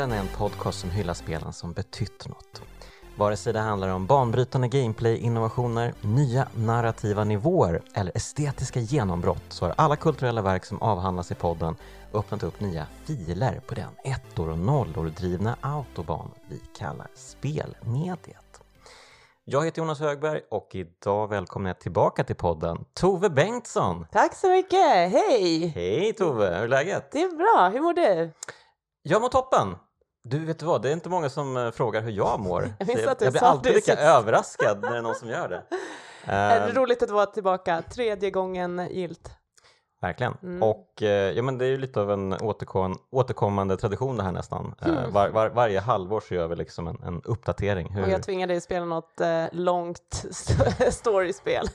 Spelen är en podcast som hyllar spelen som betytt något. Vare sig det handlar om banbrytande gameplay-innovationer, nya narrativa nivåer eller estetiska genombrott så har alla kulturella verk som avhandlas i podden öppnat upp nya filer på den ettor och nollor drivna autobahn vi kallar spelmediet. Jag heter Jonas Högberg och idag välkomnar jag tillbaka till podden Tove Bengtsson. Tack så mycket, hej! Hej Tove, hur är läget? Det är bra, hur mår du? Jag mår toppen. Du, vet du vad? Det är inte många som eh, frågar hur jag mår. Jag du jag blir alltid lika sist. överraskad när det är någon som gör det. Är det Eh, roligt att vara tillbaka, tredje gången gilt. verkligen. Mm. Och eh, ja, men det är ju lite av en återkom det här nästan. Eh, Mm. var, var, varje halvår så gör vi liksom en, en uppdatering. Hur, Och jag tvingar dig att spela något eh, långt st- storyspel.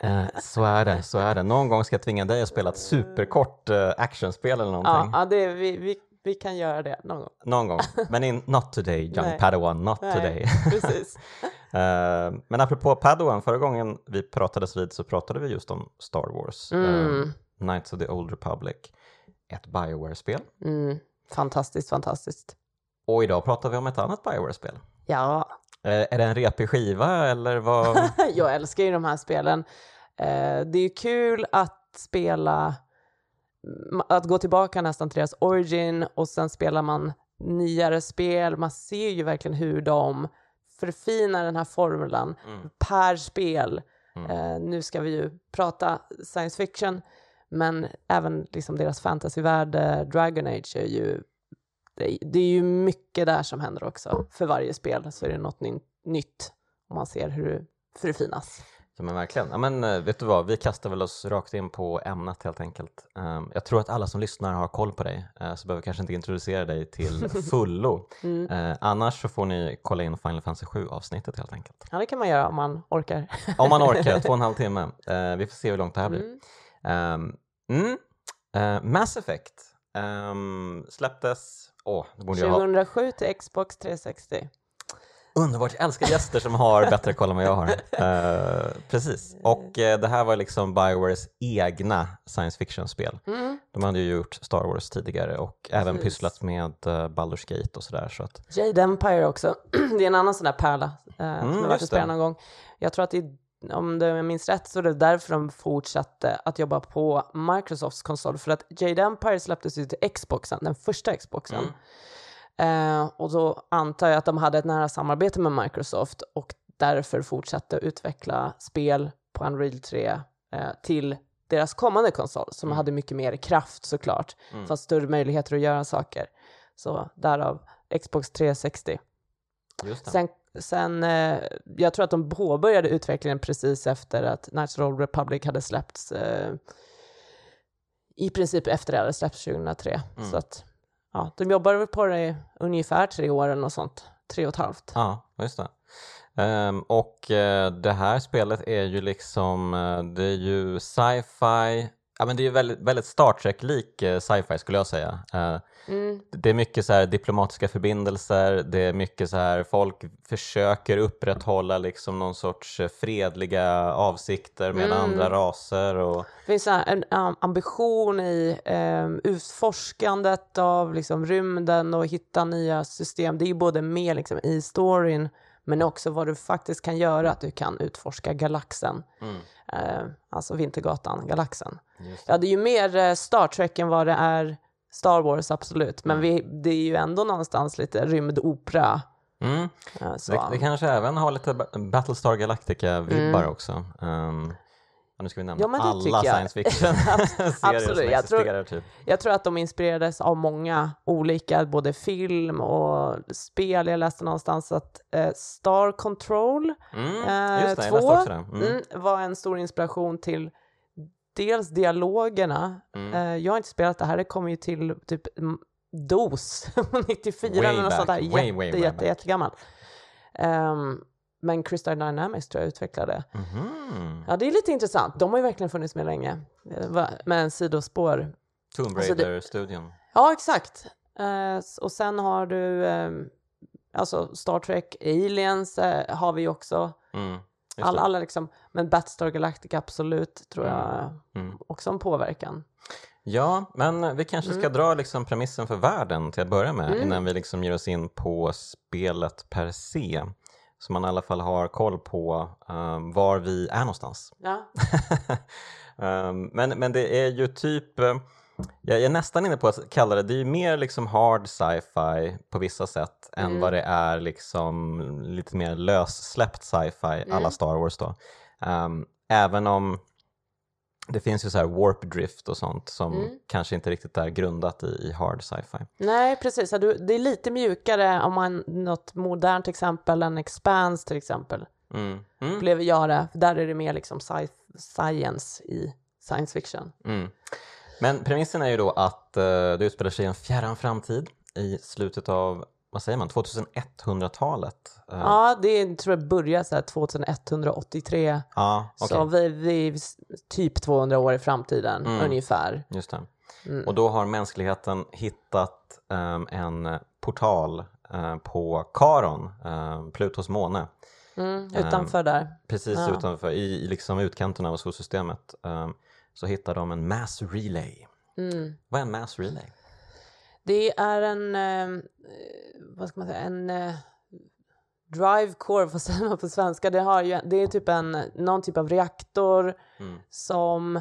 eh, så är det, så är det. Någon gång ska jag tvinga dig att spela ett superkort eh, actionspel eller någonting. Ja, ja det, vi, vi, vi kan göra det någon gång. Någon gång. Men in, not today, young. Padawan, not Nej, today. Precis. Eh, men apropå Padawan, förra gången vi pratades vid så pratade vi just om Star Wars, eh, Mm. Knights of the Old Republic, ett Bioware-spel. Mm. Fantastiskt, fantastiskt. Och idag pratar vi om ett annat Bioware-spel. Ja, Eh, är det en repig skiva eller vad? jag älskar ju de här spelen. Det är ju kul att spela, att gå tillbaka nästan till deras origin och sen spelar man nyare spel. Man ser ju verkligen hur de förfinar den här formulan Mm. per spel. Mm. Eh, nu ska vi ju prata science fiction, men även liksom deras fantasyvärld, Dragon Age, är ju det, det är ju mycket där som händer också. För varje spel så är det något ny, nytt och man ser hur det förfinas. Ja, men verkligen. Ja, men, eh, vet du vad, vi kastar väl oss rakt in på ämnet helt enkelt. Ehm, jag tror att alla som lyssnar har koll på dig, eh, så behöver vi kanske inte introducera dig till fullo. Mm. Eh, annars så får ni kolla in Final Fantasy 7 avsnittet helt enkelt. Ja, det kan man göra om man orkar. Om man orkar, två och en halv timme. Eh, vi får se hur långt det här blir. Mm. Ehm, mm. Mass Effect ehm, släpptes, borde jag ha. 2007 till Xbox 360. Underbart, jag älskar gäster som har bättre koll än vad jag har. Eh, precis, och eh, det här var liksom Biowares egna science fiction-spel. Mm. De hade ju gjort Star Wars tidigare och även Precis. pysslat med uh, Baldur's Gate och sådär. Så att, Jade Empire också. det är en annan sån där pärla eh, som jag varit spelat det. någon gång. Jag tror att det, om det- jag minns rätt så är det därför de fortsatte att jobba på Microsofts konsol. För att Jade Empire släpptes ju till Xboxen, den första Xboxen. Mm. Eh, och då antar jag att de hade ett nära samarbete med Microsoft och därför fortsatte utveckla spel på Unreal 3 eh, till deras kommande konsol som Mm. hade mycket mer kraft såklart. Mm. Fanns större möjligheter att göra saker. Så därav Xbox 360. just det. Sen, sen eh, jag tror att de påbörjade utvecklingen precis efter att Old Republic hade släppts. Eh, I princip efter det hade släppts 2003. Mm. Så att, ja, de jobbade väl på det i ungefär tre år eller något sånt. Tre och ett halvt. Ja, just det. Um, och uh, det här spelet är ju liksom, uh, det är ju sci-fi, ja men det är väldigt, väldigt Star Trek-lik eh, sci-fi skulle jag säga. Eh, Mm. det är mycket så här diplomatiska förbindelser, det är mycket så här folk försöker upprätthålla liksom någon sorts eh, fredliga avsikter med Mm. andra raser och Det finns en ambition i um, utforskandet av liksom, rymden och hitta nya system. Det är ju både med liksom, i storyn men också vad du faktiskt kan göra, att du kan utforska galaxen. mm, Eh, alltså Vintergatan, galaxen. Ja, det är ju mer eh, Star Trek än vad det är Star Wars, absolut. Men vi, det är ju ändå någonstans lite rymdopera. Mm. Det, det kanske även har lite Ba- Battlestar Galactica-vibbar Mm. också. Um, nu ska vi nämna Ja, alla science fiction-serier Absolut, som jag tror-. Typ. Jag tror att de inspirerades av många olika, både film och spel. Jag läste någonstans att eh, Star Control Mm, Eh. Mm. mm, var en stor inspiration till dels dialogerna. Mm. Eh, jag har inte spelat det här, det kom ju till typ mm, DOS 94 Way eller något sånt där. back, Jätte, way, way jätte, back. jättegammal. Ehm, men Crystal Dynamics tror jag utvecklade. Mhm. Ja, det är lite intressant. De har ju verkligen funnits med länge. Eh, Med en sidospår. Tomb Alltså Raider-studion. Ja, exakt. S- och sen har du ehm, alltså Star Trek, Aliens eh, har vi ju också. Mm. Just Alla, liksom, men Battlestar Galactica absolut tror jag Mm. också en påverkan. Ja, men vi kanske ska Mm. dra liksom premissen för världen till att börja med Mm. innan vi liksom ger oss in på spelet per se. Så man i alla fall har koll på um, var vi är någonstans. Ja. um, men, men det är ju typ, eh, jag är nästan inne på att kalla det, det är ju mer liksom hard sci-fi på vissa sätt än Mm. vad det är liksom lite mer lössläppt sci-fi alla Mm. Star Wars då. Um, även om det finns ju så här warp drift och sånt som Mm. kanske inte riktigt är grundat i, i hard sci-fi. Nej, precis. Ja, du- Det är lite mjukare om man något modernt exempel än Expanse till exempel. Mm. Mm. Upplever jag det. Där är det mer liksom sci- science i science fiction. Mm. Men premissen är ju då att eh, det utspelar sig i en fjärran framtid i slutet av, vad säger man, 2100-talet? Eh, Ja, det tror jag börjar så här 2183. ja okej. Så vi, vi är typ 200 år i framtiden Mm. ungefär. Just det. Mm. Och då har mänskligheten hittat ehm, en portal eh, på Karon, eh, Plutos måne, Mm, utanför där. precis Ja. utanför, i, i liksom utkanten av solsystemet. ehm, så hittar de en mass relay. Mm. Vad är en mass relay? Det är en, eh, vad ska man säga, en eh, drive core, vad säger man på svenska? Det, har ju, det är typ en, någon typ av reaktor Mm. som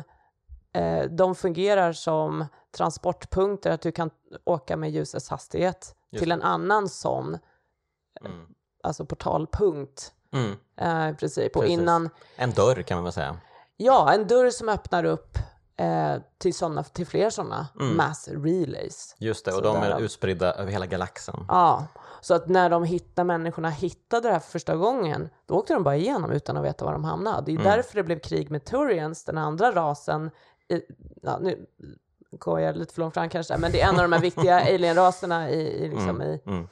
eh, de fungerar som transportpunkter, att du kan åka med ljusets hastighet Just till det. en annan sån, Mm. alltså portalpunkt Mm. eh, i princip. Och Precis. innan, En dörr kan man väl säga. Ja, en dörr som öppnar upp eh, till, såna, till fler sådana Mm. mass relays. Just det, och Så de är utspridda över hela galaxen. Ja, så att när de hittar människorna hittade det här för första gången, då åkte de bara igenom utan att veta var de hamnade. Det är Mm. därför det blev krig med Turians, den andra rasen. I, ja, nu går jag lite för långt fram kanske, men det är en av de här viktiga alienraserna i, i, liksom, Mm. i Mm.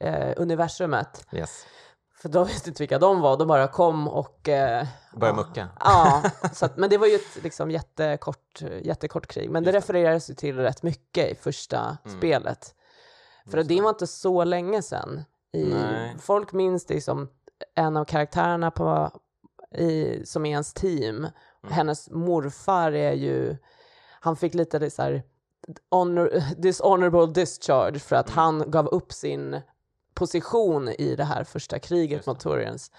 eh, universumet. Yes. För de visste inte vilka de var, de bara kom och... Eh, Börja ja. mucka. Ja, så att, men det var ju ett liksom, jättekort, jättekort krig. Men det Just det. refererades ju till rätt mycket i första Mm. spelet. För Just det var inte så länge sedan. I, folk minns det som en av karaktärerna på, i, som är ens team. Mm. Hennes morfar är ju, han fick lite så här, honor, dishonorable discharge för att Mm. han gav upp sin position i det här första kriget mot Turians.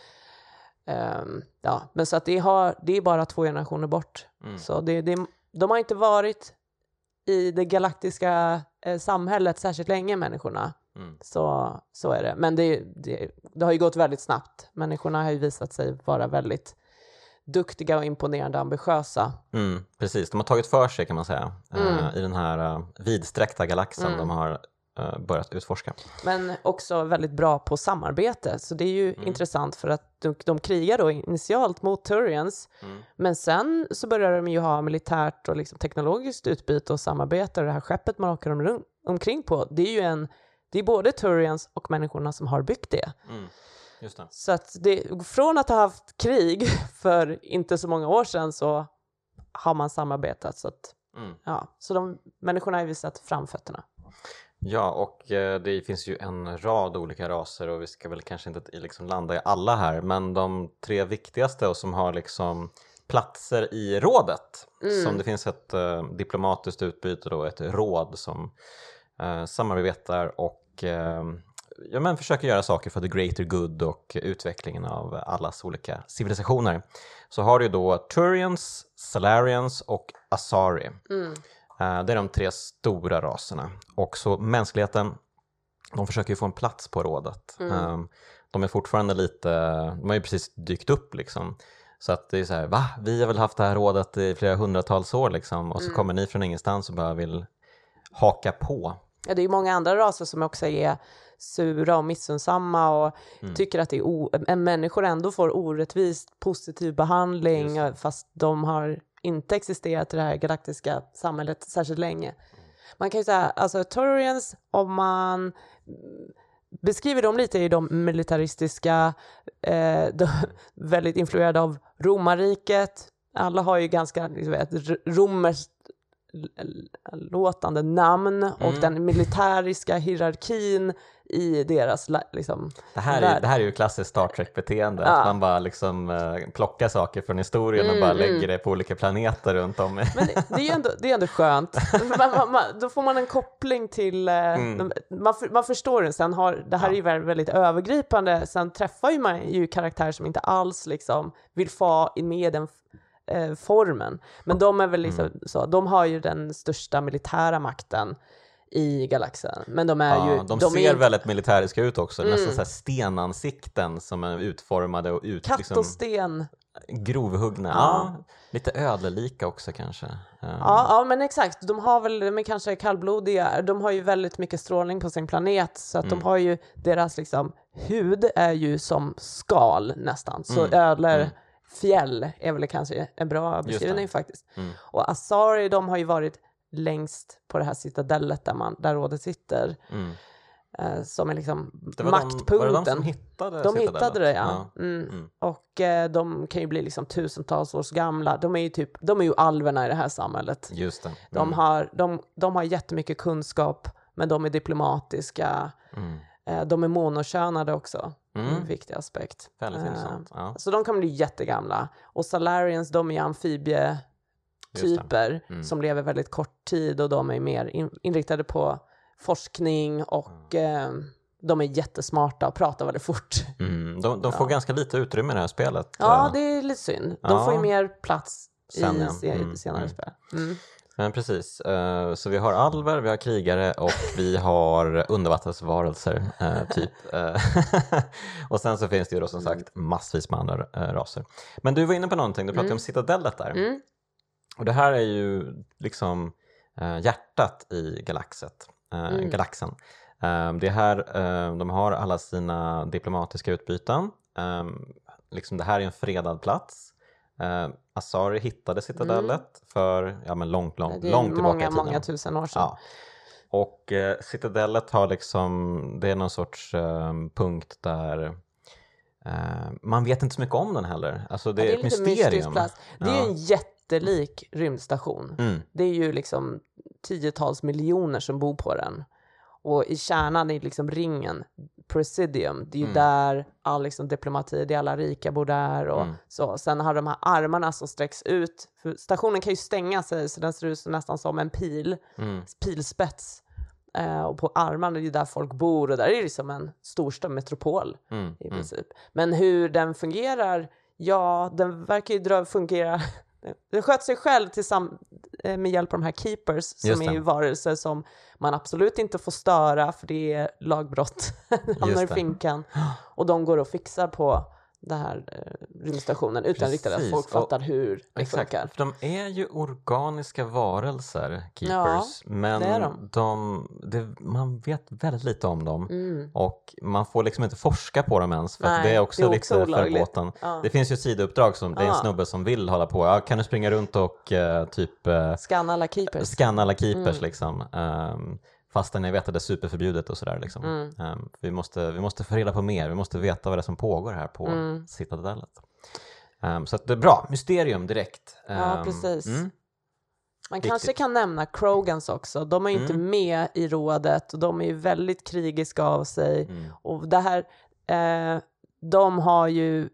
Ehm, ja, men så att det, har, det är bara två generationer bort. Mm. Så det, det, de har inte varit i det galaktiska eh, samhället särskilt länge, människorna. Mm. Så, så är det. Men det, det, det har ju gått väldigt snabbt. Människorna har ju visat sig vara väldigt duktiga och imponerande ambitiösa. Mm, precis, de har tagit för sig kan man säga eh, Mm. i den här uh, vidsträckta galaxen Mm. de har eh, börjat utforska. Men också väldigt bra på samarbete. Så det är ju Mm. intressant för att de, de krigar då initialt mot Turians. Mm. Men sen så börjar de ju ha militärt och liksom teknologiskt utbyte och samarbete. Och det här skeppet man åker om, omkring på, det är ju en, det är både Turians och människorna som har byggt det. Mm. Det. Så att det, från att ha haft krig för inte så många år sedan så har man samarbetat. Så, att, Mm. ja, så de människorna har visat framfötterna. Ja, och eh, det finns ju en rad olika raser och vi ska väl kanske inte liksom landa i alla här, men de tre viktigaste och som har liksom platser i rådet, Mm. som det finns ett eh, diplomatiskt utbyte då, ett råd som eh, samarbetar och eh, ja, men försöker göra saker för the greater good och utvecklingen av allas olika civilisationer. Så har du då Turians, Salarians och Asari. Mm. Eh, Det är de tre stora raserna. Och så mänskligheten, de försöker ju få en plats på rådet. Mm. Eh, De är fortfarande lite, de har ju precis dykt upp liksom. Så att det är så här, va? Vi har väl haft det här rådet i flera hundratals år liksom. Och så Mm. kommer ni från ingenstans och bara vill haka på. Ja, det är ju många andra raser som också är sura och missunnsamma och Mm. tycker att det är o- människor ändå får orättvist positiv behandling fast de har inte existerat i det här galaktiska samhället särskilt länge. Man kan ju säga, alltså Turians, om man beskriver dem lite i de militaristiska, eh, de, väldigt influerade av romarriket. Alla har ju ganska liksom, ett romerskt låtande namn och Mm. den militäriska hierarkin i deras liksom, Det här, är, värld. det här är ju klassiskt Star Trek-beteende, Ja. att man bara liksom eh, plockar saker från historien och Mm, bara mm. lägger det på olika planeter runt om. Men det, det är ju ändå, det är ändå skönt. man, man, man, då får man en koppling till... Eh, Mm. man, man förstår det. Sen har, det här är ju väldigt, väldigt övergripande. Sen träffar ju man ju karaktärer som inte alls liksom vill få med den eh, formen. Men de är väl liksom Mm. så, de har ju den största militära makten i galaxen. Men de är ju... Ja, de, är ser inte- väldigt militäriska ut också, Mm. nästan så stenansikten som är utformade och ut, Katt liksom, och sten. grovhuggna. Ja. Ja. lite ödlelika också kanske. Eh, Ja, ja, men exakt. De har väl, de är kanske kallblodiga, de har ju väldigt mycket strålning på sin planet så att Mm. de har ju, deras liksom hud är ju som skal nästan. Så Mm. ödlor, Mm. Fjäll är väl kanske en bra beskrivning faktiskt. Mm. Och Asari, de har ju varit längst på det här citadellet där, man, där rådet sitter. Mm. Eh, som är liksom maktpunkten. De, var det de som hittade De Citadellet? hittade det, ja. ja. Mm. Mm. Och eh, de kan ju bli liksom tusentals års gamla. De är ju typ, de är ju alverna i det här samhället. Just det. De, Mm. har, de, de har jättemycket kunskap, men de är diplomatiska. Mm. Eh, de är monokönade också, Mm. viktig aspekt. Väldigt Eh, intressant. Ja. Så de kan bli jättegamla. Och Salarians, de är amfibietyper. Mm. som lever väldigt kort tid och de är mer in, inriktade på forskning och eh, de är jättesmarta och pratar väldigt fort. Mm. De, de får ganska lite utrymme i det här spelet. Ja, det är lite synd. De Ja. får ju mer plats Sen, i ja. se- Mm, senare mm. spel. Mm. Men precis, eh, så vi har alver, vi har krigare och vi har undervattensvarelser, eh, typ. Eh, och sen så finns det ju då som sagt massvis med andra eh, raser. Men du var inne på någonting, du pratade Mm. om citadellet där. Mm. Och det här är ju liksom eh, hjärtat i galaxet, eh, Mm. galaxen. Eh, det är här eh, de har alla sina diplomatiska utbyten. Eh, liksom det här är en fredad plats. Eh, Asari hittade citadellet för ja, men långt, långt, Mm. Det är långt tillbaka många, i tiden. många tusen år sedan. Ja. Och eh, citadellet har liksom, det är någon sorts eh, punkt där eh, man vet inte så mycket om den heller. Alltså det, Ja, är ett mysterium. plats. Det är Ja. ju en jättelik rymdstation. Mm. Det är ju liksom tiotals miljoner som bor på den. Och i kärnan i liksom ringen, Presidium, det är ju Mm. där all liksom diplomati, det är alla rika bor där och Mm. så. Sen har de här armarna som sträcks ut. Stationen kan ju stänga sig så den ser ut nästan som en pil, Mm. pilspets. Eh, och på armarna det är ju där folk bor och där är det som en storstad metropol Mm. i Mm. princip. Men hur den fungerar, ja, den verkar ju fungera... Den sköter sig själv tillsamm- eh, med hjälp av de här keepers som är varelser som man absolut inte får störa för det är lagbrott. hamnar i finkan. Och de går och fixar på den här eh, rymdstationen utan riktigt att Precis. folk Och- fattar hur det Exakt, funkar. för de är ju organiska varelser, keepers, men det de. de, det, man vet väldigt lite om dem Mm. och man får liksom inte forska på dem ens för Nej, det är också, det är också lite förbåten. Ja. Det finns ju sidouppdrag som det är en Ja. snubbe som vill hålla på. Ja, kan du springa runt och eh, typ eh, Scanna alla keepers. scanna alla keepers Mm. liksom. Um, fastän jag vet att det är superförbjudet och sådär liksom. Mm. Ehm, vi, måste, vi måste få reda på mer, vi måste veta vad det är som pågår här på Mm. Citadellet. Ehm, så det är bra, mysterium direkt. Ja, Ehm, precis. mm. Man Viktigt. kanske kan nämna Krogans också. De är ju inte Mm. med i rådet och de är ju väldigt krigiska av sig. Mm. Och det här, eh, de har ju,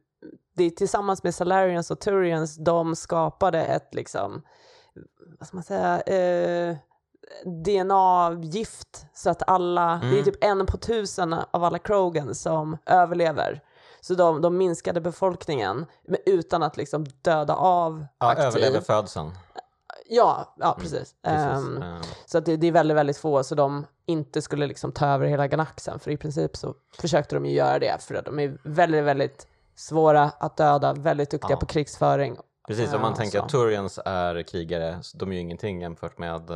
det är tillsammans med Salarians och Turians, de skapade ett liksom, vad ska man säga, eh, DNA-gift så att alla, det är Mm. typ en på tusen av alla Krogans som överlever. Så de, de minskade befolkningen utan att liksom döda av Ja, aktiv. överlever födseln. Ja, ja precis. Precis. Ehm, Ehm, så att det, det är väldigt, väldigt få, så de inte skulle liksom ta över hela galaxen. För i princip så försökte de ju göra det, för att de är väldigt, väldigt svåra att döda, väldigt duktiga Ja. på krigsföring. Precis, om man Ja, tänker så. att Turians är krigare, så de är ju ingenting jämfört med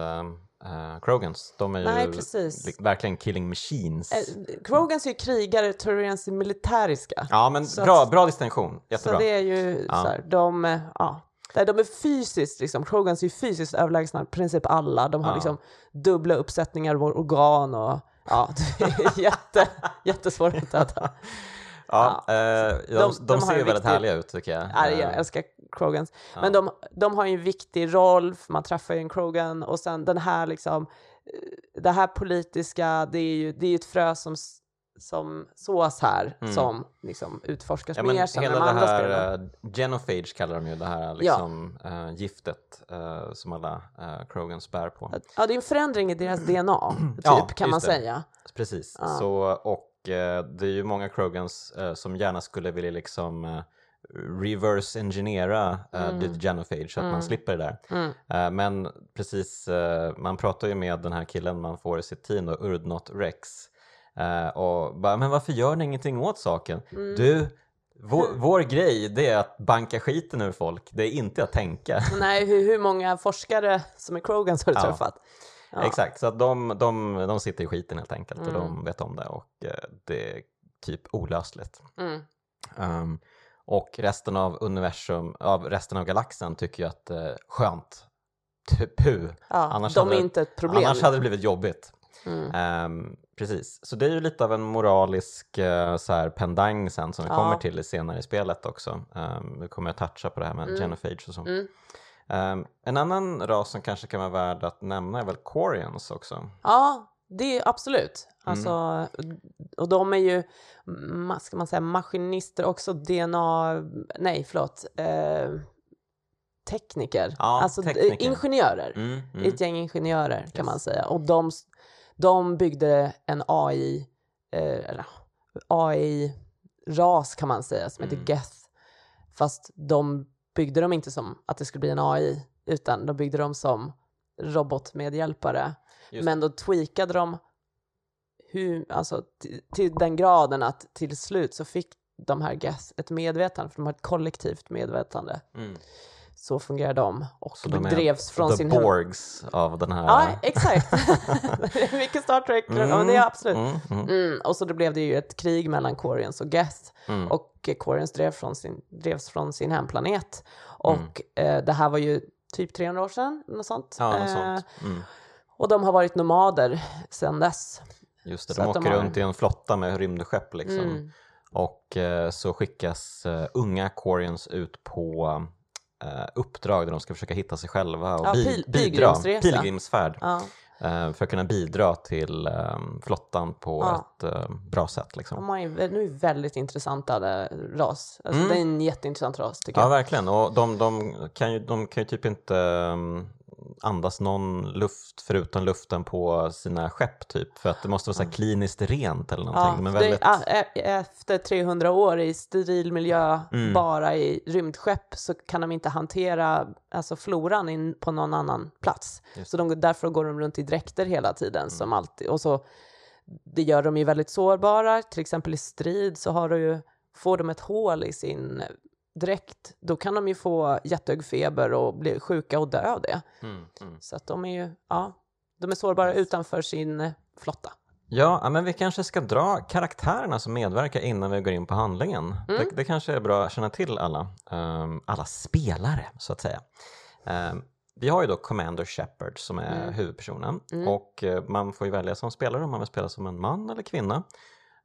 uh, Krogans. De är Nej, ju precis. li- verkligen killing machines. Eh, Krogans är ju krigare, Turians är militäriska. ja, men så bra, att- bra distinktion. Så Jättebra. det är ju Ja. så här, de, ja. Nej, De är fysiskt, liksom, Krogans är ju fysiskt överlägsna i princip alla. De har Ja. liksom dubbla uppsättningar av organ och ja, det är jätte, jättesvårt att döda. Ja, eh, de, De- de, ser väldigt viktig- härliga ut tycker jag. Ja, jag Eh, älskar Krogans. ja. Men de, de har ju en viktig roll, för man träffar ju en Krogan och sen den här liksom, eh, det här politiska, det är ju det är ett frö som, som sås här, Mm. som liksom utforskas Ja, mer hela de andra här spelen. uh, genophage kallar de ju det här liksom, eh, giftet eh, som alla uh, Krogans bär på. Ja, det är en förändring i deras DNA, typ Ja, kan man det. säga. Precis. Ja. Så, och eh, det är ju många Krogans eh, som gärna skulle vilja liksom eh, reverse engineera uh, Mm. lite genophage så att man Mm. slipper det där. Mm. Eh, men precis, eh, man pratar ju med den här killen man får i sitt team då, Urdnot Rex eh, och bara, men varför gör ni ingenting åt saken? Mm. Du, vår, vår grej det är att banka skiten ur folk, det är inte att tänka. Nej, hur, hur många forskare som är Krogans har du Ja. träffat? Ja. Exakt, så att de, de, de sitter i skiten helt enkelt och Mm. de vet om det och eh, det är typ olösligt. Mm. Um, och resten av universum, av resten av galaxen tycker ju att det är skönt. Typ, Puh. Ja, Annars de hade är inte ett problem. Annars hade det blivit jobbigt. mm. Ehm, precis, så det är ju lite av en moralisk eh, så här, pendang sen som vi Ja. kommer till senare i spelet också. Um, vi kommer att toucha på det här med Mm. genophage och så. Mm. Ehm, en annan ras som kanske kan vara värd att nämna är väl Corians också. Ja, det är absolut. Mm. Alltså, och de är ju, ska man säga, maskinister också, DNA, nej förlåt, eh, tekniker. Ja, alltså d- tekniker. ingenjörer. Mm, mm. Ett gäng ingenjörer kan Yes. man säga. Och de, de byggde en AI, eh, eller AI-ras kan man säga, som Mm. heter Geth. Fast de byggde dem inte som att det skulle bli en AI, utan de byggde dem som robotmedhjälpare. Men då tweakade de hur, alltså, till, till den graden att till slut så fick de här Geth ett medvetande, för de har ett kollektivt medvetande. Mm. Så fungerar de och Så drevs från The sin hem- Borgs av den här... Ja, exakt. Det Mycket Star Trek, ja, men det är absolut. Mm, mm, Mm, och så då blev det ju ett krig mellan Quarians och Geth mm. och eh, Quarians drev från sin, drevs från sin hemplanet. Och eh, det här var ju typ 300 år sedan, något sånt. Ja, något Eh, sånt. Mm. och de har varit nomader sedan dess. Just det, så de att de åker har- runt i en flotta med rymdskepp liksom. Mm. Och eh, så skickas eh, unga Quarians ut på eh, uppdrag där de ska försöka hitta sig själva och Ja, bi- pil- bidra. Pilgrimsfärd. Ja. eh, för att kunna bidra till eh, flottan på Ja. ett eh, bra sätt. Liksom. De har nu väldigt intressanta eh, ras. Alltså, Mm. Det är en jätteintressant ras tycker Ja, jag. verkligen. Och de, de, kan ju, de kan ju typ inte um, andas någon luft förutom luften på sina skepp typ. För att det måste vara så här kliniskt rent eller någonting. Ja, det- väldigt... e- efter 300 år i steril miljö, Mm. bara i rymdskepp, så kan de inte hantera alltså, floran in på någon annan plats. Just Så de, därför går de runt i dräkter hela tiden, Mm. som alltid. Och så, det gör de ju väldigt sårbara, till exempel i strid så har du ju, får de ett hål i sin dräkt, då kan de ju få jättehög feber och bli sjuka och dö av det. Mm, mm. Så att de är ju, ja, de är sårbara utanför sin flotta. Ja, men vi kanske ska dra karaktärerna som medverkar innan vi går in på handlingen. Mm. Det, det kanske är bra att känna till alla, ehm, alla spelare så att säga. Ehm, vi har ju då Commander Shepard som är Mm. huvudpersonen Mm. och eh, man får ju välja som spelare om man vill spela som en man eller kvinna.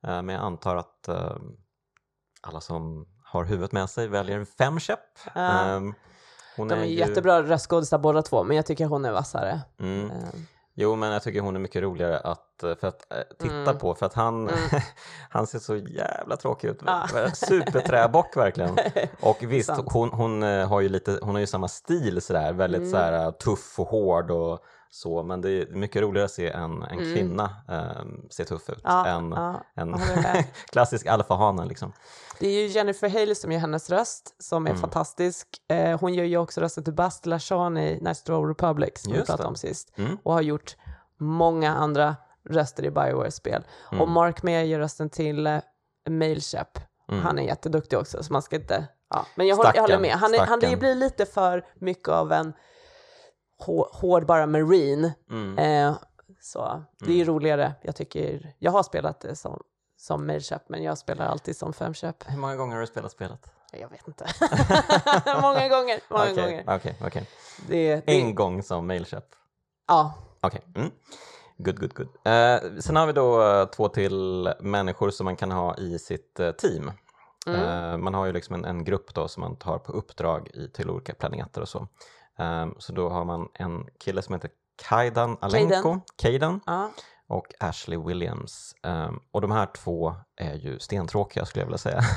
Eh, men jag antar att eh, alla som har huvudet med sig väljer fem käpp. Ja. Ehm, hon De är ju- jättebra röstskådisar båda två, men jag tycker hon är vassare. Mm. Eh, Jo, men jag tycker hon är mycket roligare att, eh, för att eh, titta Mm. på för att han, Mm. han ser så jävla tråkig ut. Ja. Superträbock verkligen. Och visst, hon, hon, har ju lite, hon har ju samma stil sådär, väldigt Mm. sådär, tuff och hård och så, men det är mycket roligare att se en, en Mm. kvinna eh, se tuff ut ja, än ja, en klassisk alfahane liksom. Det är ju Jennifer Hale som gör hennes röst, som är Mm. fantastisk. Eh, hon gör ju också rösten till Bastila Sean i Nice Draw Republic, som vi Just pratade det. om sist. Mm. Och har gjort många andra röster i Bioware-spel. Mm. Och Mark Mayer gör rösten till eh, Mailchap. Mm. Han är jätteduktig också, så man ska inte... Ja. Men jag håller, jag håller med. Han, är, han blir lite för mycket av en hård bara marine. Mm. Eh, så det är ju Mm. roligare. Jag tycker, jag har spelat det som, som mailköp, men jag spelar alltid som femköp. Hur många gånger har du spelat spelet? Jag vet inte. många gånger, många Okej, gånger. okej, okej. Det, det, En gång som mailköp. Ja, Okej. Mm. Good, good, good. Eh, sen har vi då eh, två till människor som man kan ha i sitt eh, team. Eh, man har ju liksom en, en grupp då som man tar på uppdrag i, till olika planeter och så. Ehm, så då har man en kille som heter Kaidan Alenko, Kaidan, Ja. och Ashley Williams. Ehm, och de här två är ju stentråkiga skulle jag vilja säga.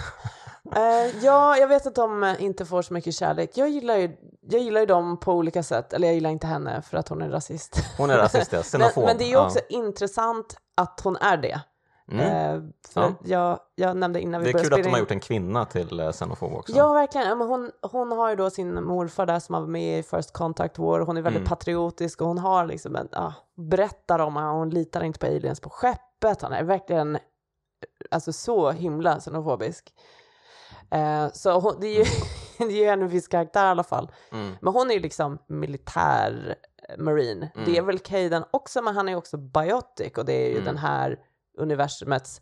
Eh, ja, jag vet att de inte får så mycket kärlek. Jag gillar, ju, jag gillar ju dem på olika sätt. Eller jag gillar inte henne för att hon är rasist. Hon är rasist, ja. men, Xenofob. men det är ju Ja. också intressant att hon är det. Mm. Eh, Ja. jag, jag nämnde innan vi Det är började kul att spela de har in- gjort en kvinna till eh, xenofob också. Ja, verkligen. Hon, hon har ju då sin morfar där som var med i First Contact War. Hon är väldigt Mm. patriotisk och hon har liksom en, ja, berättar om att hon litar inte på aliens på skeppet. Han är verkligen alltså så himla xenofobisk. Eh, så hon, det är ju, det är ju en viss karaktär i alla fall. Mm. Men hon är ju liksom militär eh, marine. Mm. Det är väl Kaden också, men han är också biotic och det är ju Mm. den här universumets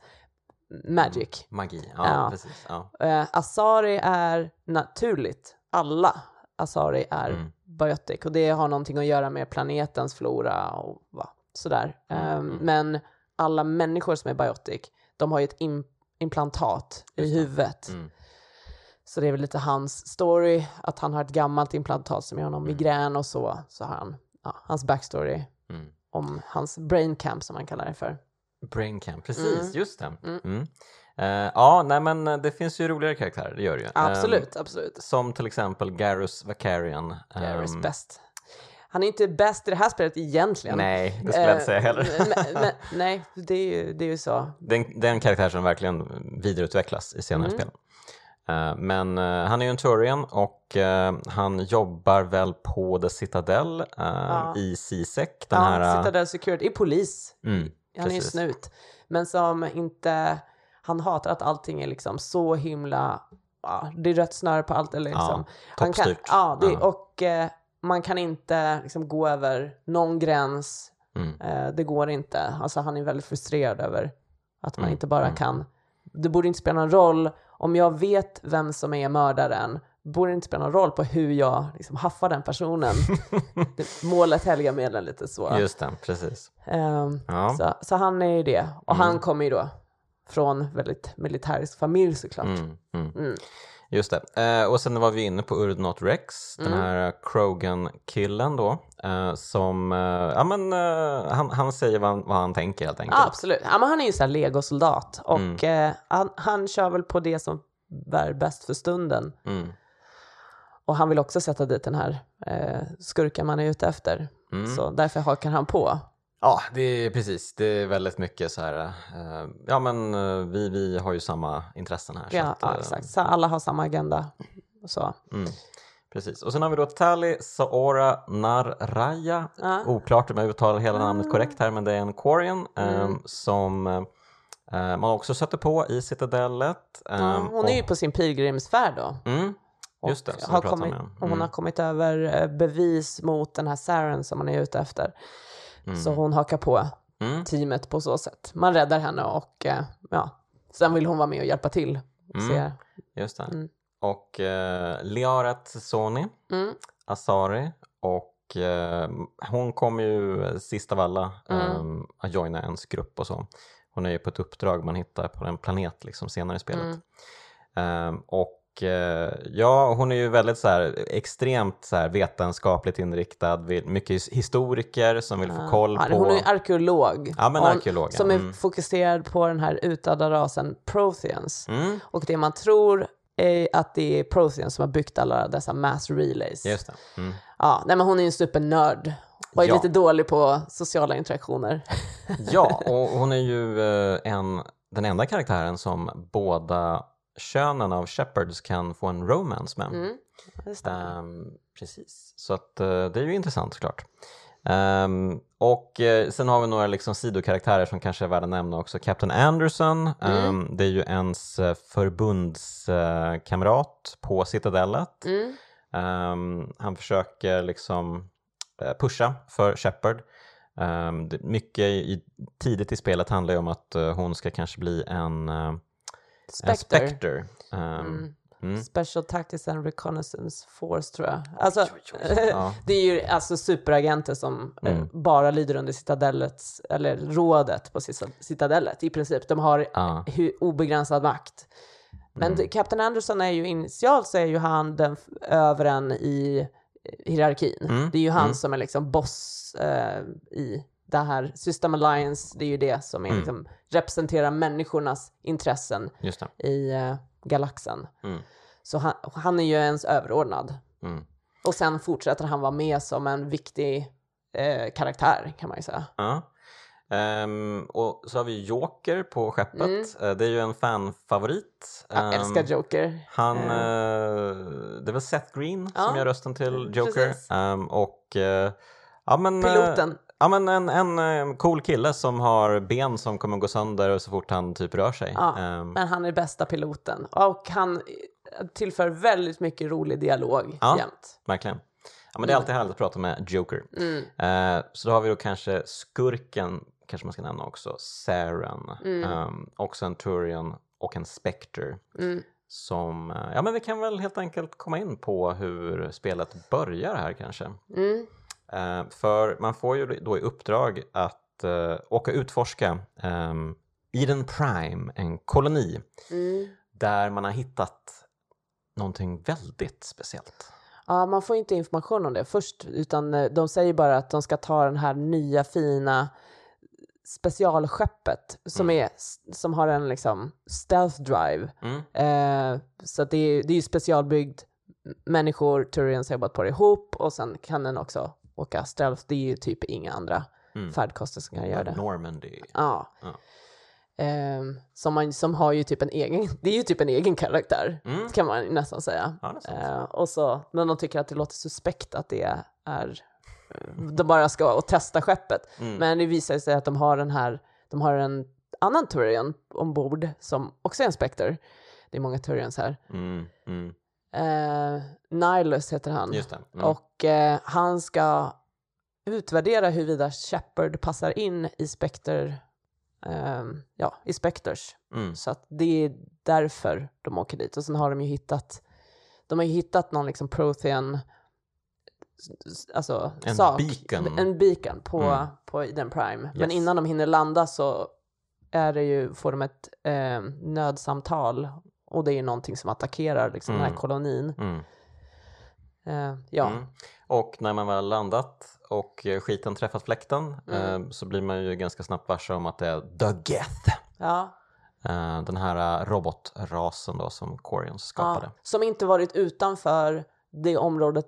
magic. Magi, ja, Ja. precis. Ja. Eh, Asari är naturligt. Alla Asari är Mm. biotic och det har någonting att göra med planetens flora och va, sådär. Mm, Eh, mm. Men alla människor som är biotic, de har ju ett im- implantat i huvudet. Mm. Så det är väl lite hans story, att han har ett gammalt implantat som ger honom Mm. migrän och så. Så har han ja, hans backstory Mm. om hans brain camp som han kallar det för. Brain Camp, precis, Mm. just det. Mm. Mm. Eh, ja, nej men eh, det finns ju roligare karaktärer, det gör det ju. Absolut, Ehm, absolut. som till exempel Garrus Vakarian. Garrus Ehm, bäst. Han är inte bäst i det här spelet egentligen. Nej, det skulle jag inte säga Eh, heller. men, men, nej, det är ju, det är ju så. Det är en- det är en karaktär som verkligen vidareutvecklas i senare Mm. spel. Eh, Men eh, han är ju en Turian och eh, han jobbar väl på The Citadel eh, Ja. i CSEC. Den ja, här, eh, Citadel Security, är polis. mm, Han är ju precis. snut. Men som inte, han hatar att allting är liksom så himla, ja, det är rött snöre på allt. Eller liksom. Ja, kan, ja, det, Ja. och eh, man kan inte liksom, gå över någon gräns. Mm. Eh, det går inte. Alltså, han är väldigt frustrerad över att man Mm, inte bara mm. kan. Det borde inte spela någon roll om jag vet vem som är mördaren. Borde inte spela någon roll på hur jag liksom, haffar den personen. Det- Målet helgar medlen lite så. Just det, precis. Ehm, Ja. så, så han är ju det. Och Mm. han kommer ju då från väldigt militärisk familj såklart. Mm, mm. Mm. Just det. Eh, och sen var vi inne på Urdnot Rex, den Mm. här Krogan-killen då, eh, som, eh, ja men eh, han, han säger vad han, vad han tänker helt enkelt. Ja, absolut. Ja, men han är ju en sån här legosoldat och Mm. eh, han, han kör väl på det som är bäst för stunden. Och han vill också sätta dit den här eh, skurken man är ute efter. Mm. Så därför hakar han på. Ja, det är precis. Det är väldigt mycket så här, eh, ja men eh, vi, vi har ju samma intressen här. Ja, att, ja, eh, exakt. Så alla har samma agenda. Och Så. Mm, precis. Och sen har vi då Tali Saora Narraya. Ja. Oklart om jag uttalar hela namnet korrekt här, men det är en Quarian eh, Mm. som eh, man också sätter på i Citadellet. Ja, hon är ju på sin pilgrimsfärd då. och, mm, Och just det, har kommit, om, ja. och hon Mm. har kommit över eh, bevis mot den här Saren som man är ute efter. Mm. Så hon hakar på Mm. teamet på så sätt. Man räddar henne och eh, ja, sen vill hon vara med och hjälpa till. Mm. Se. Just det. Mm. Och eh, Liarat Soni, Mm. Asari och eh, hon kommer ju sist av alla Mm. eh, att joina ens grupp och så. Hon är ju på ett uppdrag man hittar på en planet liksom senare i spelet. Mm. Eh, och ja, hon är ju väldigt så här, extremt så här, vetenskapligt inriktad, mycket his- historiker som vill få Ja. koll Ja, på... Hon är ju arkeolog. Ja, men arkeolog. Som är Mm. fokuserad på den här utdöda rasen Protheans. Mm, Och det man tror är att det är Protheans som har byggt alla dessa mass relays. just. Mm. Ja, nej, men hon är ju en supernörd och är Ja. lite dålig på sociala interaktioner. Ja, och hon är ju eh, en, den enda karaktären som båda könen av Shepherds kan få en romance med. Mm. Ehm, precis, så att, eh, det är ju intressant såklart. Ehm, och eh, sen har vi några liksom sidokaraktärer som kanske är värda att nämna också. Captain Anderson, ehm, det är ju ens eh, förbundskamrat på Citadellet. Mm. Han försöker liksom pusha för Shepard. Um, mycket i, tidigt i spelet handlar ju om att hon ska kanske bli uh, en Spectre. Spectre. Ehm, Mm. mm. Special Tactics and Reconnaissance Force tror jag. Alltså, oj, oj. Ja. det är ju alltså superagenter som eh, Mm. bara lyder under Citadellets, eller rådet på Cita- Citadellet i princip. De har Ja. obegränsad makt. Men Mm. Captain Anderson är ju initialt så är ju han den f- överen i eh, hierarkin. Mm, Det är ju han mm. som är liksom boss eh, i det här System Alliance. Det är ju det som är, Mm. liksom, representerar människornas intressen i eh, galaxen. Mm. Så han, han är ju ens överordnad. Mm. Och sen fortsätter han vara med som en viktig eh, karaktär kan man ju säga. Ja. Ehm, och så har vi Joker på skeppet. Mm. Eh, det är ju en fanfavorit. Jag Ehm, älskar Joker. Han, Eh. eh, det väl Seth Green som Ja, gör rösten till Joker. Ehm, och eh, ja, men, Piloten. Ja men en, en eh, cool kille som har ben som kommer gå sönder så fort han typ rör sig. Ja, Ehm, Men han är bästa piloten. Och han eh, tillför väldigt mycket rolig dialog Ja. jämt. Verkligen. Ja, men det är alltid härligt att prata med Joker. Mm. Eh, så då har vi då kanske skurken, kanske man ska nämna också, Saren, Mm. um, också en Turian och en Spectre. Mm. Som, ja men vi kan väl helt enkelt komma in på hur spelet börjar här kanske. Mm. Eh, för man får ju då i uppdrag att eh, åka utforska Eden Prime, en koloni Mm. där man har hittat någonting väldigt speciellt. Ja, man får inte information om det först, utan eh, de säger bara att de ska ta den här nya fina specialskeppet som, är, som har en liksom stealth drive. Mm. Eh, så det, är, det är ju specialbyggd. Människor, Turians har jobbat på det ihop och sen kan den också åka stealth. Det är ju typ inga andra Mm. färdkoster som kan göra det. Normandy. Ja. Ja. Ehm, som, man, som har ju typ en egen, det är ju typ en egen karaktär Mm. kan man nästan säga. Ja. Eh, och så, men de tycker att det låter suspekt att det är, eh, de bara ska och testa skeppet. Mm. Men det visar sig att de har den här, de har en annan Turian ombord som också är en Spectre. Det är många Turians här. Mm. Eh, Nihilus heter han. Mm. Och eh, han ska utvärdera huruvida Shepard passar in i Spectre, ehm, ja, i Spectres. Mm. Så att det är därför de åker dit. Och sen har de ju hittat, de har ju hittat någon liksom Prothean, alltså En sak. beacon. En beacon på, Mm. på Eden Prime. Men Yes. innan de hinner landa så är det ju, får de ett eh, nödsamtal. Och det är ju någonting som attackerar liksom, den Mm. här kolonin. Mm. Eh, ja. Mm. Och när man väl landat och eh, skiten träffat fläkten Mm. eh, så blir man ju ganska snabbt varse om att det är The Geth. ja. Eh, den här robotrasen då som Corians skapade. Ja, som inte varit utanför det området,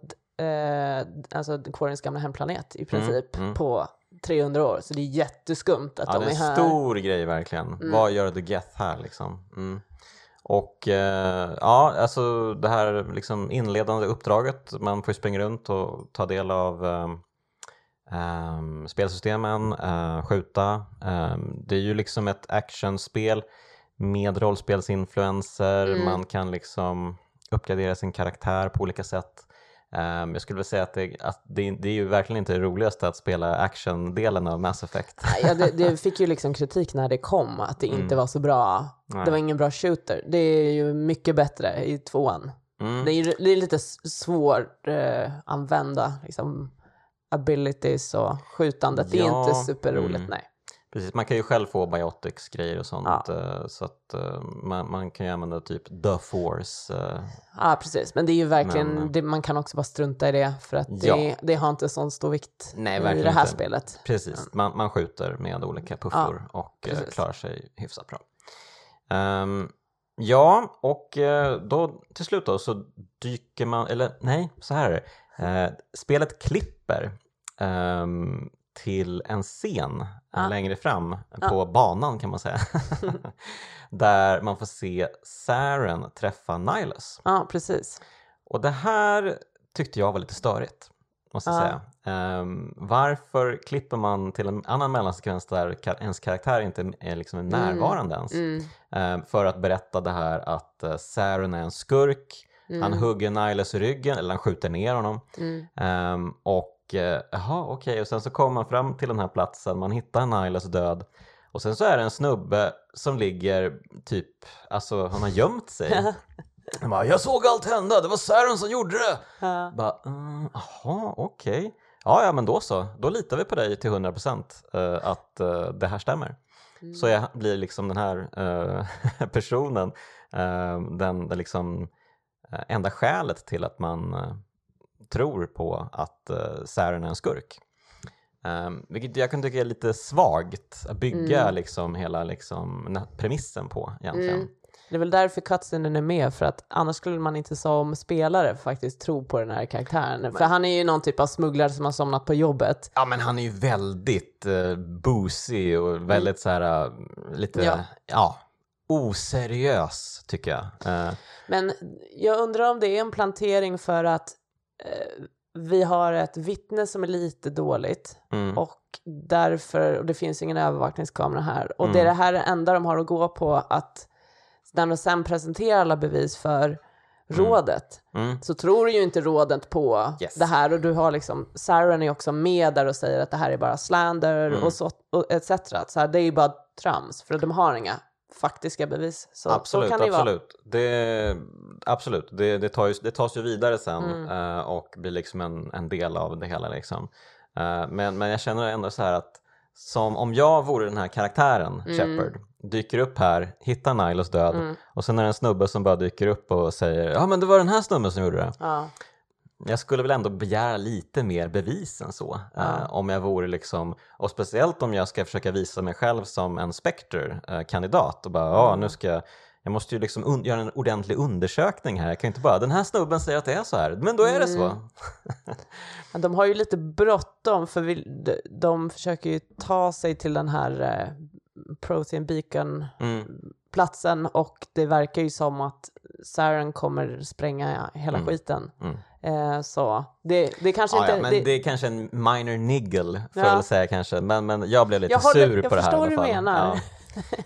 alltså Quarians gamla hemplanet i princip, mm. på 300 år. Så det är jätteskumt att Ja, de det är är en här. stor grej verkligen. Mm. Vad gör The Geth här liksom? Och eh, ja, alltså det här liksom inledande uppdraget, man får springa runt och ta del av ehm, spelsystemen, eh, skjuta. Ehm, det är ju liksom ett actionspel med rollspelsinfluenser, Mm. man kan liksom uppgradera sin karaktär på olika sätt. Ehm, jag skulle vilja säga att, det, att det, det är ju verkligen inte det roligaste att spela actiondelen av Mass Effect. Ja, det, det fick ju liksom kritik när det kom, att det inte Mm. var så bra. Nej. Det var ingen bra shooter. Det är ju mycket bättre i tvåan. Mm. Det är, det är lite svårt eh, använda liksom, abilities och skjutandet. Det är Ja, inte superroligt, mm. nej. Precis, man kan ju själv få biotics grejer och sånt Ja. eh, så att eh, man, man kan ju använda typ the force. eh, Ja, precis. Men det är ju verkligen, Men- det, man kan också bara strunta i det för att det, Ja. det har inte sån stor vikt Nej, i det här inte. spelet. Precis, man, man skjuter med olika puffor och eh, precis. klarar sig hyfsat bra. Ehm, ja, och då till slut då så dyker man, eller nej, så här är det. Spelet klipper ehm, till en scen Ja. längre fram på banan kan man säga. Där man får se Saren träffa Nihilus. Ja, precis. Och det här tyckte jag var lite störigt, måste jag Ja. säga. Ehm, varför klipper man till en annan mellansekvens där ens karaktär inte är liksom närvarande ens? Mm. Ehm, för att berätta det här att uh, Saren är en skurk, han hugger Nihilus i ryggen, eller han skjuter ner honom. Mm. Ehm, och jaha, okej, och sen så kommer man fram till den här platsen, man hittar Nihilus död. Och sen så är det en snubbe som ligger typ, alltså han har gömt sig. Han bara, jag såg allt hända, det var Saren som gjorde det! Ja. Bara, mm, okej. Ja, ja, men då så. Då litar vi på dig till 100% uh, att eh, det här stämmer. Mm. Så jag blir liksom den här eh, personen Eh, den, den liksom eh, enda skälet till att man eh, tror på att uh, Saren är en skurk. Um, vilket jag kan tycka är lite svagt att bygga Mm. liksom hela liksom, premissen på egentligen. Mm. Det är väl därför cutscenen är med, för att annars skulle man inte som spelare faktiskt tro på den här karaktären. För han är ju någon typ av smugglare som har somnat på jobbet. Ja men han är ju väldigt uh, boozy och väldigt så här uh, lite, Ja. ja. oseriös tycker jag. Eh, Men jag undrar om det är en plantering för att eh, vi har ett vittne som är lite dåligt mm, och därför, och det finns ingen övervakningskamera här. Och Mm. det är det här det enda de har att gå på att när de sen presenterar alla bevis för rådet mm, så tror ju inte rådet på Yes. det här och du har liksom, Saren är också med där och säger att det här är bara slander Mm. och, så, och etc. Så här, det är ju bara trams för de har inga faktiska bevis. Så, absolut, så kan det ju vara. absolut. Det, absolut. Det, det, tar ju, det tas ju vidare sen Mm. eh, och blir liksom en, en del av det hela. Liksom. Eh, men, men jag känner ändå så här att som om jag vore den här karaktären, Mm. Shepard, dyker upp här, hittar Nilos död Mm. och sen är det en snubbe som bara dyker upp och säger ja men det var den här snubben som gjorde det. Ja. Jag skulle väl ändå begära lite mer bevis än så. Ja. eh, om jag vore liksom, och speciellt om jag ska försöka visa mig själv som en Spectre-kandidat och bara, ja Mm. nu ska jag, jag måste ju liksom göra en ordentlig undersökning här. Jag kan inte bara, den här snubben säger att det är så här, men då är det så. Mm. Men De har ju lite bråttom för vi, de, de försöker ju ta sig till den här eh, Protein Beacon-platsen Mm, och det verkar ju som att Saren kommer spränga hela Mm. skiten. mm. Eh, så det, det kanske Ja, inte... ja, men det... är kanske en minor niggle får Ja. jag säga kanske, men, men jag blev lite Jag sur jag på det här förstår i alla vad du fall. menar. Ja.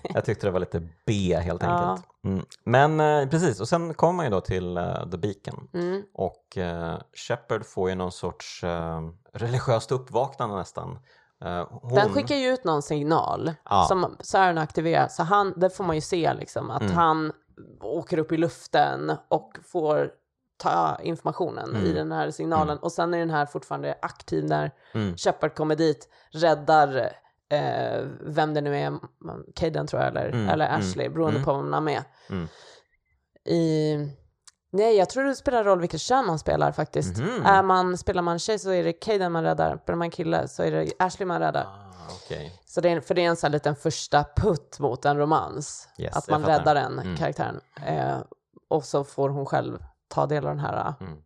Jag tyckte det var lite B helt Ja. enkelt. Mm. Men eh, precis, och sen kommer man ju då till eh, The Beacon. Mm. Och eh, Shepard får ju någon sorts eh, religiöst uppvaknande nästan. Hon, Den skickar ju ut någon signal Ja. som Saren aktiverar, så han, det får man ju se liksom, att Mm. han åker upp i luften och får ta informationen Mm. i den här signalen och sen är den här fortfarande aktiv när Mm. Shepard kommer dit, räddar eh, vem det nu är, Caden tror jag, eller, Mm, eller mm, Ashley, beroende mm. på vem han är med. Mm. I, nej, jag tror det spelar roll vilket kön man spelar faktiskt. Mhm. Är man, spelar man tjej så är det Caden man räddar, spelar man kille så är det Ashley man räddar. Ah, okej. Så det är, för det är en sån här liten första putt mot en romans. Yes, att man räddar den Mm. karaktären. Eh, och så får hon själv ta del av den här eh, Mm.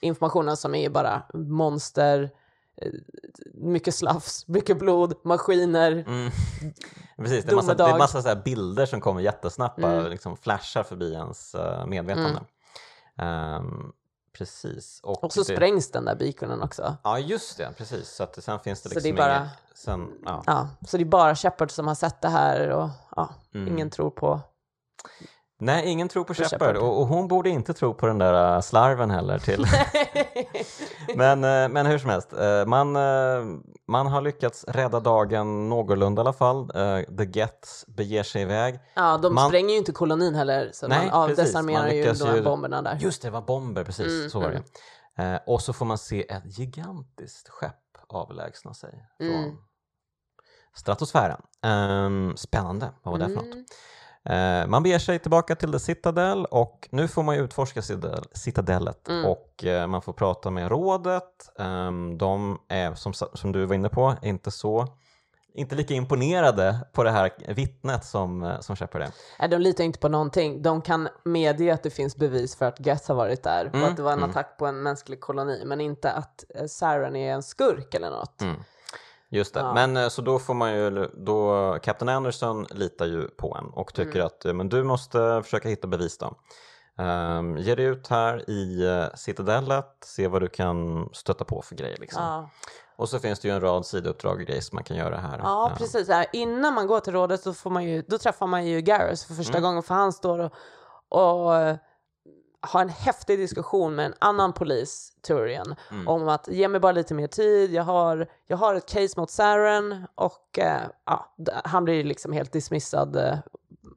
informationen som är bara monster, eh, mycket slafs, mycket blod, maskiner. Mm. Precis, det är massa, det är massa bilder som kommer jättesnabbt, Mm. liksom flashar förbi ens uh, medvetande. Ehm, precis. Och, Och så det, sprängs den där beaconen också. Ja, just det, precis. Så att sen finns det Så liksom det är bara- inget... Sen, ja. Ja, så det är bara Shepard som har sett det här och ja, Mm. ingen tror på... Nej, ingen tror på På Shepard och, och hon borde inte tro på den där äh, slarven heller till. men, eh, men hur som helst, eh, man, man har lyckats rädda dagen någorlunda i alla fall. The Gets beger sig iväg. ja, de Man- spränger ju inte kolonin heller, så Nej, man avdesarmerar Man ju lyckas de här ju- bomberna där. Just det, det var bomber, precis. Mm, så var mm. det. Och så får man se ett gigantiskt skepp avlägsna sig från Mm. stratosfären. Ehm, spännande, vad var det för något? Eh, man beger sig tillbaka till The Citadel och nu får man ju utforska Citadel, Citadellet Mm. och eh, man får prata med rådet. Ehm, de är, som, som du var inne på, inte så inte lika imponerade på det här vittnet som, eh, som Shepard är. Nej, de litar inte på någonting. De kan medge att det finns bevis för att Geth har varit där Mm, och att det var en mm. attack på en mänsklig koloni, men inte att Saren är en skurk eller något. Mm. Just det, Ja. men eh, så då får man ju, då, Captain Anderson litar ju på en och tycker Mm. att eh, men du måste försöka hitta bevis då. Um, ge dig ut här i uh, Citadellet, se vad du kan stöta på för grejer liksom. Ja, Och så finns det ju en rad sidouppdrag och grejer som man kan göra här. ja Eh, precis. Här, innan man går till rådet så får man ju, då träffar man ju Garrus för första Mm. gången, för han står och, och har en häftig diskussion med en annan polis, Turian, Mm. om att ge mig bara lite mer tid, jag har, jag har ett case mot Saren och eh, ja, han blir liksom helt dismissad eh,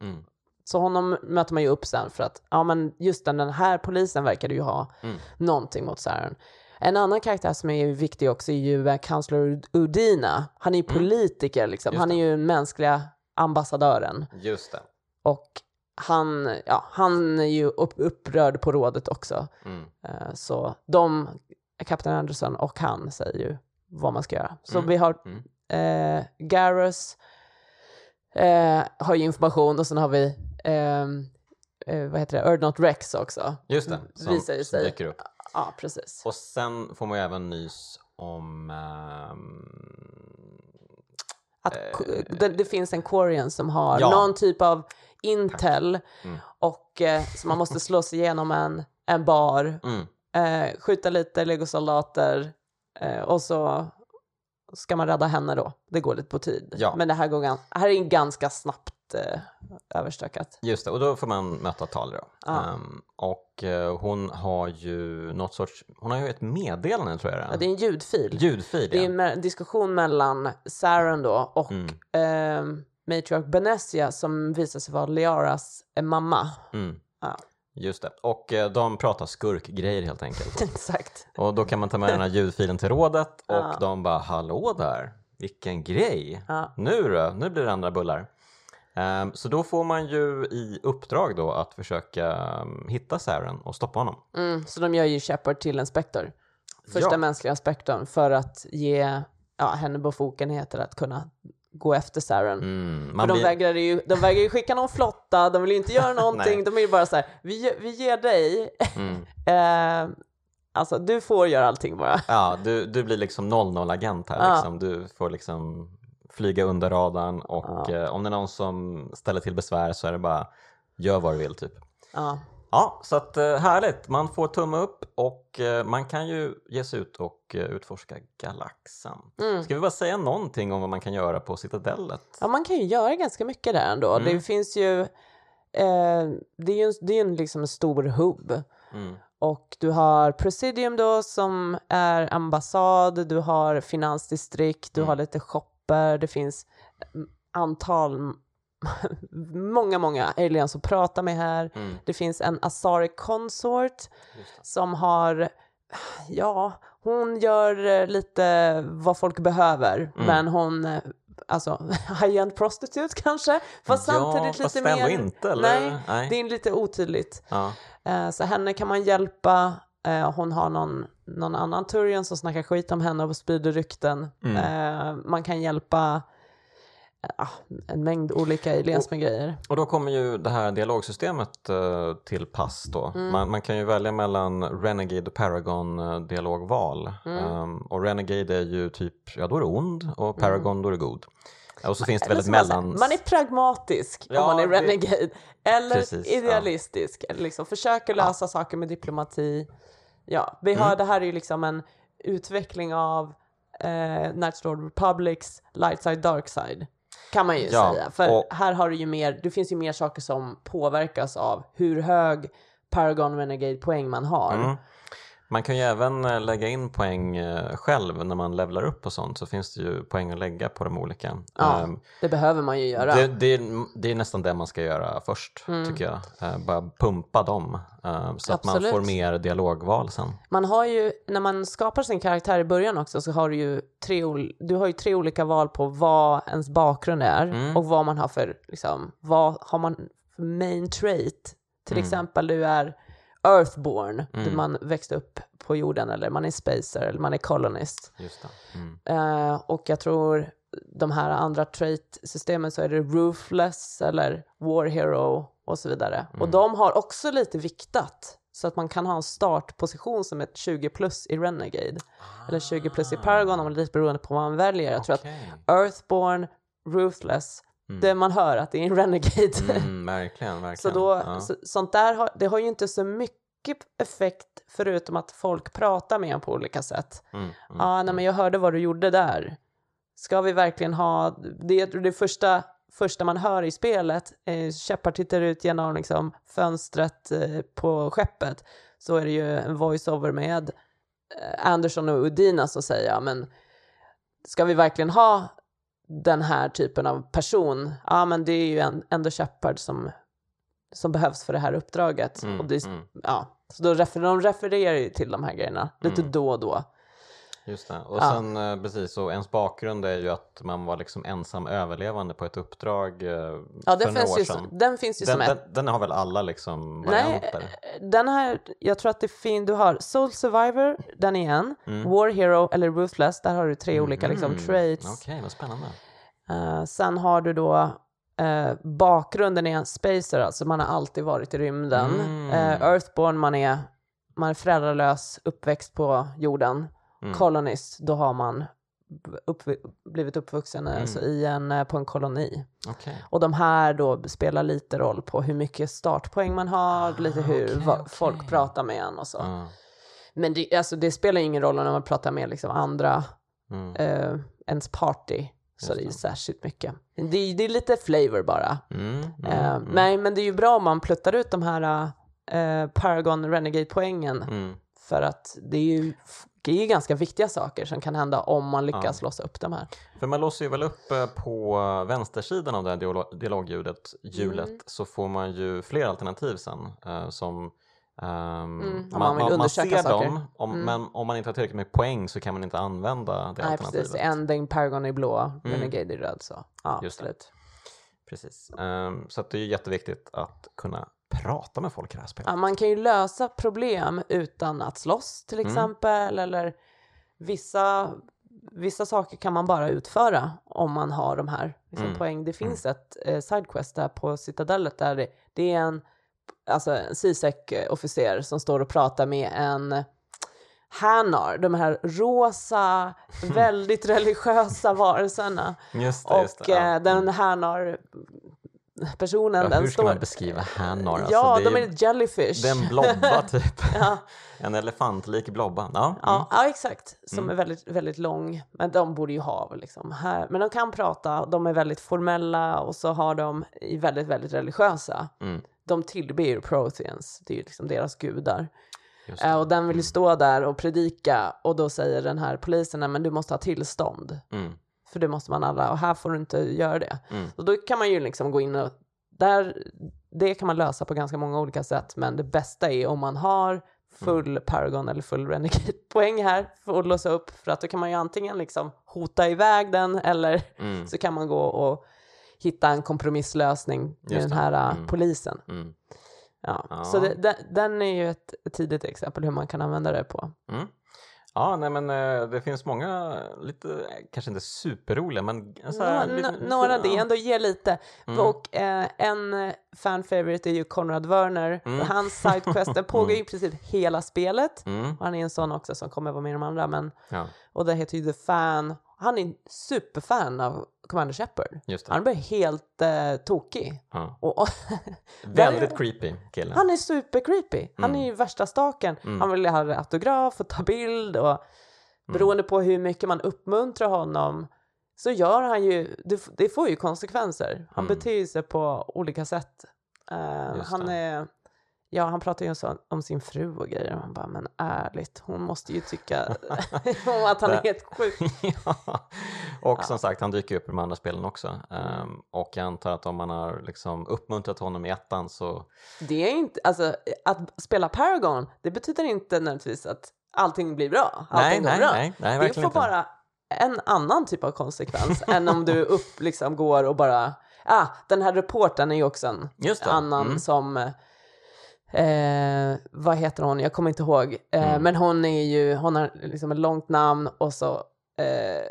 Mm. Så honom möter man ju upp sen för att, ja men just den, den här polisen verkade ju ha Mm. någonting mot Saren. En annan karaktär som är viktig också är ju eh, Counselor Udina. Han är ju politiker liksom, Mm. Han är ju den mänskliga ambassadören. Just det. Och han, ja, han är ju upp, upprörd på rådet också. Mm. Eh, så de, Kapten Anderson och han säger ju vad man ska göra. Så Mm. vi har Mm. eh, Garrus eh, har ju information och sen har vi ehm, eh, vad heter det, Erdnot Rex också. Just det, som, Visar sig. dyker upp. Ja, precis. Och sen får man ju även nys om... ehm, Att eh, det, det finns en Quarian som har Ja. någon typ av intel Mm. och eh, så man måste slå sig igenom en, en bar, mm, eh, skjuta lite legosoldater eh, och så ska man rädda henne då. Det går lite på tid. Ja. Men det här, går, här är ganska snabbt eh, överstökat. just det, och då får man möta Tali då. Ja. Ehm, och eh, hon har ju något sorts... Hon har ju ett meddelande tror jag Ja, det är en ljudfil. Ljudfil, Det är ja. en diskussion mellan Saren då och Mm. eh, Matriarch Benessia som visar sig vara Liaras eh, mamma. Mm. Ja. Just det. Och eh, de pratar skurkgrejer helt enkelt. Exakt. Och då kan man ta med den här ljudfilen till rådet och Ja. de bara hallå där, vilken grej. Ja. Nu då, nu blir det andra bullar. Ehm, så då får man ju i uppdrag då att försöka um, hitta Saren och stoppa honom. Mm, så de gör ju Shepard till en spektor. Första Ja. mänskliga spektorn för att ge ja, henne befogenheter att kunna gå efter Saren. Mm, För de, blir, vägrar ju, de vägrar ju skicka någon flotta, de vill ju inte göra någonting. De är ju bara så här, vi, vi ger dig, mm, eh, alltså du får göra allting bara. ja, du, du blir liksom 00-agent här. Ja. Liksom. Du får liksom flyga under radarn och Ja. eh, om det är någon som ställer till besvär så är det bara gör vad du vill typ. Ja. Ja, så att eh, härligt. Man får tumme upp och eh, man kan ju ge sig ut och eh, utforska galaxen. Mm. Ska vi bara säga någonting om vad man kan göra på Citadellet? Ja, man kan ju göra ganska mycket där ändå. Mm. Det finns ju, eh, det är ju en, det är en, liksom stor hubb. Mm. Och du har Presidium då som är ambassad, du har finansdistrikt, du Mm. har lite shopper, det finns mm, antal, många, många aliens att prata med här. Mm. Det finns en Asari Consort som har, ja, hon gör eh, lite vad folk behöver, Mm. men hon, eh, alltså, high-end prostitute kanske, fast ja, samtidigt lite mer, inte, eller? Nej, det är lite otydligt. Ja. Eh, Så henne kan man hjälpa. Hon har någon, någon annan Turian som snackar skit om henne och sprider rykten. Mm. Man kan hjälpa eh, en mängd olika aliens med grejer. Och då kommer ju det här dialogsystemet eh, till pass då. Mm. Man, man kan ju välja mellan Renegade och Paragon eh, dialogval. Mm. Ehm, och Renegade är ju typ, ja då är det ond och Paragon då är det god. Och så finns det väldigt man mellan... Man är pragmatisk Ja, om man är det- renegade. Eller Precis, ja. idealistisk. Eller liksom försöker lösa saker med diplomati. Ja, vi har, Mm. det här är ju liksom en utveckling av eh, Knights Lord Republics Light Side Dark Side. Kan man ju Ja, säga. För och- här har du ju mer, det finns ju mer saker som påverkas av hur hög Paragon Renegade poäng man har. Mm. Man kan ju även eh, lägga in poäng eh, själv när man levlar upp och sånt så finns det ju poäng att lägga på de olika. Ja, Ehm, det behöver man ju göra. det, det, är, det är nästan det man ska göra först tycker jag. Eh, bara pumpa dem eh, så att man Mm. Absolut. får mer dialogval sen. Man har ju, när man skapar sin karaktär i början också så har du ju tre, du har ju tre olika val på vad ens bakgrund är Mm. och vad man har för, liksom, vad har man för main trait. Till Mm. exempel du är Earthborn, Mm. man växte upp på jorden eller man är spacer eller man är colonist. Mm. Eh, och jag tror de här andra trait-systemen så är det roofless eller war hero och så vidare. Och Mm. de har också lite viktat så att man kan ha en startposition som ett 20 plus i Renegade. Eller 20 plus i Paragon, om det är lite beroende på vad man väljer. Jag tror att. Earthborn, Ruthless, Mm. det man hör att det är en Renegade. Mm, verkligen, verkligen. Så då, ja. så, sånt där har, det har ju inte så mycket effekt förutom att folk pratar med en på olika sätt. Mm, mm, Ja, ah, nej, men jag hörde vad du gjorde där. Ska vi verkligen ha, det, det första, första man hör i spelet, eh, Shepard tittar ut genom liksom, fönstret eh, på skeppet, så är det ju en voiceover med eh, Anderson och Udina så säger jag, men ska vi verkligen ha den här typen av person? Ja, men det är ju en, ändå Shepard som, som behövs för det här uppdraget. Mm, och det, mm. ja, så då refer, de refererar ju till de här grejerna lite Mm. då och då. Just det. Och Ja. sen eh, precis, så ens bakgrund är ju att man var liksom ensam överlevande på ett uppdrag eh, Ja, för den några år ju, sedan. som- den finns ju Den, som ett den, den har väl alla liksom Nej, varianter? den här, jag tror att det finns, du har Soul Survivor, den är en, Mm. War Hero eller Ruthless, där har du tre olika liksom, Mhm. traits. Okej, vad spännande. Eh, sen har du då eh, bakgrunden är en spacer, alltså man har alltid varit i rymden. Mm. Eh, Earthborn, man är, man är föräldralös, uppväxt på jorden. Mm. Colonist, då har man upp, blivit uppvuxen Mm. alltså, i en, eh, på en koloni. Okej. Och de här då spelar lite roll på hur mycket startpoäng man har, lite hur Ah, va, okej. folk pratar med en och så. Ja. Men det, alltså, det spelar ingen roll när man pratar med liksom andra, Mm. eh, ens party. Så det är särskilt mycket. Det, det är lite flavor bara. Mm. Mm. Eh, Mm. Nej, men det är ju bra om man pluttar ut de här eh, Paragon Renegade-poängen. Mm. För att det är ju det är ju ganska viktiga saker som kan hända om man lyckas låsa upp de här. För man låser ju väl upp eh, på vänstersidan av det här dialo- dialogljudet hjulet Mm. så får man ju fler alternativ sen eh, som ehm, Mm, man vill undersöka ser saker. dem, om, Mm. men om man inte har tillräckligt med poäng så kan man inte använda det Nej, alternativet. precis. Ending Paragon är blå, Mm. Renegade är röd. Så. Ja, Just det. absolut. Precis. Ehm, så det är jätteviktigt att kunna prata med folk i det här spelet. Ja, man kan ju lösa problem utan att slåss till Mm. exempel. Eller vissa, vissa saker kan man bara utföra om man har de här liksom, Mm. poäng. Det finns ett eh, sidequest där på Citadellet där det, det är en, alltså en CSEC-officer som står och pratar med en Hanar, de här rosa, väldigt religiösa varelserna. Just det, just Och det. ja. eh, den Hanar personen, Ja, den hur ska står... man beskriva Hanar? Alltså, ja, det de är, är jellyfish. det är en blobba typ. ja. En elefantlik blobba. Ja. Ja, Mm. ja, exakt. Som Mm. är väldigt, väldigt lång. Men de borde ju ha liksom här. Men de kan prata, de är väldigt formella och så har de är väldigt, väldigt religiösa. Mm. De tillber ju Protheans, det är ju liksom deras gudar. Eh, och den vill ju stå där och predika och då säger den här polisen, "Nej, men du måste ha tillstånd. Mm. För det måste man alla, och här får du inte göra det. Mm. Och då kan man ju liksom gå in och, där, det kan man lösa på ganska många olika sätt, men det bästa är om man har full Mm. Paragon eller full Renegade poäng här för att låsa upp, för att då kan man ju antingen liksom hota iväg den eller Mm. så kan man gå och hitta en kompromisslösning med Just den här äh, Mm. polisen. Mm. Ja. Ja. Så det, den, den är ju ett, ett tidigt exempel hur man kan använda det på. Mm. Ja, nej men eh, det finns många, lite, eh, kanske inte superroliga men så här, Nå- lite, nå- några ja. det ändå ger lite. Mm. Och eh, en eh, fan favorite är ju Konrad Werner. Mm. Och hans sidequest, den pågår ju i princip hela spelet. Mm. Han är en sån också som kommer vara med i de andra. Men, Ja, och det heter ju The Fan. Han är superfan av Commander Shepard. Han blir helt eh, tokig. Ja. Och, och Väldigt creepy kille. han är super creepy. Han Mm. är ju värsta staken. Mm. Han vill ha autograf och ta bild och beroende på hur mycket man uppmuntrar honom så gör han ju, det, det får ju konsekvenser. Han Mm. beter sig på olika sätt. Just han är, ja han pratar ju så, om sin fru och grejer. Man bara, men ärligt, hon måste ju tycka att han är helt sjuk. ja. Och Ja. som sagt, han dyker upp i de andra spelen också. Mm. Och jag antar att om man har liksom uppmuntrat honom i ettan så... Det är inte, alltså att spela Paragon, det betyder inte nödvändigtvis att allting blir bra. Nej, Allting går nej, bra. nej, nej, det får inte. bara en annan typ av konsekvens än om du upp liksom går och bara, ah, den här reportern är ju också en Just det. annan Mm. som, eh, vad heter hon, jag kommer inte ihåg, eh, Mm. men hon är ju, hon har liksom ett långt namn och så eh,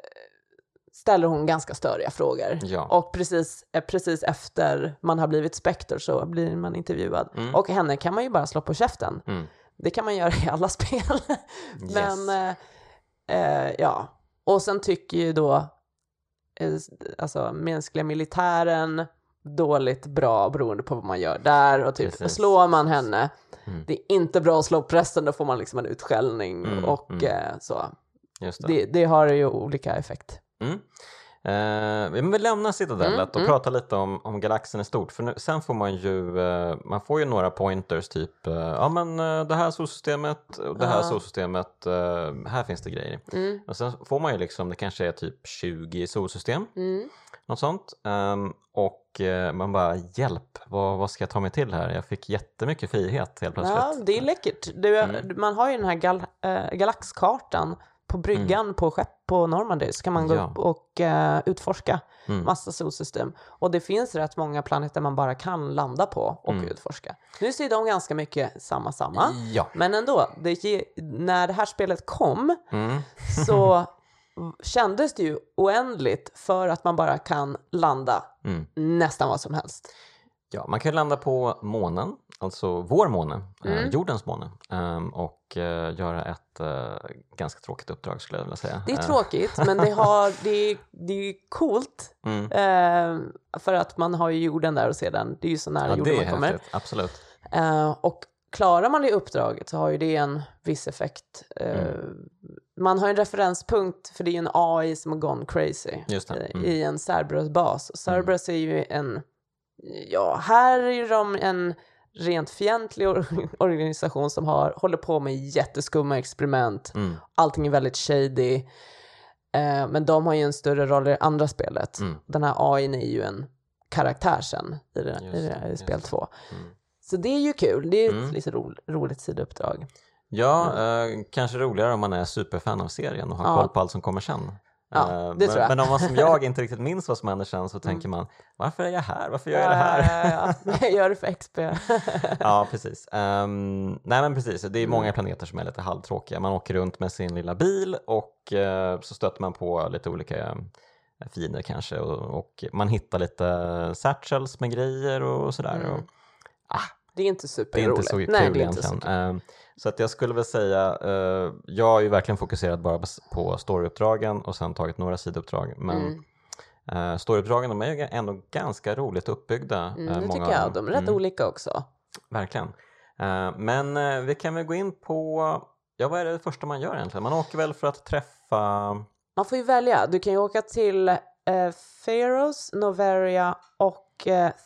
ställer hon ganska störiga frågor. Ja. Och precis, eh, precis efter man har blivit Spectre så blir man intervjuad. Mm. Och henne kan man ju bara slå på käften. Mm. Det kan man göra i alla spel. Yes. Men eh, eh, ja, och sen tycker ju då alltså mänskliga militären dåligt bra beroende på vad man gör där och typ Precis. slår man henne Mm. det är inte bra att slå prästen då får man liksom en utskällning Mm, och mm. så Just det. det, det har ju olika effekt Mm. Eh, vi lämnar Citadellet Mm, och mm. pratar lite om, om galaxen i stort. För nu, sen får man ju, eh, man får ju några pointers typ, eh, ja men eh, det här solsystemet, och det här Ja. solsystemet, eh, här finns det grejer. mm, Och sen får man ju liksom, det kanske är typ 20 solsystem, mm. något sånt. Ehm, och eh, man bara, hjälp, vad, vad ska jag ta mig till här? Jag fick jättemycket frihet helt plötsligt. Ja, det är läckert. Du, Mm. Man har ju den här gal, eh, galaxkartan på bryggan på skepp på Normandy så kan man gå Ja. upp och eh, utforska Mm. massa solsystem. Och det finns rätt många planeter man bara kan landa på och Mm. utforska. Nu ser de ganska mycket samma samma. Ja. Men ändå, det, när det här spelet kom Mm. så kändes det ju oändligt för att man bara kan landa Mm. nästan vad som helst. Ja, man kan landa på månen, alltså vår måne, eh, Mm. jordens måne, ehm, och eh, göra ett eh, ganska tråkigt uppdrag skulle jag vilja säga. Det är Eh, tråkigt, men det, har, det, är, det är coolt. Mm. Eh, för att man har ju jorden där och ser den. Det är ju så nära Ja, jorden man kommer. häftigt, absolut. Eh, och klarar man det uppdraget så har ju det en viss effekt. Eh, Mm. Man har en referenspunkt, för det är ju en AI som har gone crazy Mm. i en Cerberus-bas. Och Cerberus är ju en, ja, här är de en rent fientlig or- organisation som har, håller på med jätteskumma experiment. Mm. Allting är väldigt shady. Eh, men de har ju en större roll i det andra spelet. Mm. Den här AI är ju en karaktär sen i, det, i, det, i spel två. Mm. Så det är ju kul. Det är ett Mm. lite ro, roligt sidouppdrag. Ja, eh, kanske roligare om man är superfan av serien och har Ja. koll på allt som kommer sen. Ja, Eh, det men, tror jag. Mm. men om man som jag inte riktigt minns vad som händer sen så tänker man, varför är jag här? Varför gör jag det här? Ja, ja, ja. Jag gör det för XP. ja, precis. Ehm, nej, men precis. Det är Mm. många planeter som är lite halvtråkiga. Man åker runt med sin lilla bil och eh, så stöter man på lite olika eh, fiender kanske och, och man hittar lite satchels med grejer och sådär. Mm. Och, ah, Det är inte det är superroligt. inte så kul Nej, det är inte egentligen. Så att jag skulle väl säga, eh, jag har ju verkligen fokuserat bara på storyuppdragen och sen tagit några sidouppdrag. Men Mm. eh, storyuppdragen de är ändå ganska roligt uppbyggda. Mm, eh, det många tycker jag. De är rätt Mm. olika också. Verkligen. Eh, Men eh, vi kan väl gå in på, ja vad är det första man gör egentligen? Man åker väl för att träffa, Man får ju välja. Du kan ju åka till eh, Pharos, Noveria och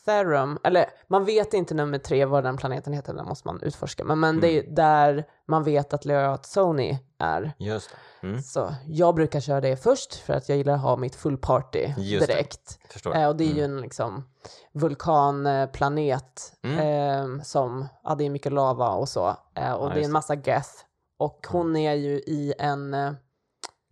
Therum. Eller man vet inte nummer tre vad den planeten heter, den måste man utforska. Men, men det är Mm. där man vet att Leot Sony är. just det, mm, Så jag brukar köra det först för att jag gillar att ha mitt full party Just det. direkt. förstår Eh, och det är ju Mm. en liksom vulkanplanet Mm. eh, som, ja det är mycket lava och så. Eh, och Ja, det är en det. massa geth. Och hon är ju i en, eh,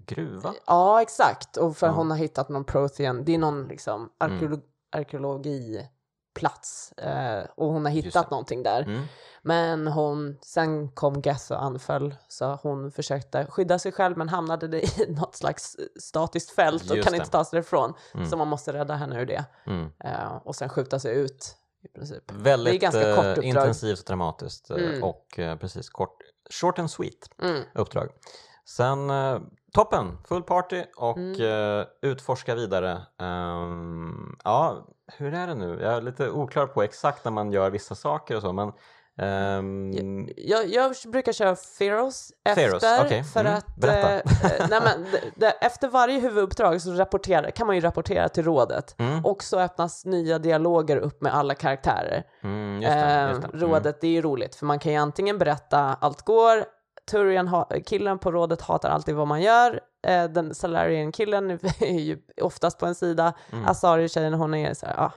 Gruva? ja exakt, och för. Mm. hon har hittat någon Prothean, det är någon liksom arkeolo- arkeologiplats. Eh, och hon har hittat någonting där. Mm. Men hon, sen kom Geth och anföll så hon försökte skydda sig själv men hamnade det i något slags statiskt fält och Just kan det. inte ta sig därifrån. Mm. Så man måste rädda henne ur det. Mm. Eh, och sen skjuta sig ut i princip. Väldigt ganska kort eh, intensivt och dramatiskt eh, Mm. och eh, precis kort, short and sweet Mm. uppdrag. Sen eh, toppen, full party och Mm. eh, utforska vidare. Ehm, ja, hur är det nu? Jag är lite oklar på exakt när man gör vissa saker och så, men ehm, Jag, jag brukar köra Pharos efter okej. för Mm, att berätta. eh, nej men, det, efter varje huvuduppdrag så rapporterar, kan man ju rapportera till rådet mm, och så öppnas nya dialoger upp med alla karaktärer. mm, just det, just det. Eh, rådet, det är ju roligt för man kan ju antingen berätta allt går, Turian, killen på rådet hatar alltid vad man gör, eh, den Salarian-killen är ju oftast på en sida, Mm. Asari-tjejen hon är så här, ah,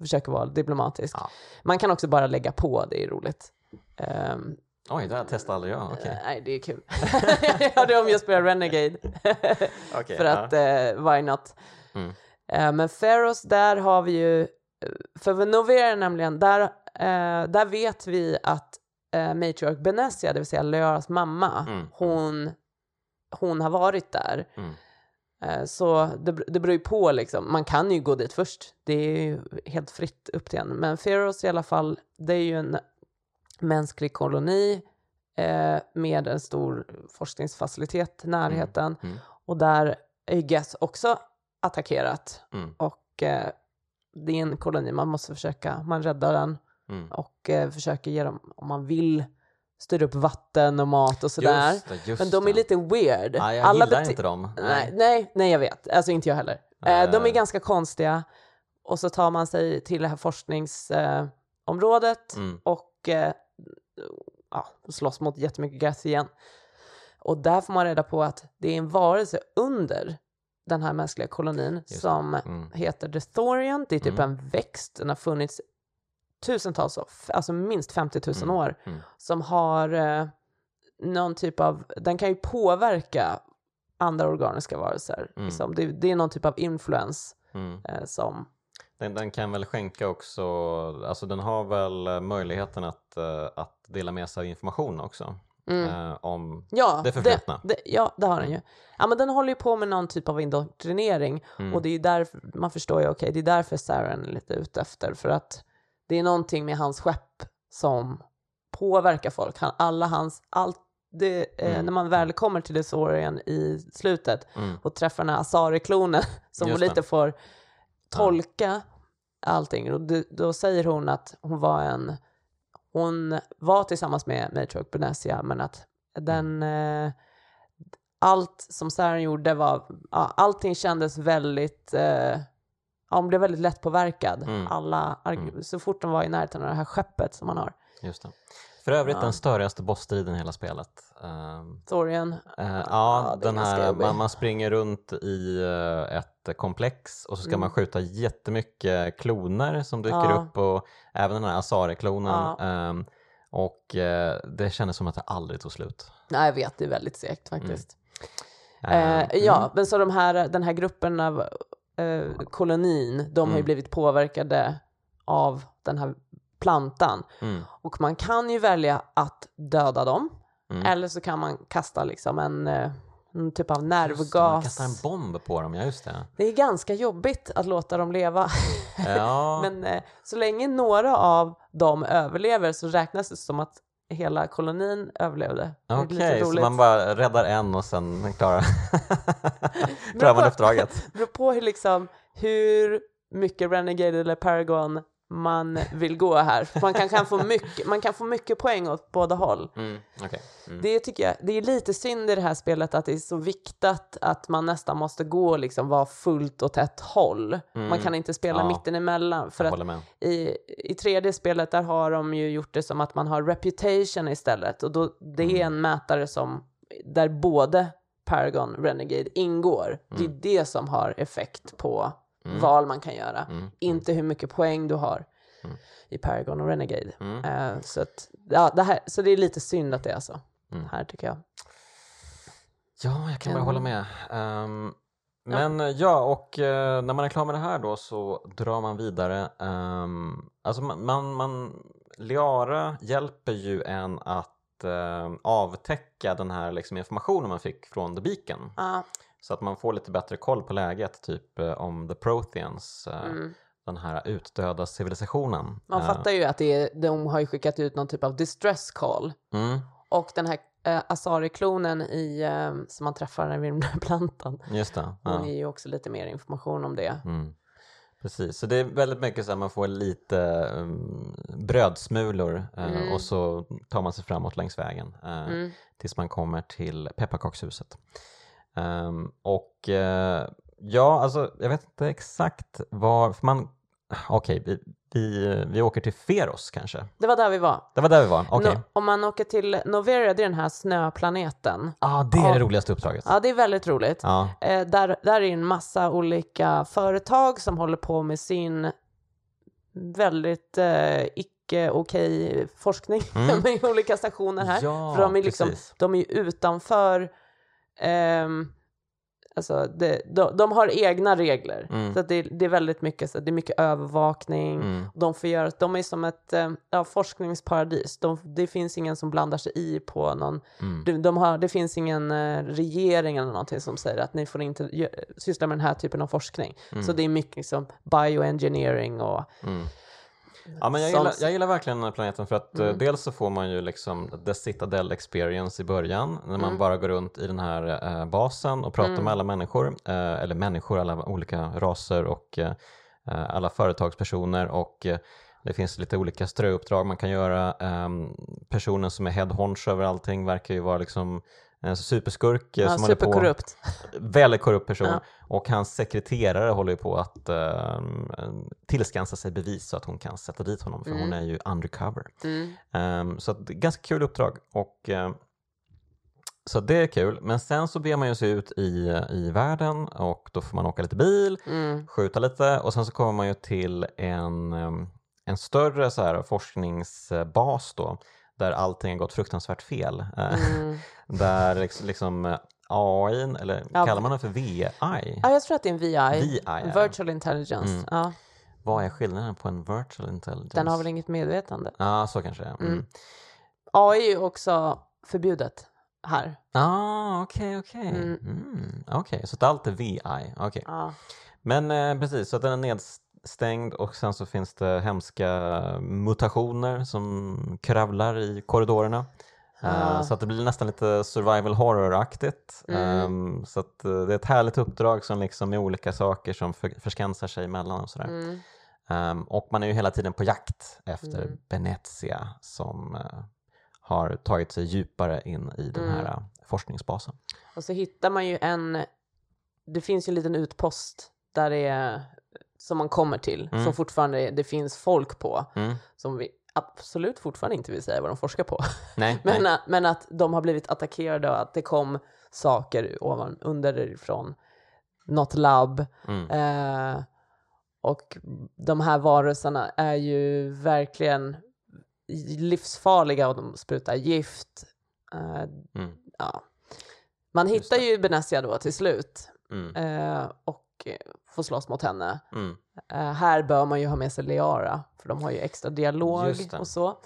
försöker vara diplomatisk. Ja. Man kan också bara lägga på, det är roligt. Ehm, Oj, det här testade aldrig jag. Okej. eh, nej, det är kul. ja, det är om jag spelar Renegade. Okej, för ja. att, eh, why not? Mm. Eh, men Pharos, där har vi ju, för Novera nämligen, där, där vet vi att eh, Matriarch Benessia, det vill säga Leoras mamma, Mm. hon, hon har varit där. Mm. Eh, så det, det beror ju på liksom, man kan ju gå dit först, det är ju helt fritt upp till en. Men Pharos i alla fall, det är ju en mänsklig koloni eh, med en stor forskningsfacilitet i närheten. Mm. Och där är Geth också attackerat. Mm. Och eh, det är en koloni, man måste försöka, man räddar den Mm. och eh, försöker ge dem, om man vill, styra upp vatten och mat och sådär. Just det, just Men de är det. lite weird. Ja, jag Alla gillar inte dem. Nej, nej, nej, jag vet. Alltså inte jag heller. Eh, de är ganska konstiga. Och så tar man sig till det här forskningsområdet eh, Mm. och eh, ja, slåss mot jättemycket gas igen. Och där får man reda på att det är en varelse under den här mänskliga kolonin som Mm. heter The Thorian. Det är typ Mm. en växt, den har funnits tusentals alltså minst 50 000 Mm. år, Mm. som har eh, någon typ av, den kan ju påverka andra organiska varelser. Mm. Liksom. Det, det är någon typ av influens Mm. eh, som... Den, den kan väl skänka också, alltså den har väl eh, möjligheten att, eh, att dela med sig av information också Mm. eh, om Ja, det förflutna. Det, ja, det har den ju. Ja, men den håller ju på med någon typ av indoktrinering Mm. och det är ju därför, man förstår ju, okej, det är därför Saren är lite ute efter, för att det är någonting med hans skepp som påverkar folk. Han, alla hans, allt det, eh, Mm. när man väl kommer till Desorien i slutet Mm. och träffar den här Asari-klonen som Just lite får tolka allting. Och då, då säger hon att hon var en... Hon var tillsammans med Matrock Benesia, men att den... Eh, allt som Saren gjorde var... Ja, allting kändes väldigt... Eh, ja, hon blev väldigt lättpåverkad. Mm. Alla, Mm. Så fort de var i närheten av det här skeppet som man har. Just det. För övrigt Ja. den störigaste bossstriden i hela spelet. Ehm, Storyn. Eh, Ja, ja, den här, man, man springer runt i eh, ett komplex och så ska Mm. man skjuta jättemycket kloner som dyker Ja. upp och även den här Asare-klonen. Ja. ehm, och eh, det kändes som att det aldrig tog slut. Nej, jag vet, det är väldigt segt faktiskt. Ehm, Eh, ja, men så de här, den här gruppen av eh, kolonin, de har ju Mm. blivit påverkade av den här plantan. Mm, Och man kan ju välja att döda dem, mm. eller så kan man kasta liksom en, eh, en typ av Just det, Man nervgas. kastar en bomb på dem, ja just det. Det är ganska jobbigt att låta dem leva. Ja, Men eh, så länge några av dem överlever så räknas det som att hela kolonin överlevde. Okej, lite så man bara räddar en och sen klarar, klarar man uppdraget. Det beror på hur, liksom, hur mycket Renegade eller Paragon man vill gå här. Man kan, kan, få, mycket, man kan få mycket poäng åt båda håll. Mm, okej. mm. Det tycker jag, det är lite synd i det här spelet att det är så viktat att man nästan måste gå liksom vara fullt åt ett håll. Man Mm. kan inte spela Ja. mitten emellan. För att i, I tredje spelet där har de ju gjort det som att man har reputation istället. Och då, det är Mm. en mätare som, där både Paragon Renegade ingår. Det är det som har effekt på Mm. val man kan göra. Mm. Inte hur mycket poäng du har Mm. i Paragon och Renegade. Eh, så, att, ja, det här, så det är lite synd att det är så. Mm. Här tycker jag. Ja, jag kan bara hålla med. Ehm, men eh, ja, och eh, när man är klar med det här då så drar man vidare. Um, alltså man, man, man, Liara hjälper ju en att eh, avtäcka den här liksom, informationen man fick från The Beacon. Ja, Så att man får lite bättre koll på läget, typ eh, om The Protheans, eh, mm. den här utdöda civilisationen. Man Eh, fattar ju att det är, de har skickat ut någon typ av distress call. Mm, Och den här eh, Asari-klonen i, eh, som man träffar vid den där plantan. just det. Hon Ja. ger ju också lite mer information om det. Mm. Precis, så det är väldigt mycket så att man får lite um, brödsmulor eh, Mm. och så tar man sig framåt längs vägen eh, Mm. tills man kommer till pepparkakshuset. Ehm, och eh, ja, alltså jag vet inte exakt var, för man, okej, vi, vi, vi åker till Feros kanske? Det var där vi var. Det var där vi var, okej. No, om man åker till Noveria, det är den här snöplaneten. ah, det är Ja. det roligaste uppdraget. Ja, det är väldigt roligt. Ja, Eh, där, där är en massa olika företag som håller på med sin väldigt eh, icke okej forskning Mm. med olika stationer här. ja För de är, liksom, precis. de är ju utanför, ehm, alltså det, de, de har egna regler. Mm. Så det, det är väldigt mycket, så det är mycket övervakning. Mm. De, får göra, de är som ett eh, ja, forskningsparadis. De, det finns ingen som blandar sig i på någon Mm. de, de har, det finns ingen eh, regering eller någonting som säger att ni får inte syssla med den här typen av forskning. Så det är mycket liksom bioengineering och Mm. Ja, men jag, Som- gillar, jag gillar verkligen den här planeten för att eh, Mm. dels så får man ju liksom the Citadel experience i början när man Mm. bara går runt i den här eh, basen och pratar Mm. med alla människor, eh, eller människor, alla olika raser och eh, eh, alla företagspersoner och eh, det finns lite olika ströuppdrag man kan göra. Ehm, personen som är head honch över allting verkar ju vara liksom en superskurk eh, ja, som håller på väldigt korrupt person Ja. och hans sekreterare håller ju på att uh, tillskansa sig bevis så att hon kan sätta dit honom för hon Mm. är ju undercover. Mm. Ehm, så att, ganska kul uppdrag och ehm, så det är kul. Men sen så ber man ju sig ut i, i världen och då får man åka lite bil, Mm. skjuta lite och sen så kommer man ju till en, ehm, en större så här forskningsbas då där allting har gått fruktansvärt fel. Eh, Mm. där liksom, liksom eh, AI, eller Ja, kallar man den för VI? Ja, jag tror att det är en VI. VI, ja. Virtual Intelligence. Mm. Ja, Vad är skillnaden på en virtual intelligence? den har väl inget medvetande. Ja, så kanske det är. Mm. Mm. AI är också förbjudet här. Ah, okej, okej. Mm. Mm. Okej, så att allt är VI. Okej. Ja. Men eh, precis, så att den är nedstängd och sen så finns det hemska mutationer som kravlar i korridorerna. Eh, Ja. Så att det blir nästan lite survival horror-aktigt. Mm. Ehm, så att eh, det är ett härligt uppdrag som liksom är olika saker som för, förskansar sig emellan och sådär. Mm. Ehm, och man är ju hela tiden på jakt efter Mm. Venezia som eh, har tagit sig djupare in i den här Mm. forskningsbasen. Och så hittar man ju en, det finns ju en liten utpost där det är, som man kommer till, Mm. som fortfarande det finns folk på, Mm. som vi absolut fortfarande inte vill säga vad de forskar på. Nej, Men, nej. att- men att de har blivit attackerade och att det kom saker ovan, underifrån något labb. Mm. Eh, och de här varelserna är ju verkligen livsfarliga och de sprutar gift. Eh, Mm. ja. Man Just hittar det. ju Benessia då till slut Mm. eh, och eh, får slåss mot henne. Mm. Eh, här bör man ju ha med sig Leara, för de har ju extra dialog det. och så.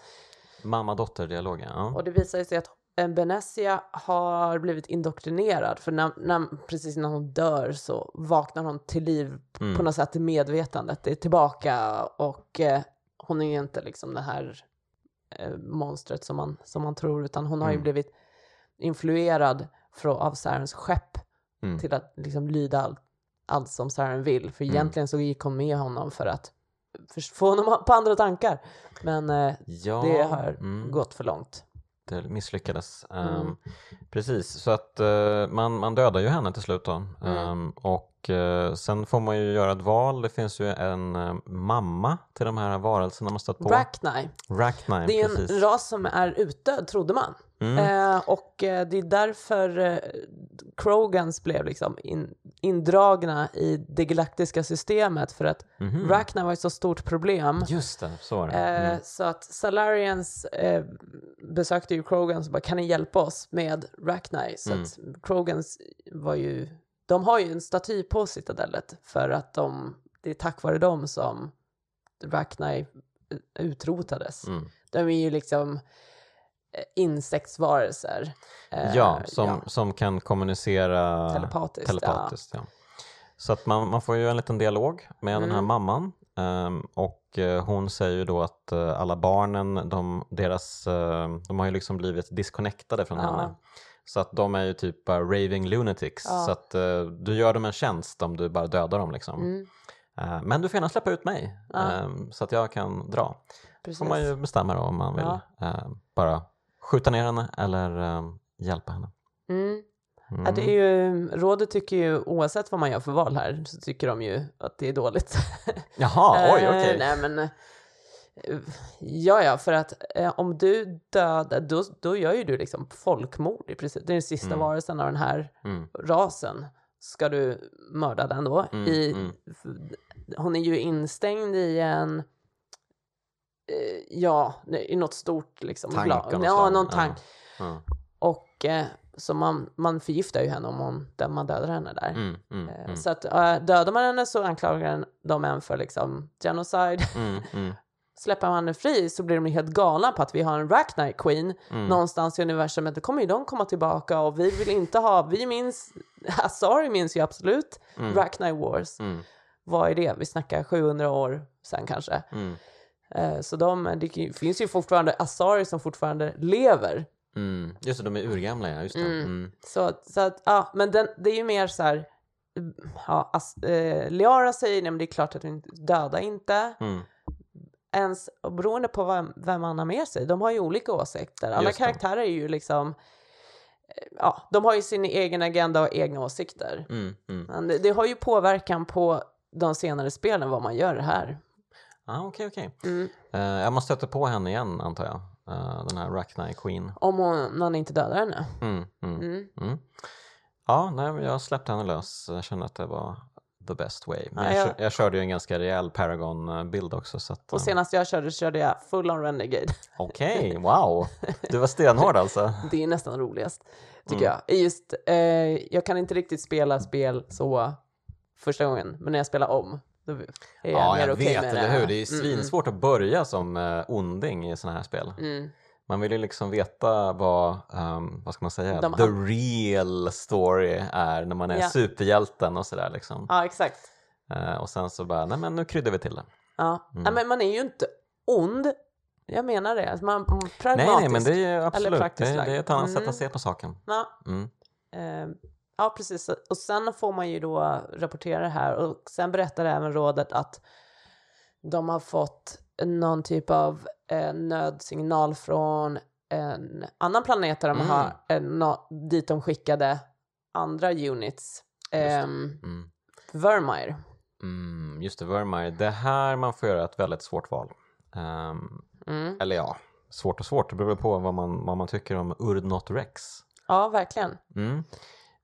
Mamma-dotter-dialogen, ja. Och det visar sig att Benessia har blivit indoktrinerad, för när, när, precis innan hon dör så vaknar hon till liv Mm. på något sätt i medvetandet, är tillbaka och eh, hon är ju inte liksom det här eh, monstret som man, som man tror, utan hon har ju Mm. blivit influerad från, av Sarens skepp Mm. till att liksom lyda allt, allt som Saren vill. För Mm. egentligen så gick hon med honom för att få honom på andra tankar. Men eh, Ja, det har mm. gått för långt. det misslyckades. Mm. Ehm, precis, så att eh, man, man dödar ju henne till slut då. Ehm, och eh, sen får man ju göra ett val. Det finns ju en eh, mamma till de här varelserna man stött på. Racknine, det är precis. en ras som är utdöd trodde man. Mm. Eh, och eh, det är därför eh, Krogans blev liksom in, indragna i det galaktiska systemet för att Mhm. Rackna var ett så stort problem. Just det, så var det. Eh, Mm. Så att Salarians eh, besökte ju Krogans och bara kan ni hjälpa oss med Rackney? Så Mm. att Krogans var ju, de har ju en staty på citadellet för att de, det är tack vare dem som Rackney utrotades. Mm. De är ju liksom eh, insektsvarelser. Eh, Ja, som, ja, som kan kommunicera telepatiskt. telepatiskt ja. Så att man, man får ju en liten dialog med den här Mm. mamman ehm, och eh, hon säger ju då att eh, alla barnen, de, deras, eh, de har ju liksom blivit disconnectade från Ja. henne. Så att de är ju typ bara raving lunatics. Ja. Så att eh, du gör dem en tjänst om du bara dödar dem liksom. Ja, mm, Eh, men du får gärna släppa ut mig Ja. ehm, så att jag kan dra. precis. får man ju bestämma då om man vill Ja. eh, bara skjuta ner henne eller eh, hjälpa henne. Mm. Mm. Ja, det är ju, rådet tycker ju, oavsett vad man gör för val här, så tycker de ju att det är dåligt. Jaha, oj Eh, okej. nej men, eh, ja ja, för att eh, om du dödar, då, då gör ju du liksom folkmord i princip. Det är den sista Mm. varelsen av den här Mm. rasen. Ska du mörda den då? Mm, I, mm. Hon är ju instängd i en, ja, i något stort liksom. Tank gla- av något Ja, någon Ja. tank. Ja. Och eh, så man, man förgiftar ju henne om hon, man dödar henne där. Mm, mm, Eh, mm, Så att äh, dödar man henne så anklagar de en för liksom genocide. mm, mm, Släpper man henne fri så blir de helt galna på att vi har en Racknight Queen mm. någonstans i universumet. Då kommer ju de komma tillbaka och vi vill inte ha, vi minns, Asari minns ju absolut Mm. Racknight Wars. Vad är det? Vi snackar 700 år sen kanske. Eh, Så de, det finns ju fortfarande Asari som fortfarande lever. mm. Just det, de är urgamla ja, just det. Mm. Mm. Så, så att, ja, men den, det är ju mer så här, ja, as, eh, Liara säger, nej men det är klart att vi inte, döda inte. Mm. Ens, beroende på vem, vem man har med sig, de har ju olika åsikter. Alla karaktärer är ju liksom, eh, ja, de har ju sin egen agenda och egna åsikter. Mm. Mm. Men det, det har ju påverkan på de senare spelen vad man gör här. Ah, okej, okej. Mm. Eh, jag måste stöta på henne igen antar jag. Eh, den här Rackney Queen. Om hon, någon inte dödar henne. Mm, mm, Mm. mm. Ja, nej, jag släppte henne lös. Jag kände att det var the best way. Men Nej, jag, jag- jag körde ju en ganska rejäl Paragon-bild också. Så att, Och eh, senast jag körde körde jag full on Renegade. Okej, wow. Du var stenhård alltså. Det är nästan roligast, tycker Mm. jag. Just, eh, jag kan inte riktigt spela spel så första gången, men när jag spelar om, då är jag Ja, mer jag okej vet, med eller hur? Det är Mm, svinsvårt att börja som uh, onding i sådana här spel. Mm, mm. Man vill ju liksom veta vad, ehm, vad ska man säga, De the real story är när man är Ja. superhjälten och sådär liksom. Ja, exakt. Eh, och sen så bara, nej men nu kryddar vi till det. Ja. Mm. Nej, men man är ju inte ond. Jag menar det. Alltså man, Nej, pragmatisk. nej, men det är absolut, det, det är ett annat sätt lagd. att se på saken. Ja, Mm. eh, ja, precis. Och sen får man ju då rapportera det här och sen berättar även rådet att de har fått någon typ av eh, nödsignal från en annan planet där de Mm. har eh, nå- dit de skickade andra units. Ehm, Mm. Vermeer. Mm, just det, Vermeer. Det här man får göra ett väldigt svårt val. Ehm, Mm. eller ja, svårt och svårt, det beror på vad man, vad man tycker om Urdnot Rex. Ja, verkligen. Mm.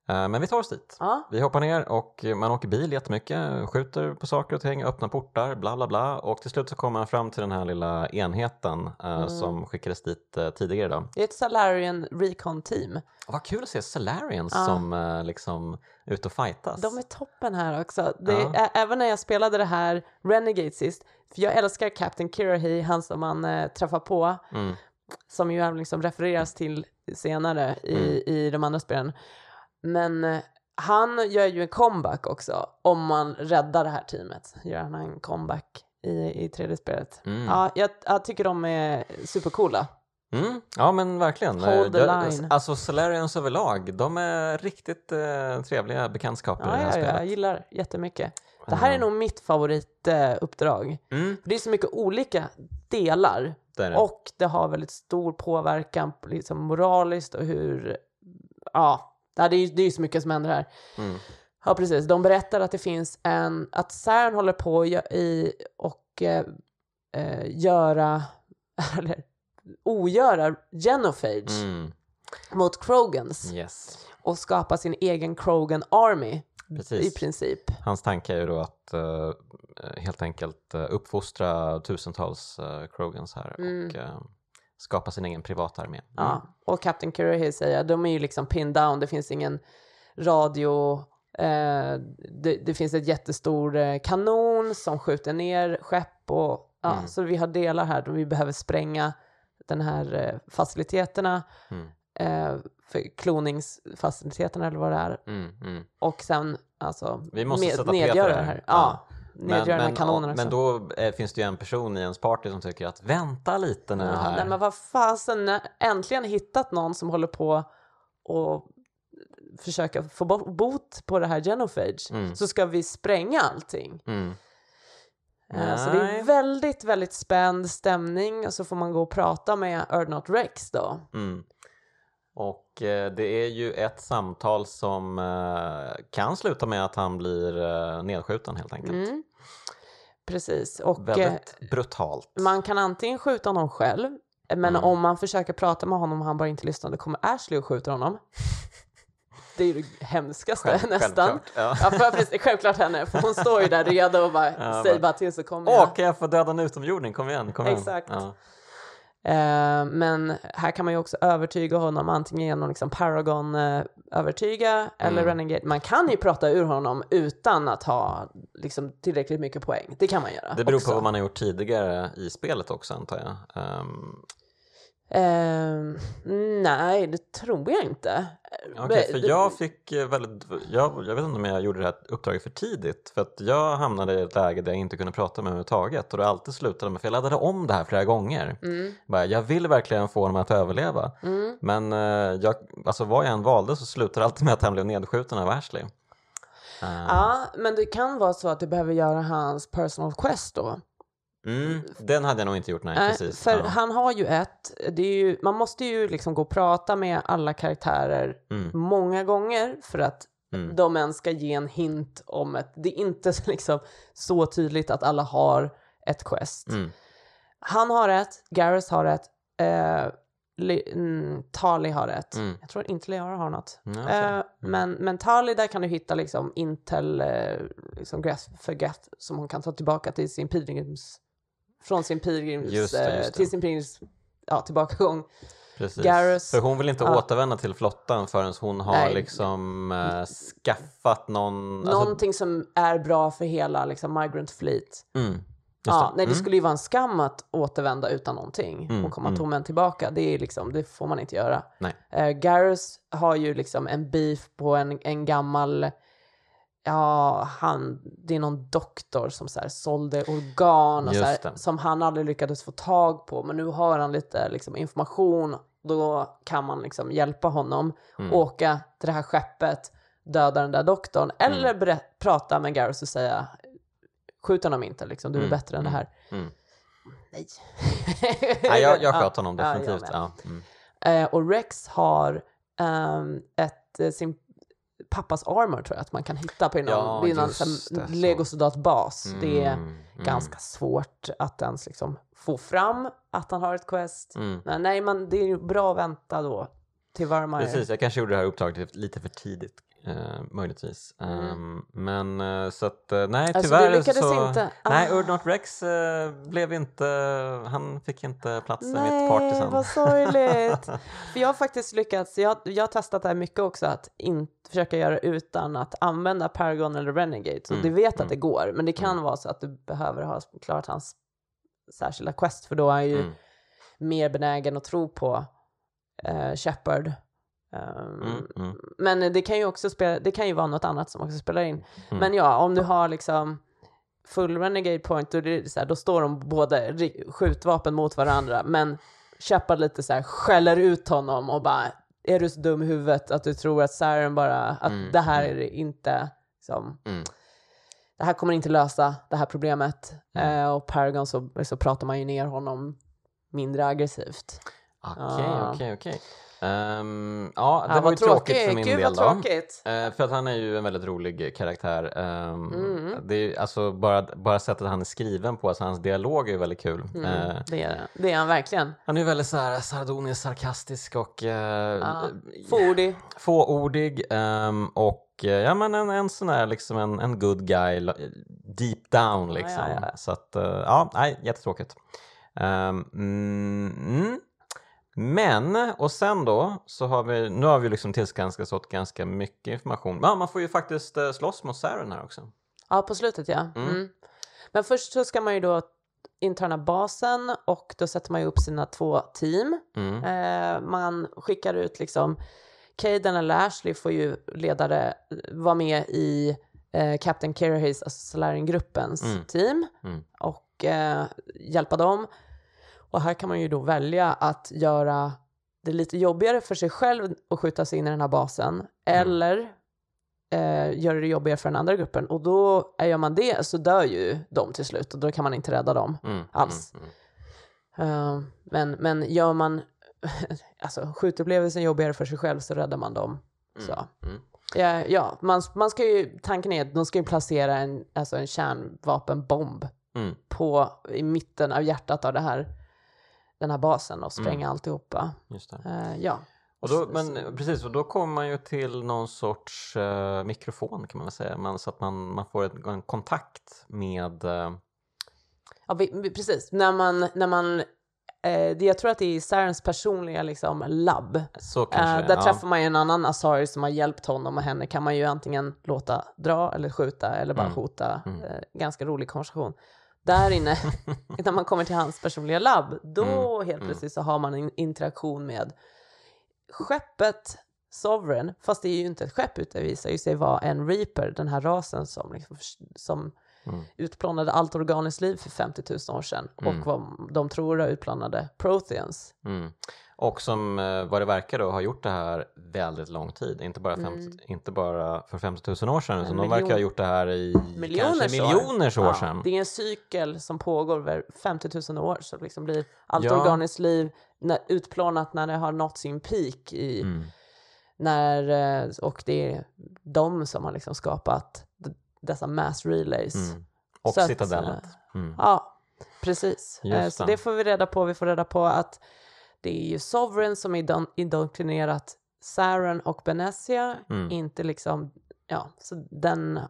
Eh, men vi tar oss dit. Ja. Vi hoppar ner och man åker bil jättemycket, skjuter på saker och ting, öppnar portar, bla bla bla och till slut så kommer man fram till den här lilla enheten eh, Mm. som skickades dit eh, tidigare idag. Det är ett Salarian Recon Team. Vad kul att se Solarians Ja. som liksom ute och fightas. De är toppen här också. Det, Ja. även när jag spelade det här Renegade sist, för jag älskar Captain Kirahi, han som man eh, träffar på, Mm. som ju liksom refereras till senare i, Mm. i de andra spelen. Men eh, han gör ju en comeback också, om man räddar det här teamet. Gör han en comeback i, i tredje spelet. Mm. Ja, jag, jag tycker de är supercoola. Mm, ja men verkligen. Hold the Jag- line. Alltså Solarians överlag, de är riktigt eh, trevliga bekantskaper i det Ja, här ja, ja, spelet. jag gillar jättemycket. Det här är Ja. nog mitt favorituppdrag. Mm, Det är så mycket olika delar det det. och det har väldigt stor påverkan liksom moraliskt och hur, ja, det är ju det är ju så mycket som händer här. Mm. Ja, precis. De berättar att det finns en, att CERN håller på i och eh, eh, göra, eller ogöra genophage Mm, mot Krogans yes, och skapa sin egen Krogan Army precis. i princip. Hans tanke är ju då att eh, helt enkelt uh, uppfostra tusentals uh, Krogans här Mm. och eh, skapa sin egen privatarmé. Mm. Ja, och Captain Kirahi säger de är ju liksom pinned down, det finns ingen radio, eh, det, det finns ett jättestor eh, kanon som skjuter ner skepp och ja, Mm. så vi har delar här vi behöver spränga den här eh, faciliteterna, Mm. eh, för kloningsfaciliteterna eller vad det är Mm, mm. och sen alltså Vi måste sätta P nedgöra det här. här. Ja, Men, här men, kanonen men också. då eh, finns det ju en person i ens party som tycker att vänta lite nu Ja, här. nej, men vad fasen, äntligen hittat någon som håller på och försöka få bo- bot på det här genophage Mm. så ska vi spränga allting. Mm. Eh, Så det är väldigt, väldigt spänd stämning och så får man gå och prata med Erdnot Rex då. Mm. Och det är ju ett samtal som eh, kan sluta med att han blir eh, nedskjuten helt enkelt. Mm. Precis, och eh, Väldigt brutalt. man kan antingen skjuta honom själv men Mm. om man försöker prata med honom och han bara inte lyssnar då kommer Ashley och skjuter honom. Det är ju det hemskaste Själv- nästan. självklart, Ja. Ja, för precis, självklart henne, för hon står ju där redo och bara Ja, säg bara, till så kommer Åh, jag. kan jag få döda en utomjording? Kom igen, kom igen. Exakt. Ja. Eh, men här kan man ju också övertyga honom antingen genom liksom Paragon övertyga eller Mm. Renegade. Man kan ju prata ur honom utan att ha liksom, tillräckligt mycket poäng. Det kan man göra Det beror också. på vad man har gjort tidigare i spelet också antar jag. Ehm, Eh, nej, det tror jag inte. Men- för jag fick eh, väldigt, jag, jag vet inte om jag gjorde det här uppdraget för tidigt för att jag hamnade i ett läge där jag inte kunde prata med överhuvudtaget och det alltid slutade med, för jag laddade om det här flera gånger. Mm, Bara, jag vill verkligen få honom att överleva mm. men eh, jag, alltså vad jag än valde så slutade det alltid med att han blev nedskjuten av Ashley. Eh, Ja, men det kan vara så att du behöver göra hans personal quest då. Mm, den hade jag nog inte gjort, nej, Nej, precis. för ja. han har ju ett, det är ju, man måste ju liksom gå och prata med alla karaktärer Mm, många gånger för att mm, de ens ska ge en hint om ett, det är inte liksom så tydligt att alla har ett quest. mm, Han har ett, Gareth har ett, eh, Li- mm, Tali har ett. Mm. Jag tror inte Leara har något. Ja, okej. Eh, men, men Tali, där kan du hitta liksom Intel eh, liksom Graph för Get som hon kan ta tillbaka till sin pilgrims... Från sin pilgrims... Just det, eh, just det. till sin pilgrims... Ja, tillbakagång. Precis. Garrus- För hon vill inte ja. återvända till flottan förrän hon har Nej. liksom eh, skaffat någon... alltså- Någonting som är bra för hela liksom, Migrant Fleet. Mm, just Ja, det. nej, det Mm. skulle ju vara en skam att återvända utan någonting Mm, och komma mm. tomhänt tillbaka. Det, är liksom, det får man inte göra. Nej. Uh, Garrus har ju liksom en beef på en, en gammal, ja, han, det är någon doktor som så här sålde organ och så här, som han aldrig lyckades få tag på. Men nu har han lite liksom, information, då kan man liksom hjälpa honom Mm. åka till det här skeppet, döda den där doktorn eller Mm. prata med Garrus och säga skjut honom inte, liksom, du är Mm, bättre än det mm, här. mm. Nej. Nej, jag, jag Ja, sköt honom ja, definitivt. Ja, mm. Eh, och Rex har ehm, ett, eh, sin pappas armor tror jag att man kan hitta på någon, Ja, det är någon det, legosoldatbas. Det är Mm, mm. ganska svårt att ens liksom få fram att han har ett quest. Mm. Men nej, men det är ju bra att vänta då till Varmire. Precis, jag kanske gjorde det här uppdraget lite för tidigt. Eh, möjligtvis. Mm. Ehm, men eh, så att eh, nej Alltså, tyvärr du lyckades så... inte. Nej, Ah. Urdnot Rex eh, blev inte... Han fick inte plats i mitt party Nej, sen. vad sorgligt. För jag har faktiskt lyckats, jag, jag har testat det här mycket också, att inte försöka göra utan att använda Paragon eller Renegade. Så Mm, du vet mm. att det går, men det kan Mm. vara så att du behöver ha klarat hans särskilda quest, för då är han ju Mm. mer benägen att tro på uh, Shepard. Um, Mm, mm, Men det kan ju också spela, det kan ju vara något annat som också spelar in. Mm. Men ja, om du har liksom full renegade point, då, det så här, då står de både ri- skjutvapen mot varandra, men Shepard lite så här skäller ut honom och bara är du så dum i huvudet att du tror att Siren bara, att Mm, det här mm. är inte liksom, Mm. det här kommer inte lösa det här problemet. Eh, och Paragon så, så pratar man ju ner honom mindre aggressivt. Okej, Ja. okej, okej. Ehm, Ja, det Ja, var ju tråkigt för min Gud, del då. tråkigt. Eh, för att han är ju en väldigt rolig karaktär. Ehm, Mm. det är, alltså bara, bara sättet han är skriven på, alltså hans dialog är ju väldigt kul. Mm, Eh, det, är, det. det är han verkligen. han är ju väldigt så här sardonisk, sarkastisk och eh, Ja, Fåordig. fåordig. ehm, och ja, men en, en sån här liksom en, en good guy deep down liksom. ja, ja. Så att, ja, nej, jättetråkigt. Um, mm, mm. Men, och sen då, så har vi, nu har vi liksom tillskanskat oss ganska mycket information. Ja, man får ju faktiskt uh, slåss mot Saren här också. Ja, på slutet ja. Mm. Mm. Men först så ska man ju då interna basen och då sätter man ju upp sina två team. Mm. Eh, man skickar ut liksom, Caden eller Ashley får ju ledare vara med i eh, Captain Kirahays, alltså Solarian-gruppens Mm. team Mm. och eh, hjälpa dem. Och här kan man ju då välja att göra det lite jobbigare för sig själv att skjuta sig in i den här basen Mm. eller eh, göra det jobbigare för den andra gruppen. Och då eh, gör man det så dör ju de till slut och då kan man inte rädda dem. Mm. Alls. Mm. Eh, men, men gör man alltså, skjutupplevelsen jobbigare för sig själv så räddar man dem. Så. Ja, ja man, man ska ju, tanken är att de ska ju placera en, alltså en kärnvapenbomb Mm. på, i mitten av hjärtat av det här, den här basen och spränga Mm. alltihopa. Just. Eh, ja. Och då, men precis, och då kommer man ju till någon sorts eh, mikrofon kan man väl säga, man, så att man, man får ett, en kontakt med eh, Ja, vi, precis. När man, när man eh, jag tror att det är Sarens personliga liksom, labb. så kanske Eh, där ja. träffar man ju en annan Asari som har hjälpt honom och henne kan man ju antingen låta dra eller skjuta eller bara Mm. hota. Mm. Eh, ganska rolig konversation. Där inne, när man kommer till hans personliga labb, då Mm, helt mm. plötsligt så har man en interaktion med skeppet Sovereign, fast det är ju inte ett skepp utan det visar ju sig vara en Reaper, den här rasen som, liksom, som Mm. utplånade allt organiskt liv för 50 000 år sedan Mm. och vad de tror utplånade Protheans. Mm. Och som eh, vad det verkar då har gjort det här väldigt lång tid, inte bara, 50, Mm. inte bara för 50 000 år sedan utan de verkar ha gjort det här i Miljoners kanske år. miljoners år Ja, sedan. Det är en cykel som pågår över 50 000 år så liksom blir allt Ja. organiskt liv utplånat när det har nått sin peak i, Mm. när, eh, och det är de som har liksom skapat dessa mass relays. Mm. Och Så att, citadellet. Mm. Ja, precis. Just Eh, Så det får vi reda på. Vi får reda på att det är ju Sovereign som indon- indoktrinerat Saren och Benessia, Mm. inte liksom, ja, så den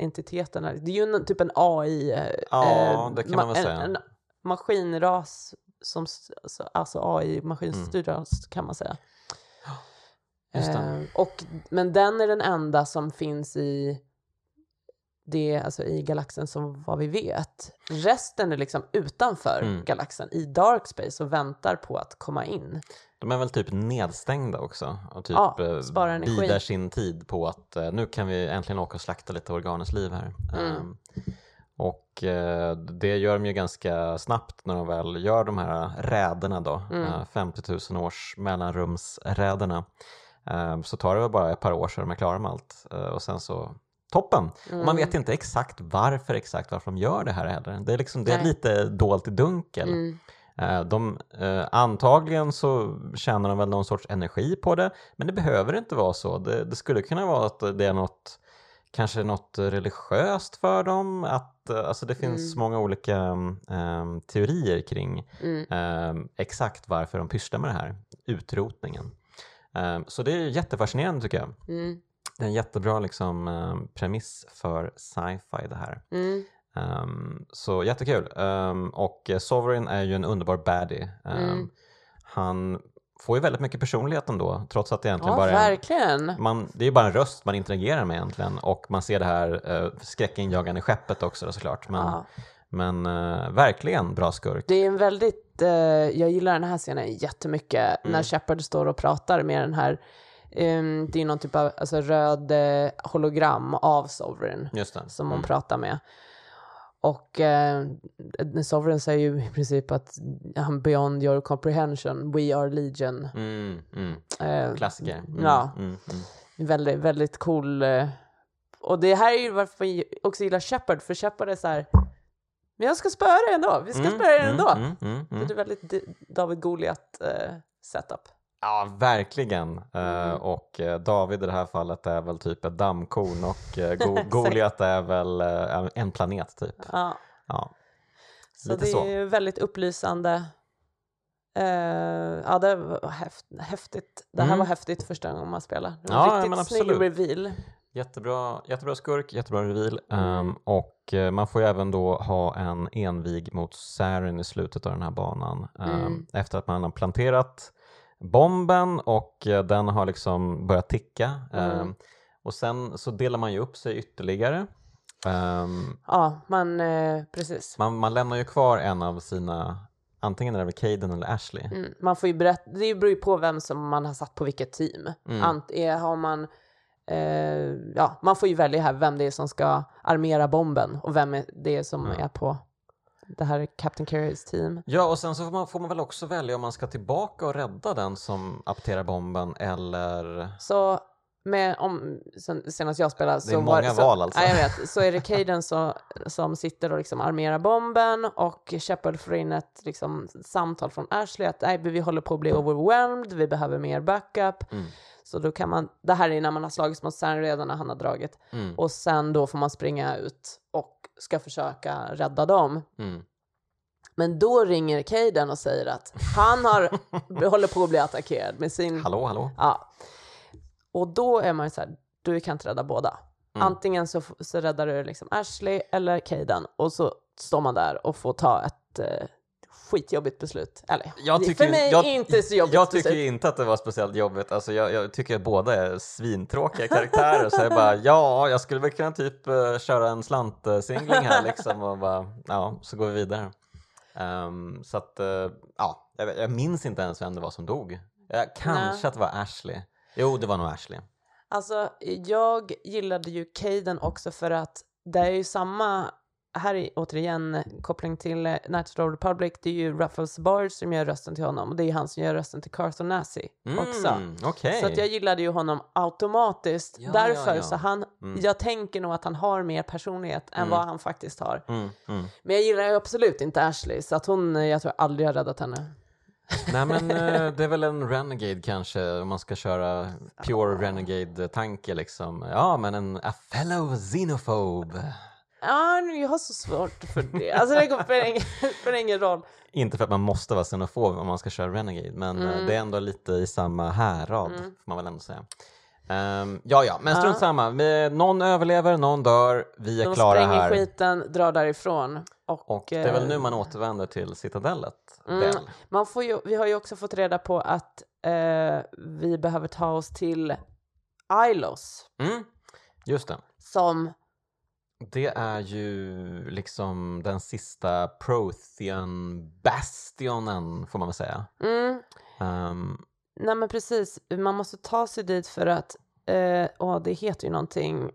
entiteten, är, det är ju en, typ en AI, eh, Ja, eh, väl en, en maskinras, som, alltså- alltså AI, maskinstyrd Mm. kan man säga. Eh, och, men den är den enda som finns i det, alltså i galaxen som vad vi vet. Resten är liksom utanför Mm. galaxen i dark space och väntar på att komma in. De är väl typ nedstängda också och typ Ja, eh, bidar sin tid på att eh, nu kan vi äntligen åka och slakta lite Organens liv här. Mm. Ehm, och eh, det gör de ju ganska snabbt när de väl gör de här räderna då, Mm. eh, 50 000 års mellanrumsräderna. Ehm, så tar det väl bara ett par år så är de är klara med allt och sen så toppen. Och man Mm. vet inte exakt varför exakt varför de gör det här heller. Det är, liksom, det är lite dolt i dunkel. Mm. Eh, De, eh, antagligen så tjänar de väl någon sorts energi på det, men det behöver inte vara så. Det, det skulle kunna vara att det är något, kanske något religiöst för dem. Att, eh, alltså det finns Mm. många olika mm, teorier kring Mm. eh, exakt varför de pysslar med det här, utrotningen. Eh, så det är jättefascinerande tycker jag. Mm. Det är en jättebra liksom, eh, premiss för sci-fi det här. Mm. Um, så jättekul. Um, och Sovereign är ju en underbar baddie. Um, Mm. Han får ju väldigt mycket personlighet ändå, trots att det egentligen Ja, bara är en, verkligen. man, det är bara en röst man interagerar med egentligen och man ser det här uh, skräckinjagande skeppet också då, såklart. Men, Ja. men eh, verkligen bra skurk. Det är en väldigt, eh, jag gillar den här scenen jättemycket, Mm. när Shepard står och pratar med den här, ehm, det är någon typ av alltså, röd eh, hologram av Sovereign som hon Mm. pratar med. Och eh, Sovereign säger ju i princip att han beyond your comprehension, we are legion. Mm, mm. Eh, Klassiker. Mm, Ja. Mm, mm. Väldigt, väldigt cool. eh, Och det här är ju varför jag också gillar Shepard, för Shepard är så här, men jag ska spöa dig ändå, vi ska Mm, spöa dig ändå. mm, mm, mm. det är väldigt D- David Goliat eh, setup. Ja, verkligen. Eh, Mm. och eh, David i det här fallet är väl typ ett dammkorn och uh, Go- Goliat är väl eh, en planet typ. Ja. Ja. Så Lite det så. är ju väldigt upplysande. Eh, ja, det var häft, häftigt. Det här Mm. var häftigt första gången man spelar. Det var Ja, ja, riktigt men snygg absolut. reveal. Jättebra, jättebra skurk, jättebra reveal. Ehm, och eh, man får ju även då ha en envig mot Saren i slutet av den här banan. ehm, Mm. Efter att man har planterat bomben och eh, den har liksom börjat ticka. Mm. Ehm, och sen så delar man ju upp sig ytterligare. Ehm, Ja, man, eh, precis. man, man lämnar ju kvar en av sina, antingen är det väl Caden eller Ashley. Mm. Man får ju berätta, det beror ju på vem som man har satt på vilket team. Mm. Ant, är, har man, eh, ja, man får ju välja här vem det är som ska armera bomben och vem det är som Ja. är på det här är Captain Carriers team. Ja, och sen så får man, får man väl också välja om man ska tillbaka och rädda den som apterar bomben eller... Så med, om, sen, senast jag spelade så var många så, val alltså. Ja, jag vet. Så är det Caden så, som sitter och liksom armerar bomben och Shepard får in ett liksom, samtal från Ashley att nej, vi håller på att bli overwhelmed, vi behöver mer backup. Mm. Så då kan man, det här är när man har slagits mot Saren redan när han har dragit. Mm, Och sen då får man springa ut och ska försöka rädda dem. mm. Men då ringer Caden och säger att han har, håller på att bli attackerad med sin... Hallå, hallå? Ja. Och då är man ju så här, du kan inte rädda båda. Mm. Antingen så, så räddar du liksom Ashley eller Caden och så står man där och får ta ett eh, skitjobbigt beslut. Eller Jag tycker, för mig jag, inte så jobbigt Jag tycker beslut. inte att det var speciellt jobbigt. Alltså jag, jag tycker att båda är svintråkiga karaktärer. så jag bara, ja, jag skulle väl kunna typ uh, köra en slantsingling här liksom och bara, ja, så går vi vidare. Ehm, så att, eh, ja, jag, jag minns inte ens vem det var som dog. Jag, kanske Nej. att det var Ashley. Jo, det var nog Ashley. Alltså, jag gillade ju Caden också för att det är ju samma, här är återigen koppling till eh, Knights of the Republic, det är ju Ruffles Bard som gör rösten till honom och det är han som gör rösten till Carthon Nazi också. Mm, Okej. Så att jag gillade ju honom automatiskt. Ja, Därför ja, ja. så han, Mm. jag tänker nog att han har mer personlighet än Mm. vad han faktiskt har. Mm, mm. Men jag gillar ju absolut inte Ashley, så att hon, eh, jag tror aldrig har räddat henne. Nej men eh, det är väl en Renegade kanske om man ska köra pure Renegade-tanke liksom. Ja men en a fellow xenophobe. Ja, jag har så svårt för det. Alltså det spelar ingen, spelar ingen roll. Inte för att man måste vara xenofob om man ska köra Renegade, men eh, Mm. det är ändå lite i samma härad, får man väl ändå säga. Ehm, ja, ja, men strunt samma. Vi- Någon överlever, någon dör, vi är De klara spränger här. skiten, drar därifrån. Och, Och det är väl eh, nu man återvänder till citadellet, Mm. Man får ju, vi har ju också fått reda på att eh, vi behöver ta oss till Ilos Mm. Just det. som Det är ju liksom den sista Prothean bastionen, får man väl säga. mm, Ehm, Nej men precis, man måste ta sig dit för att, eh, åh, det heter ju någonting,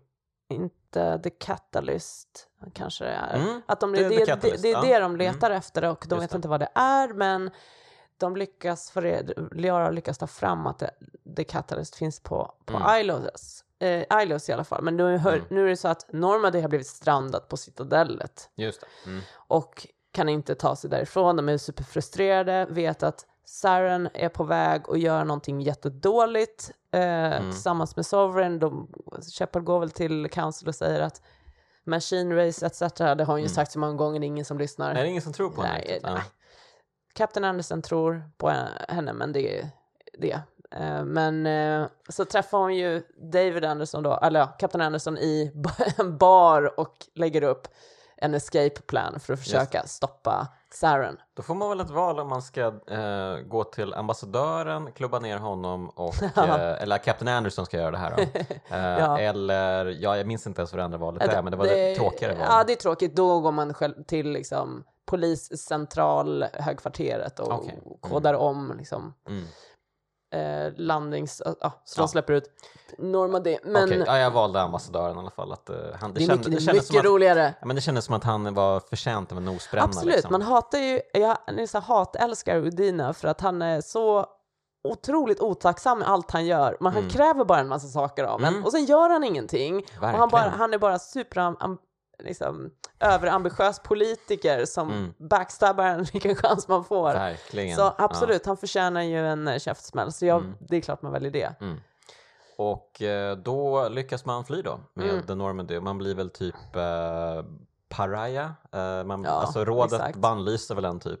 inte The Catalyst kanske det är. Mm, Att de, det det, det, det, är ja. det de letar efter och de Just vet inte vad det är men de lyckas, för det, Liara lyckas ta fram att The Catalyst finns på, på Mm. Ilos. Eh, Ilos i alla fall, men nu, hör, Mm. nu är det så att Normandy har blivit strandat på Citadellet just. Mm. och kan inte ta sig därifrån. De är superfrustrerade, vet att Saren är på väg och gör någonting jättedåligt eh, tillsammans med Sovereign. De, Shepard går väl till Council och säger att Machine Race etc. Det har hon ju sagt så många gånger, det är ingen som lyssnar. Är det ingen som tror på henne Nej, nej. Captain Anderson tror på henne, men det är det. Eh, Men eh, så träffar hon ju David Anderson då, eller ja, Captain Anderson i en bar och lägger upp en escape plan för att försöka stoppa Saren. Då får man väl ett val om man ska eh, gå till ambassadören, klubba ner honom och, Ja. eh, eller Captain Anderson ska göra det här då. Eh, Ja. Eller, ja jag minns inte ens vad det andra valet är, men det var det tråkigare Ja, valet. det är tråkigt. Då går man själv till liksom poliscentral högkvarteret och Okej. Mm. kodar om liksom Mm. Eh, landnings... Ja, så de släpper ut Normandy. Men Okej, ja, jag valde ambassadören i alla fall. Att, eh, han, det är kände- mycket, det mycket att, roligare. ja, men Det kändes som att han var förtjänt av en nosbränna. Absolut, liksom. man hatar ju, jag här hatälskar Udina för att han är så otroligt otacksam med allt han gör. Men han kräver bara en massa saker av en Mm. och sen gör han ingenting. Och han, bara, han är bara super liksom, överambitiös politiker som Mm. backstabbar en vilken chans man får. Verkligen. Så Ja. absolut, han förtjänar ju en eh, käftsmäll. Så jag, Mm. det är klart man väljer det. Och eh, då lyckas man fly då med Mm. The Normandy. Man blir väl typ eh, pariah. Eh, man, Ja, alltså rådet exakt. bannlyser väl en typ.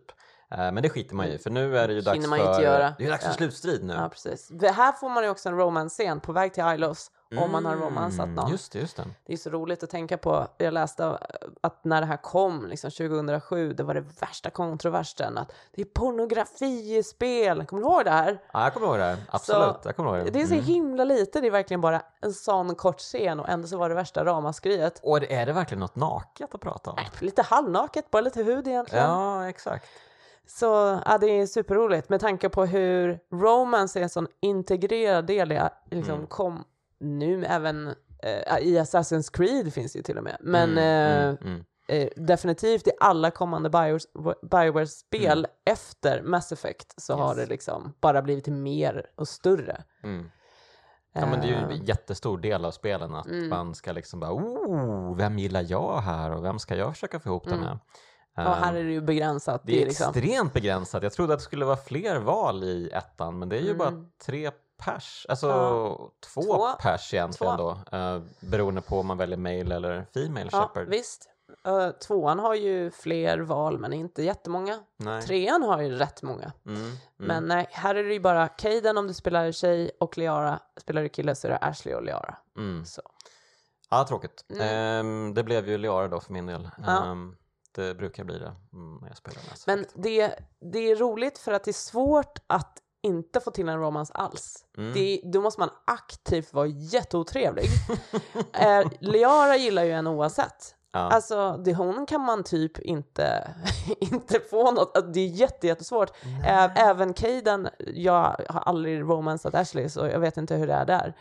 Eh, men det skiter man i för nu är det ju dags för, ju. Det är dags för Ja. slutstrid nu. Ja, precis. För här får man ju också en romance-scen på väg till Ilos om man har romansat någon. Mm, Just det, just det. Det är så roligt att tänka på. Jag läste att när det här kom, liksom 2007, det var det värsta kontroversen. Att det är pornografi i spel. Kommer du ihåg det här? Ja, jag kommer ihåg det. här. Absolut, Så, jag kommer ihåg det. Det är så Mm. himla lite. Det är verkligen bara en sån kort scen och ändå så var det värsta ramaskriet. Och är det verkligen något naket att prata om? Lite halvnaket, bara lite hud egentligen. Ja, exakt. Så ja, det är superroligt med tanke på hur romance är en sån integrerad del i, liksom, Mm. kom nu även eh, i Assassin's Creed finns det ju till och med. Men Mm, eh, mm, mm. eh, definitivt i alla kommande Bioware- Bioware-spel efter Mass Effect så har Mm. Yes. det liksom bara blivit mer och större. Mm. Ja, men det är ju Eh, en jättestor del av spelen att Mm. man ska liksom bara oh, vem gillar jag här och vem ska jag försöka få ihop det Mm. med? och här Ehm, är det ju begränsat. Det är liksom, extremt begränsat. Jag trodde att det skulle vara fler val i ettan, men det är ju bara Mm. tre pers. Alltså Ja. två, Två. pers egentligen Två. då. Uh, beroende på om man väljer male eller female ja, shepherd. visst. Uh, tvåan har ju fler val men inte jättemånga. Nej. Trean har ju rätt många. Mm, mm. Men nej, här är det ju bara Kaden om du spelar tjej och Liara spelar du kille så är det Ashley och Liara. Mm. Så. Ja, tråkigt. Ehm, det blev ju Liara då för min del. Ja. Ehm, det brukar bli det mm, när jag spelar Mass Men det, det är roligt för att det är svårt att inte få till en romans alls. Mm. Det, då måste man aktivt vara jätteotrevlig. eh, Liara gillar ju en oavsett. Ja. Alltså, det, hon kan man typ inte, inte få något. Alltså, Det är jätte, jättesvårt. Ä- Även Kaden, jag har aldrig romansat Ashley så jag vet inte hur det är där.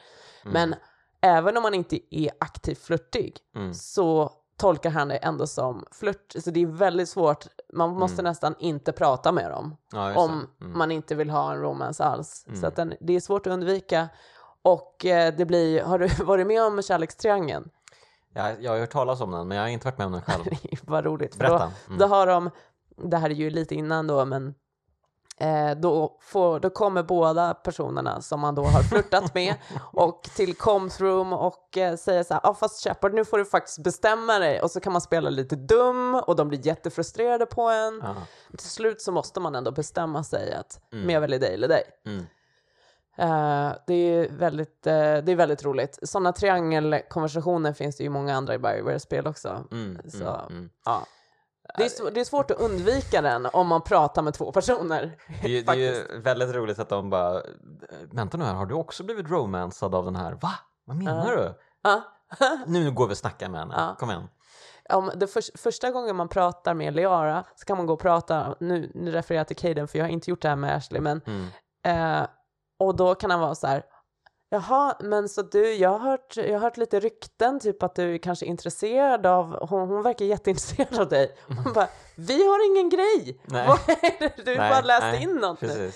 Men även om man inte är aktivt flörtig Mm. så tolkar han det ändå som flört. Så det är väldigt svårt. Man måste nästan inte prata med dem ja, om Mm. man inte vill ha en romance alls. Så att den, det är svårt att undvika. Och eh, det blir, har du varit med om kärlekstriangeln? Jag, jag har hört talas om den, men jag har inte varit med om den själv. Vad roligt. Berätta. Då, Mm. då har de, det här är ju lite innan då, men Eh, då, får, då kommer båda personerna som man då har flörtat med och till Coms room och eh, säger så här, ah, fast Shepard nu får du faktiskt bestämma dig och så kan man spela lite dum och de blir jättefrustrerade på en. Ja. Till slut så måste man ändå bestämma sig att Mm. men jag väljer dig eller dig. Mm. Eh, det, är väldigt, eh, det är väldigt roligt. Sådana triangelkonversationer finns det ju många andra i Bioware-spel också. Mm. Så, Mm. Mm. Ja. Det, är, sv- det är svårt att undvika den om man pratar med två personer. Det, är ju- det är ju väldigt roligt att de bara, vänta nu här, har du också blivit romansad av den här? Va? Vad menar du? Ja. Nu går vi och snackar med henne, Ja. kom igen. Om det för, första gången man pratar med Leara så kan man gå och prata, nu, nu refererar jag till Caden för jag har inte gjort det här med Ashley, men Mm. eh, och då kan han vara så här, jaha, men så du, jag har hört, jag har hört lite rykten, typ att du är kanske intresserad av, hon, hon verkar jätteintresserad av dig. Hon bara, vi har ingen grej! Nej. Vad är det? Du Nej, bara läst nej, in något nu.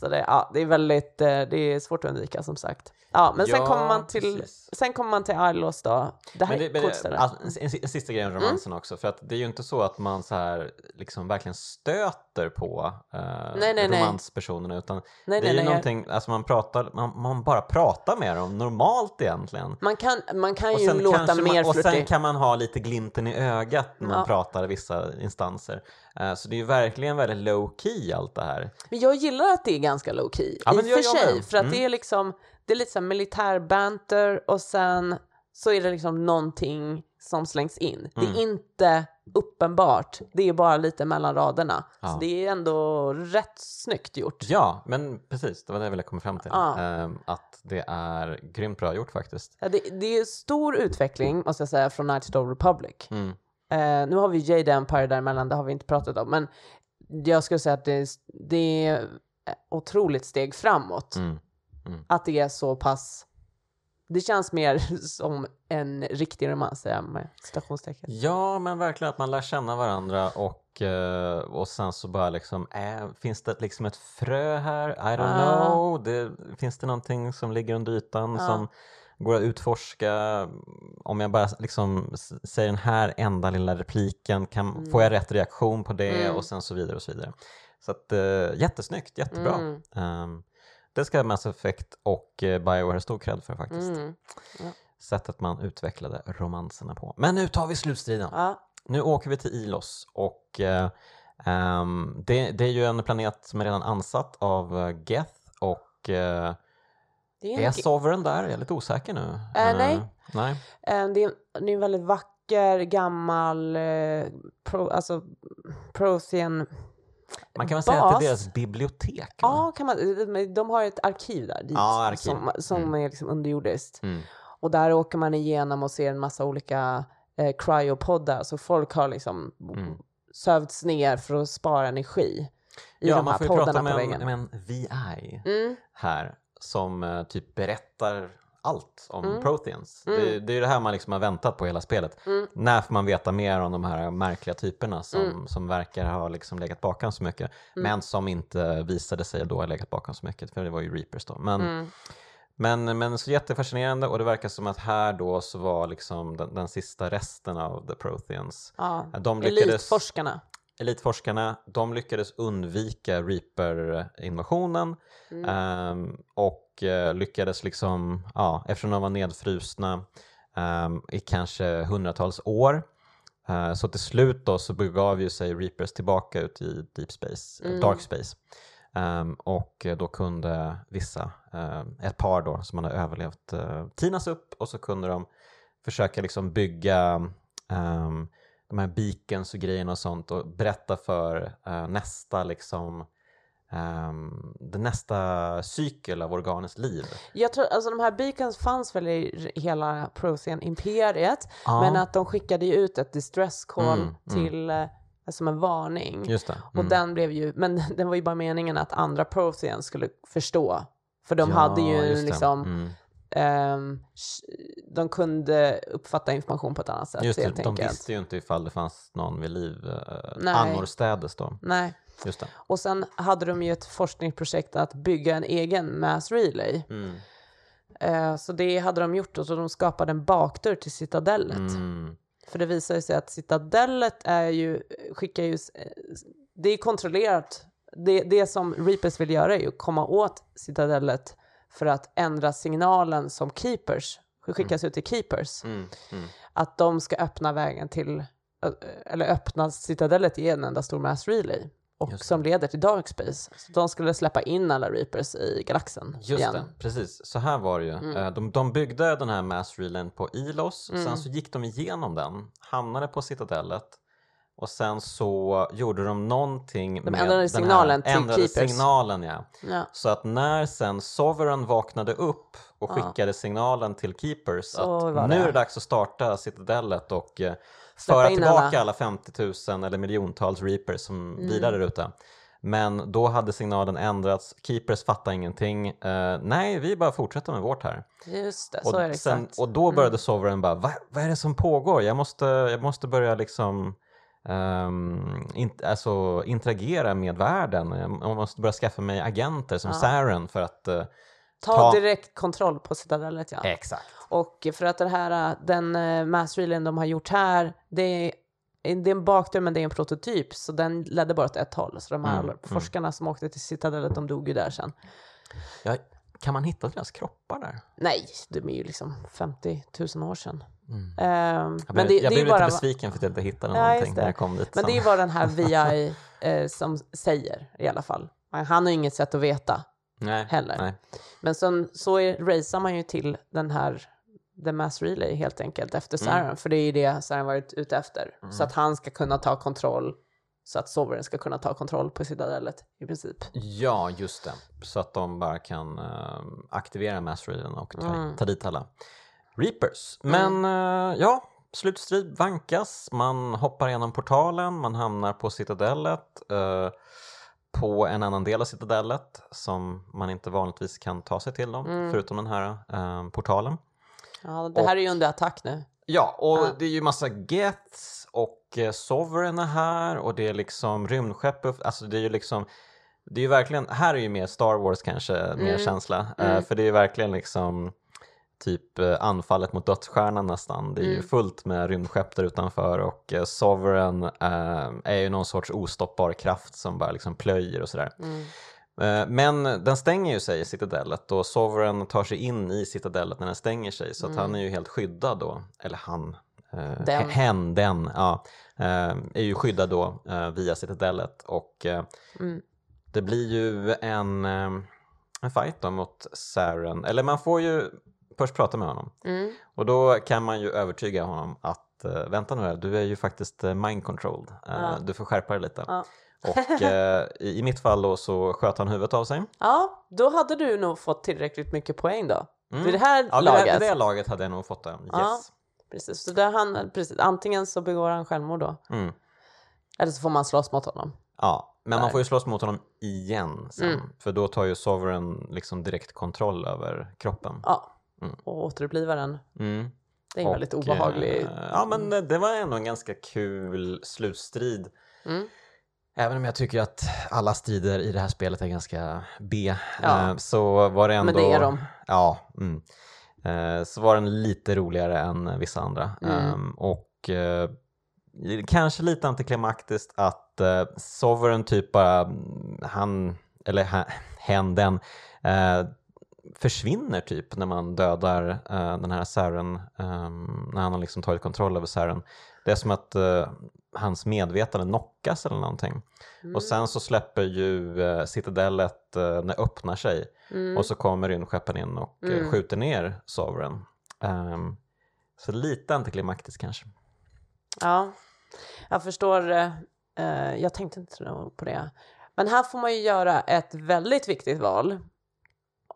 Så det, ja, det är väldigt, eh, det är svårt att undvika som sagt. Ja, men sen Ja, kommer man till, precis. sen kommer man till Ilos då. Det här Men det, är coolt det, ställe. alltså, en, en, sista grej om Mm. romansen också, för att det är ju inte så att man så här liksom verkligen stöter på eh, Nej, nej, nej. romanspersonerna utan nej, det är ju någonting, alltså man pratar, man, man bara pratar med dem normalt egentligen. Man kan, man kan Och ju sen, låta mer man, och sen flörtig. kan man ha lite glimten i ögat när man Ja. pratar i vissa instanser. Eh, så det är ju verkligen väldigt low key allt det här. Men jag gillar att det är ganska low key. Ja, I och för sig, med. för att Mm. det är liksom, det är lite så militärbanter och sen så är det liksom någonting som slängs in. Det Mm. är inte uppenbart, det är bara lite mellan raderna. Ja. Så det är ändå rätt snyggt gjort. Ja, men precis, det var det jag ville komma fram till. Ja. Eh, att det är grymt bra gjort faktiskt. Ja, det, det är stor utveckling, måste jag säga, från Knights of the Republic. Mm. Eh, nu har vi Jade Empire däremellan, det har vi inte pratat om, men jag skulle säga att det är, det är ett otroligt steg framåt. Mm. Att det är så pass... Det känns mer som en riktig romans, säger jag med citationstecken. Ja, men verkligen att man lär känna varandra och, eh, och sen så bara liksom, äh, finns det liksom ett frö här? I don't Ah. know. Det, finns det någonting som ligger under ytan Ja. som går att utforska? Om jag bara liksom säger den här enda lilla repliken, kan, får jag rätt reaktion på det? Mm. Och sen så vidare och så vidare. Så att eh, jättesnyggt, jättebra. Mm. Ehm, det ska Mass Effect och eh, Bioware stor cred för faktiskt. Mm. Sättet man utvecklade romanserna på. Men nu tar vi slutstriden. Ja. Nu åker vi till Ilos och eh, ehm, det, det är ju en planet som är redan ansatt av eh, Geth och eh, Det, är är en, Sovereign där? Jag är lite osäker nu. Äh, nej. nej. eh, det, är, det är en väldigt vacker, gammal, eh, pro, alltså Prothean... Man kan väl säga att det är deras bibliotek? Ja, kan man, de- har ett arkiv där dit, Ja, arkiv. som, som Mm. är liksom underjordiskt. Mm. Och där åker man igenom och ser en massa olika eh, cryopoddar, så folk har liksom Mm. sövts ner för att spara energi i Ja, de man här får ju prata poddarna med på en, väggen. med en VI Mm, här som eh, typ berättar allt om Mm. Protheans. Mm. Det, det är det här man liksom har väntat på hela spelet. Mm. När får man veta mer om de här märkliga typerna som, Mm. som verkar ha liksom legat bakom så mycket men som inte visade sig då ha legat bakom så mycket för det var ju Reapers då. Men, mm, men, men så jättefascinerande och det verkar som att här då så var liksom den, den sista resten av The Protheans. ja. De lyckades, Elitforskarna. Elitforskarna, de lyckades undvika Reaper-invasionen Mm. ehm, och eh, lyckades liksom, ja, eftersom de var nedfrusna ehm, i kanske hundratals år eh, så till slut då så begav ju sig Reapers tillbaka ut i deep space, eh, Mm. dark space. Ehm, och då kunde vissa, ett par då som hade överlevt, uh, tinas upp och så kunde de försöka liksom bygga de här beacons och grejerna och sånt och berätta för eh, nästa liksom um, den nästa cykel av organiskt liv. Jag tror, alltså de här beacons fanns väl i hela Prothean-imperiet, Ja, men att de skickade ju ut ett distress call Mm, mm. till, eh, som en varning. det. Och Mm. den blev ju, men den var ju bara meningen att andra Protheans skulle förstå. För de hade Ja, ju just det. liksom, Mm. Ehm, de kunde uppfatta information på ett annat sätt Just det, helt de enkelt. visste ju inte ifall det fanns någon vid liv uh, Nej. annorstädes då. Nej. Just det. Och sen hade de ju ett forskningsprojekt att bygga en egen mass relay. Mm. Eh, så det hade de gjort och så de skapade en bakdörr till citadellet. Mm. För det visar sig att citadellet är ju, skickar ju, det är kontrollerat det, det som Reapers vill göra är ju komma åt Citadellet för att ändra signalen som Keepers skickas ut till Keepers. Mm, mm. Att de ska öppna vägen till, eller öppna Citadellet i en enda stor mass relay. Och som leder till Dark Space. Så de skulle släppa in alla Reapers i galaxen Just igen. det, precis. Så här var det ju. Mm. Eh, De, de byggde den här mass relayn på Ilos, Mm. sen så gick de igenom den, hamnade på Citadellet och sen så gjorde de någonting med ändrade den signalen till här, ändrade Keepers. signalen ja. Ja. Så att när sen Sovereign vaknade upp och Ja. skickade signalen till Keepers Så att nu är det dags att starta Citadellet och eh, föra tillbaka alla. alla 50 000 eller miljontals Reapers som Mm. vilar där ute. Men då hade signalen ändrats, Keepers fattar ingenting. Eh, nej, vi bara fortsätter med vårt här. Just det, Och, så är det sen, exakt. Mm. och då började Sovereign bara, Va, vad är det som pågår? Jag måste, jag måste börja liksom ehm, int, alltså, interagera med världen. Jag måste börja skaffa mig agenter som Ja. Saren för att eh, Ta, ta- direkt kontroll på Citadellet, ja. Exakt. Och för att det här, den uh, mass relayn de har gjort här, det är, det är en bakdörr men det är en prototyp, så den ledde bara åt ett håll. Så de här Mm, mm. forskarna som åkte till Citadellet, de dog ju där sen. Ja, kan man hitta deras kroppar där? Nej, de är ju liksom 50 000 år sedan. Mm. Ehm, Jag men blev, det, jag det är blev lite bara, besviken för att jag inte hittade Ja, någonting när jag kom dit. men det är sen. vad den här VI eh, som säger i alla fall. Han har ju inget sätt att veta nej, heller. Nej. Men sen, så är, racear man ju till den här The Mass Relay helt enkelt efter Mm. Saren, för det är ju det Saren varit ute efter. Mm. Så att han ska kunna ta kontroll, så att Sovereign ska kunna ta kontroll på Citadellet i princip. Ja, just det. Så att de bara kan eh, aktivera Mass Raiden och ta, Mm. ta dit alla Reapers. Men eh, ja, slutstrid vankas. Man hoppar igenom portalen, man hamnar på Citadellet. eh, på en annan del av Citadellet som man inte vanligtvis kan ta sig till, då, Mm. förutom den här eh, portalen. Ja, det här är ju under attack nu. Ja, och Ja. det är ju massa Geths och eh, Sovereign är här och det är liksom rymdskepp, alltså det är ju liksom det är ju verkligen, här är ju mer Star Wars kanske, mer Mm. känsla. Eh, Mm. för det är ju verkligen liksom typ eh, anfallet mot dödsstjärnan nästan. Det är ju Mm. fullt med rymdskepp där utanför och eh, Sovereign eh, är ju någon sorts ostoppbar kraft som bara liksom plöjer och sådär. Mm. Eh, Men den stänger ju sig i citadellet och Sovereign tar sig in i citadellet när den stänger sig så att Mm. han är ju helt skyddad då, eller han, eh, Den. hen, den, ja, är ju skyddad då via citadellet och Mm. det blir ju en, en fight då mot Saren, eller man får ju först prata med honom Mm. och då kan man ju övertyga honom att eh, vänta nu här, du är ju faktiskt eh, mind controlled, Eh, Ja. du får skärpa dig lite. Ja. Och eh, i mitt fall då så sköt han huvudet av sig. ja, då hade du nog fått tillräckligt mycket poäng då. Mm. Vid det här Ja, laget. vid det laget hade jag nog fått det. Yes. Ja. Precis, så där han, precis, antingen så begår han självmord då, Mm. eller så får man slåss mot honom. ja, men man får ju slåss mot honom igen sen. Mm. För då tar ju Sovereign liksom direkt kontroll över kroppen. Ja, Mm. och återuppliva den. Mm. Det är en Och, väldigt obehaglig... eh, Ja, men det- det var ändå en ganska kul slutstrid. Mm. Även om jag tycker att alla strider i det här spelet är ganska B, Ja. eh, så var det ändå... Men det är de. Ja. Mm. Eh, Så var den lite roligare än vissa andra. Mm. Ehm, Och kanske lite antiklimaktiskt att eh, Sovereign typ bara, mm, han, eller hen, den, försvinner typ när man dödar eh, den här Saren, ehm, när han har liksom tagit kontroll över Saren. Det är som att eh, hans medvetande knockas eller någonting. Mm. Och sen så släpper ju eh, citadellet, eh, när öppnar sig Mm. och så kommer rymdskeppen in och Mm. skjuter ner Sovereign. Ehm, så lite antiklimaktiskt kanske. Ja, jag förstår. jag tänkte inte på det. Men här får man ju göra ett väldigt viktigt val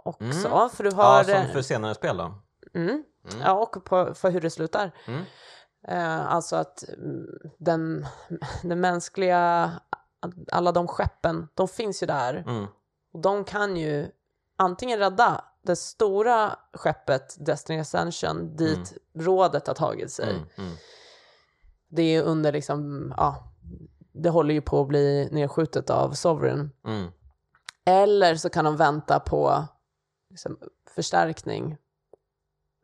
också. Mm. För du har... Ja, som eh, för senare spel då. mm, Mm. ja, och på, för hur det slutar. Mm. Eh, alltså att mm, den, den mänskliga, alla de skeppen, de finns ju där. Mm. Och de kan ju antingen rädda det stora skeppet Destiny Ascension dit rådet har tagit sig. Mm. Mm. Det är under liksom, ja, det håller ju på att bli nedskjutet av Sovereign. Mm. Eller så kan de vänta på liksom, förstärkning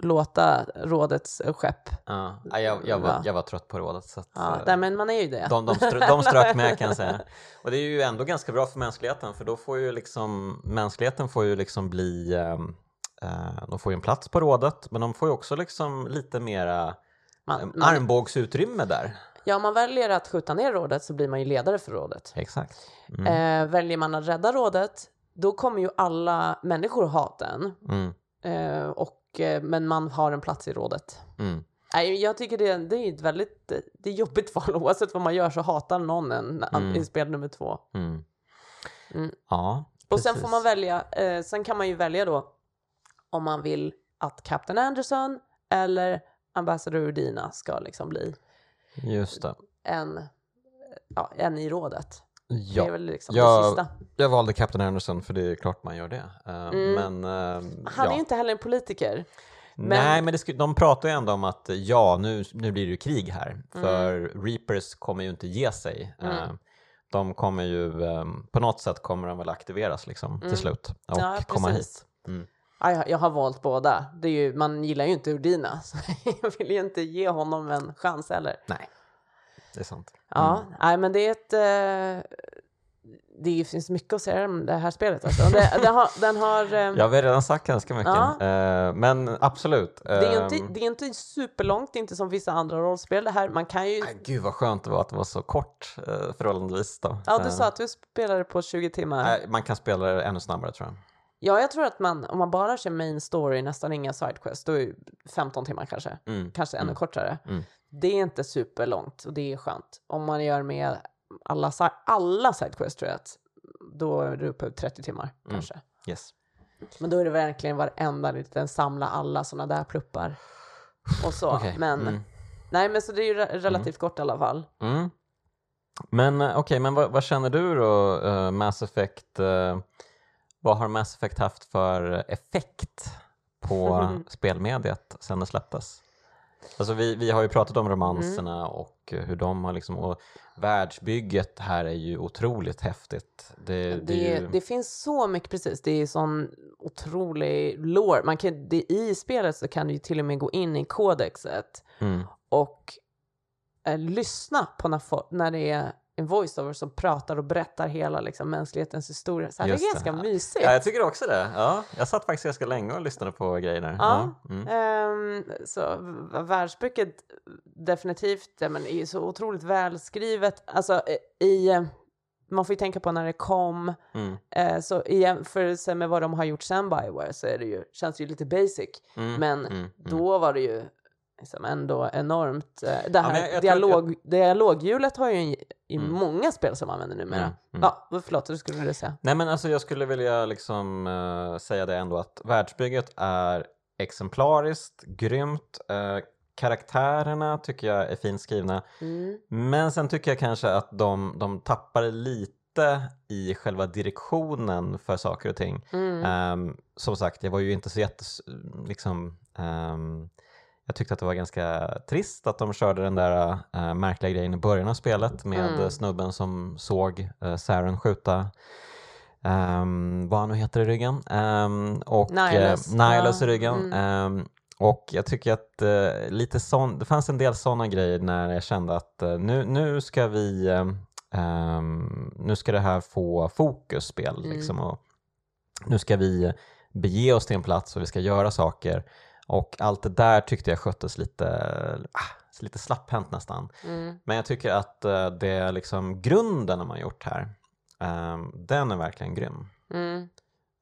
låta rådets skepp... Ja, ja, jag, jag, var, Ja. jag var trött på rådet. Så att, Ja, eh, nej, men man är ju det. de, de, strö, de strök med kan jag säga. Och det är ju ändå ganska bra för mänskligheten för då får ju liksom mänskligheten får ju liksom bli ehm, eh, de får ju en plats på rådet men de får ju också liksom lite mera Man, eh, man, armbågsutrymme där. ja, om man väljer att skjuta ner rådet så blir man ju ledare för rådet. Exakt. Mm. Eh, väljer man att rädda rådet, då kommer ju alla människor hata en. Mm. Eh, och, eh, men man har en plats i rådet. Mm. Nej, jag tycker det, det är ett väldigt det är jobbigt val. Oavsett vad man gör så hatar någon en Mm. i spel nummer två. Mm. Mm. Ja, Och sen får man välja, eh, sen kan man ju välja då om man vill att Captain Anderson eller Ambassador Udina ska liksom bli Just det. en, ja, en i rådet. Det är Ja. väl liksom Ja, det sista. Jag valde Captain Anderson för det är klart man gör det. Eh, Mm. Men, eh, Han ja. är ju inte heller en politiker. Nej, men det de pratar ju ändå om att ja, nu, nu blir det ju krig här. För Reapers kommer ju inte ge sig. Mm. Eh, De kommer ju, eh, på något sätt kommer de väl aktiveras liksom till slut och Mm. Ja, komma hit. Mm. Ja, jag, jag har valt båda. Det är ju, man gillar ju inte Udina, så jag vill ju inte ge honom en chans heller. Nej, det är sant. Ja, nej men det är ett... Eh, det finns mycket att säga om det här spelet. Alltså. Det, det har, den har... Eh, Jag har redan sagt ganska mycket, Ja. Eh, men absolut. det, är Ehm, inte, det är inte superlångt, det är inte som vissa andra rollspel. Det här, man kan ju... nej, Gud vad skönt det var att det var så kort eh, förhållandevis. Då. Ja, du Eh, sa att du spelade på 20 timmar. man kan spela det ännu snabbare tror jag. Ja, jag tror att man, om man bara kör main story, nästan inga sidequests, då är det 15 timmar kanske. Mm. Kanske ännu Mm. kortare. Mm. Det är inte superlångt och det är skönt. Om man gör med alla, alla sidequests tror jag att då är du uppe i 30 timmar Mm. kanske. Yes. Men då är det verkligen varenda liten samla alla sådana där pluppar. Och så. Okej, Men, mm. nej men så det är ju re- relativt kort i alla fall. Mm. Men eh, okej, men vad, vad känner du då, eh, Mass Effect? eh, vad har Mass Effect haft för effekt på spelmediet sen det släpptes? Alltså vi, vi har ju pratat om romanserna Mm. och hur de har liksom, och världsbygget här är ju otroligt häftigt. Det, det, Det, ju, det finns så mycket precis. Det är sån otrolig lore. Man kan, det, I spelet så kan du ju till och med gå in i kodexet mm, och eh, lyssna på när, när det är en voiceover som pratar och berättar hela liksom, mänsklighetens historia. Så här, det är det. ganska mysigt. ja, jag tycker också det. Ja, jag satt faktiskt ganska länge och lyssnade på grejer där. Ja. mm. Ehm, så definitivt ja, men är ju så otroligt välskrivet. Alltså eh, i, man får ju tänka på när det kom, Mm, eh, så i jämförelse med vad de har gjort sen Bioware så är det ju, känns det ju lite basic. mm, Men mm, mm. då var det ju liksom ändå enormt. eh, Det här jag- jag tror- dialog, dialoghjulet har ju en, i Mm. många spel som använder numera. Mm, mm. Ja, förlåt, det skulle du säga. Nej men alltså jag skulle vilja liksom eh, säga det ändå att världsbygget är exemplariskt, grymt. eh, karaktärerna tycker jag är fint skrivna. Mm. Men sen tycker jag kanske att de, de tappar lite i själva direktionen för saker och ting. Ehm, som sagt, jag var ju inte så jätte... Liksom, ehm, jag tyckte att det var ganska trist att de körde den där eh, märkliga grejen i början av spelet med Mm. snubben som såg uh, Saren skjuta um, vad han nu heter i ryggen. Um, och Nihilus. eh, Nihilus Ja, i ryggen. mm. Ehm, och jag tycker att eh, lite sån, det fanns en del sådana grejer när jag kände att eh, nu, nu ska vi ehm, nu ska det här få fokus spel Mm. liksom, och nu ska vi bege oss till en plats och vi ska göra saker och allt det där tyckte jag sköttes lite, ah, lite slapphänt nästan. Mm. Men jag tycker att eh, det är liksom grunden de har gjort här, ehm, den är verkligen grym. Mm.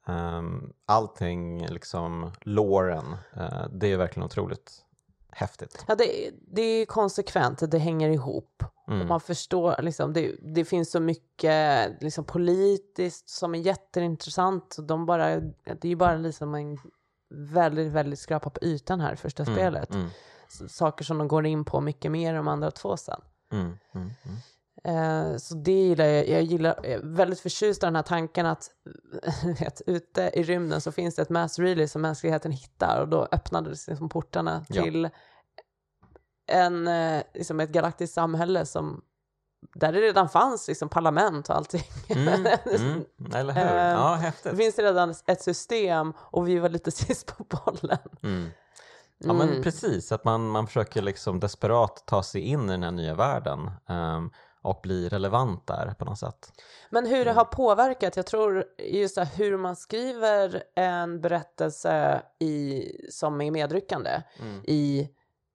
Um, allting, liksom låren, eh, det är verkligen otroligt häftigt. Ja, det, det är konsekvent, det hänger ihop. Och Mm. man förstår, liksom, det, det finns så mycket liksom, politiskt som är jätteintressant. Och De bara, det är ju bara liksom en väldigt, väldigt skrapa på ytan här första Mm, spelet. Mm, Saker som de går in på mycket mer än de andra två sen. mm, mm, mm. Eh, så det gillar jag. Jag gillar jag är väldigt förtjust i den här tanken att vet, ute i rymden så finns det ett mass relay som mänskligheten hittar och då öppnades liksom portarna Ja. till en, eh, liksom ett galaktiskt samhälle som där det redan fanns liksom parlament och allting. Mm, mm, eller hur? Eh, Ja, Det häftigt. finns redan ett system och vi var lite sist på bollen. Mm. Ja men Mm. precis, att man, man försöker liksom desperat ta sig in i den här nya världen ehm, och bli relevant där på något sätt. Men hur det Mm. har påverkat, jag tror just det, här hur man skriver en berättelse i, som är medryckande Mm.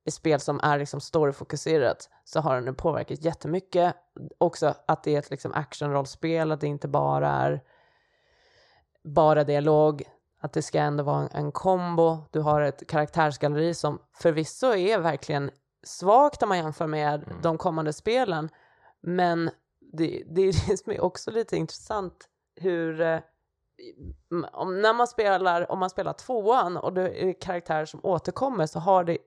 I spel som är liksom storyfokuserat så har den påverkat jättemycket. Också att det är ett liksom actionrollspel, att det inte bara är bara dialog, att det ska ändå vara en, en kombo. Du har ett karaktärsgalleri som förvisso är verkligen svagt om man jämför med Mm. de kommande spelen, men det, det är det som är också lite intressant hur eh, om, när man spelar, om man spelar tvåan och det är karaktärer som återkommer så har det,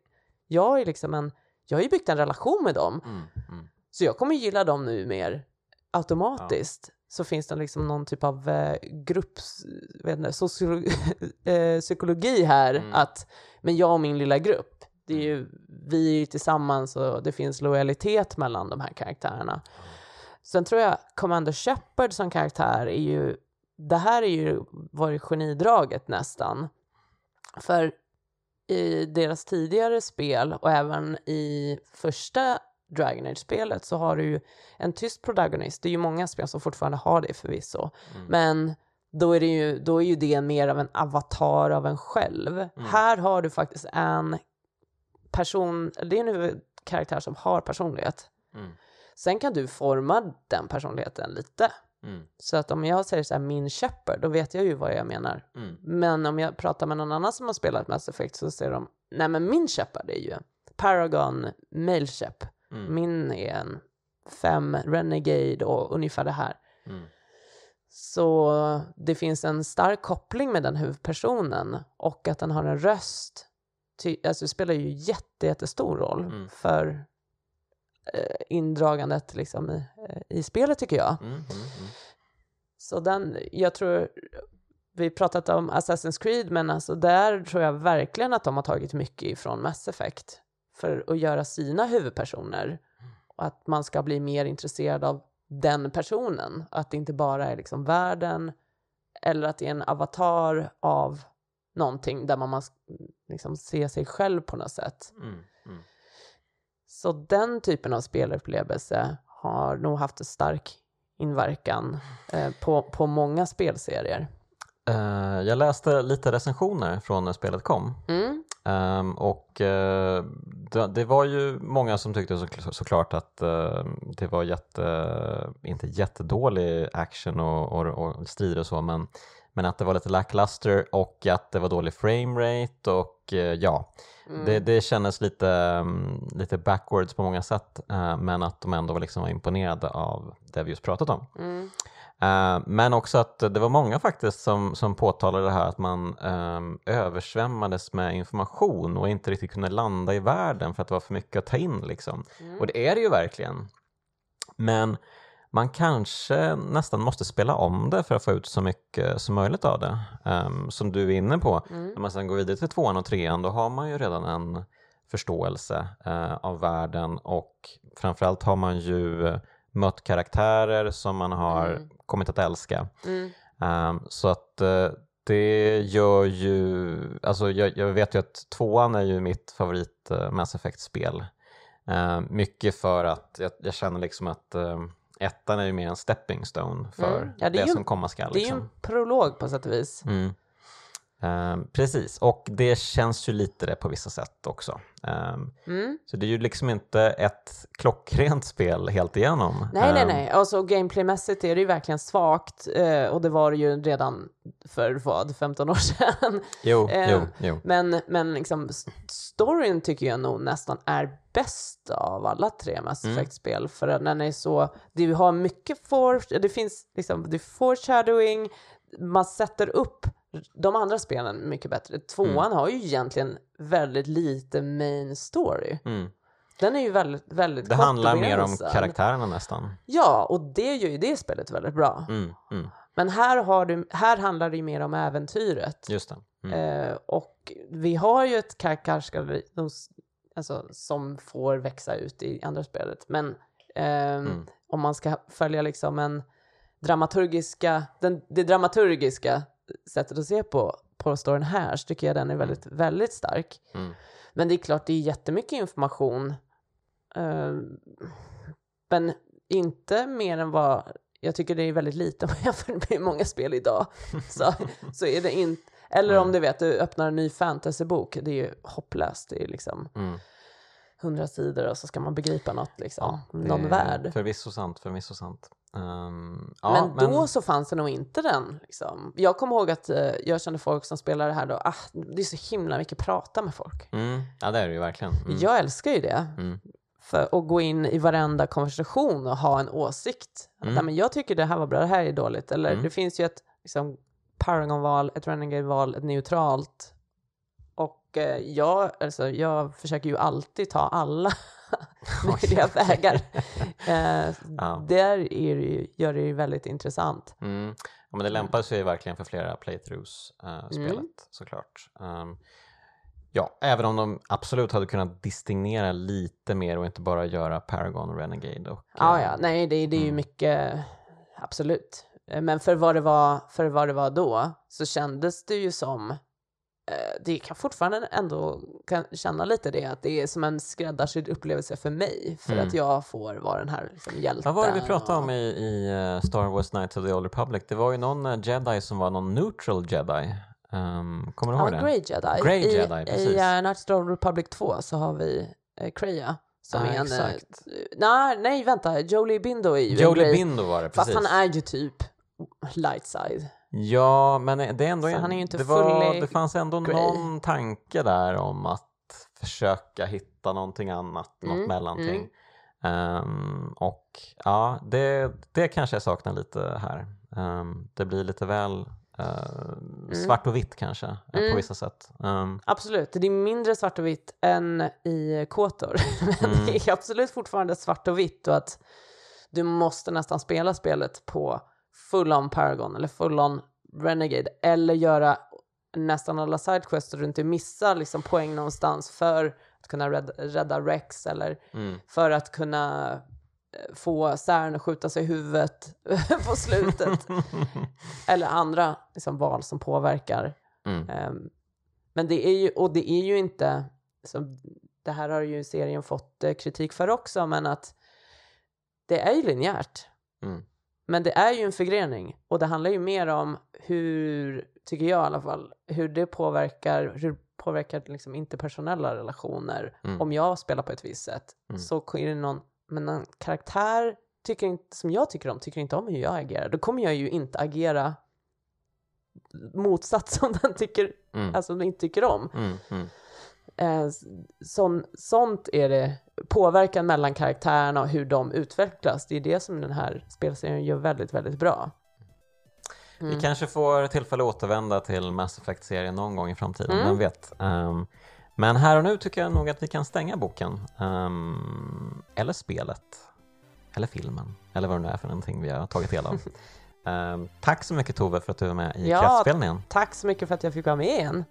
jag är liksom en, jag har ju byggt en relation med dem Mm. Mm. så jag kommer gilla dem nu mer automatiskt. Så finns det liksom någon typ av eh, grupps, vet inte, sociolo- eh, psykologi här. Mm. Att, men jag och min lilla grupp, det är ju, vi är ju tillsammans och det finns lojalitet mellan de här karaktärerna. Sen tror jag Commander Shepard som karaktär är ju, det här är ju varit genidraget nästan. För i deras tidigare spel och även i första Dragon Age-spelet så har du ju en tyst protagonist. Det är ju många spel som fortfarande har det förvisso. Mm. Men då är, det ju, då är ju det mer av en avatar av en själv. Här har du faktiskt en person, det är en huvudkaraktär som har personlighet. Mm. Sen kan du forma den personligheten lite. Mm. Så att om jag säger så här min Shepard, då vet jag ju vad jag menar. Mm. Men om jag pratar med någon annan som har spelat Mass Effect så säger de, nej men min Shepard är ju Paragon Male Shep. Mm. Min är en fem Renegade och ungefär det här. Mm. Så det finns en stark koppling med den huvudpersonen och att den har en röst. Ty, alltså det spelar ju jätte, jättestor roll Mm. för indragandet liksom i, eh, i spelet tycker jag. Mm. Mm. Mm. Så den, jag tror, vi pratat om Assassin's Creed, men alltså där tror jag verkligen att de har tagit mycket ifrån Mass Effect för att göra sina huvudpersoner. Och att man ska bli mer intresserad av den personen. Att det inte bara är liksom världen eller att det är en avatar av någonting där man måste liksom se sig själv på något sätt. Mm. Mm. Så den typen av spelupplevelse har nog haft en stark inverkan eh, på, på många spelserier. Eh, jag läste lite recensioner från när spelet kom Mm. Ehm, och eh, det, det var ju många som tyckte så, såklart att eh, det var jätte, inte jättedålig action och, och, och strider och så men, men att det var lite lackluster och att det var dålig framerate och eh, ja, Mm. det, det kändes lite, mm, lite backwards på många sätt eh, men att de ändå liksom var imponerade av det vi just pratat om. Mm. Eh, men också att det var många faktiskt som, som påtalade det här att man um, översvämmades med information och inte riktigt kunde landa i världen för att det var för mycket att ta in. Liksom. Mm. Och det är det ju verkligen. Men man kanske nästan måste spela om det för att få ut så mycket som möjligt av det. Ehm, som du är inne på, Mm. när man sedan går vidare till tvåan och trean då har man ju redan en förståelse eh, av världen och framförallt har man ju mött karaktärer som man har Mm. kommit att älska. Mm. Ehm, så att eh, det gör ju, alltså jag, jag vet ju att tvåan är ju mitt favorit uh, Mass Effect-spel. Ehm, mycket för att jag, jag känner liksom att eh, ettan är ju mer en stepping stone för Mm. Ja, det det, som komma skall. Det är ju Liksom. en prolog på sätt och vis. Mm. Ehm, precis, och det känns ju lite det på vissa sätt också. Ehm, Mm. så det är ju liksom inte ett klockrent spel helt igenom. Nej, nej, Ehm, nej. Alltså gameplaymässigt är det ju verkligen svagt eh, och det var det ju redan för vad, 15 år sedan. Jo, Ehm, jo, jo. Men, men liksom storyn tycker jag nog nästan är bäst av alla tre Mass Mm. Effect-spel för att den är så, du har mycket for, det finns liksom, det är foreshadowing, man sätter upp de andra spelen mycket bättre. Tvåan Mm. har ju egentligen väldigt lite main story. Mm. Den är ju väldigt, väldigt Det handlar mer om karaktärerna nästan. Ja, och det gör ju det spelet väldigt bra. Mm, mm, Men här, har du, här handlar det ju mer om äventyret. just. Mm. Eh, och vi har ju ett karaktärsgalleri alltså, som får växa ut i andra spelet. Men Mm. om man ska följa liksom en dramaturgiska, den, det dramaturgiska sättet att se på på storyn här så tycker jag den är väldigt, väldigt stark. Mm. Men det är klart, det är jättemycket information. Eh, men inte mer än vad... Jag tycker det är väldigt lite om jag jämför med många spel idag. Så, så är det inte... Eller om du vet, du öppnar en ny fantasybok, det är ju hopplöst. Det är liksom Mm. hundra sidor och så ska man begripa något, liksom. Det någon är värld. Förvisso sant, förvisso sant. Ehm, ja, men då så fanns det nog inte den. Liksom. Jag kommer ihåg att eh, jag kände folk som spelade det här då, ah, det är så himla mycket prata med folk. Mm, ja, det är det ju verkligen. Mm. Jag älskar ju det. Mm. För att gå in i varenda konversation och ha en åsikt. Mm. Nej, men jag tycker det här var bra, det här är dåligt. Eller Mm. det finns ju ett liksom, Paragon-val, ett Renegade-val, ett neutralt. Och eh, jag, alltså, jag försöker ju alltid ta alla möjliga vägar. Eh, Ja. Där är det ju, gör det ju väldigt intressant. Mm. Ja, men det lämpar sig verkligen för flera playthroughs, uh, spelet Mm. såklart. Ehm, ja, även om de absolut hade kunnat distingera lite mer och inte bara göra Paragon och Renegade. Och, Ja, eh, ja, nej, det, det är ju Mm. mycket, absolut. Eh, Men för vad, det var, för vad det var då så kändes det ju som, eh, det kan fortfarande ändå kan känna lite det, att det är som en skräddarsydd upplevelse för mig, för Mm. att jag får vara den här liksom, hjälten. Vad var det vi pratade om i, i eh, Star Wars Knights of the Old Republic? Det var ju någon eh, jedi som var någon neutral jedi. Um, kommer du Ja, ihåg det? Grey Jedi. Grey I, Jedi, precis. I uh, Knights of the Old Republic 2 så har vi uh, Kreia. Som är en... eh, exakt. nej, nej, vänta. Jolie Bindo är ju Jolie. Bindo var det, Fast precis. han är ju typ light side. Ja, men det är ändå en, han är inte det, var, det fanns ändå grey. någon tanke där om att försöka hitta någonting annat, något Mm, mellanting. Ehm, och ja, det, det kanske jag saknar lite här. Ehm, det blir lite väl eh, svart och vitt kanske eh, på Mm. vissa sätt. Ehm, Absolut, det är mindre svart och vitt än i Kotor. Men Mm. det är absolut fortfarande svart och vitt och att du måste nästan spela spelet på full on Paragon eller full on Renegade eller göra nästan alla sidequests så du inte missar liksom poäng någonstans för att kunna rädda, rädda Rex eller mm, för att kunna eh, få Cern att skjuta sig i huvudet på slutet. eller andra liksom, val som påverkar mm, Ehm, men det är ju, och det är ju inte, så det här har ju serien fått eh, kritik för också, men att det är ju linjärt. mm, Men det är ju en förgrening och det handlar ju mer om hur, tycker jag i alla fall, hur det påverkar, hur påverkar liksom interpersonella relationer. Mm. Om jag spelar på ett visst sätt Mm. så är det någon, men en karaktär tycker inte, som jag tycker om, tycker inte om hur jag agerar. Då kommer jag ju inte agera motsatt som den tycker, mm, alltså inte tycker om. mm, mm. Eh, sån, sånt är det, påverkan mellan karaktärerna och hur de utvecklas. Det är det som den här spelserien gör väldigt, väldigt bra. Mm. Vi kanske får tillfälle att återvända till Mass Effect-serien någon gång i framtiden, Mm. vem vet. Ehm, men här och nu tycker jag nog att vi kan stänga boken. Ehm, eller spelet. Eller filmen. Eller vad det nu är för någonting vi har tagit del av. Ehm, tack så mycket Tove för att du var med i Ja. Kraftspelningen. Tack så mycket för att jag fick vara med igen.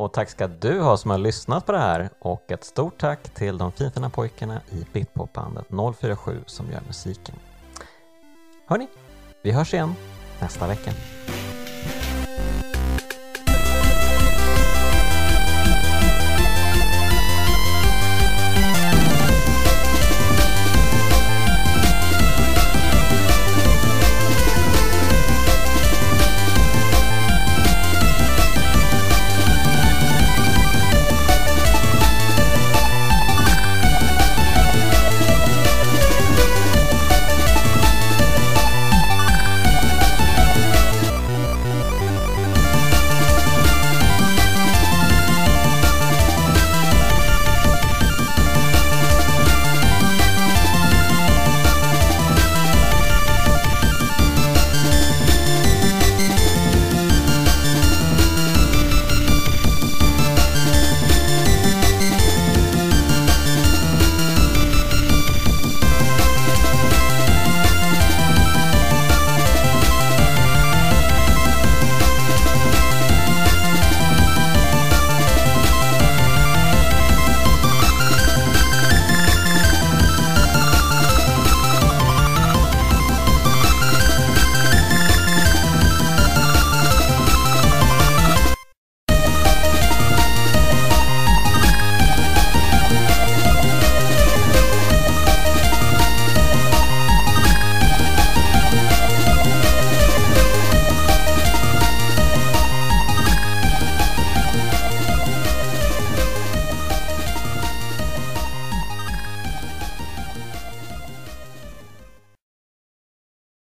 Och tack ska du ha som har lyssnat på det här och ett stort tack till de finfina pojkarna i Bitpopbandet 047 som gör musiken. Hörni, vi hörs igen nästa vecka.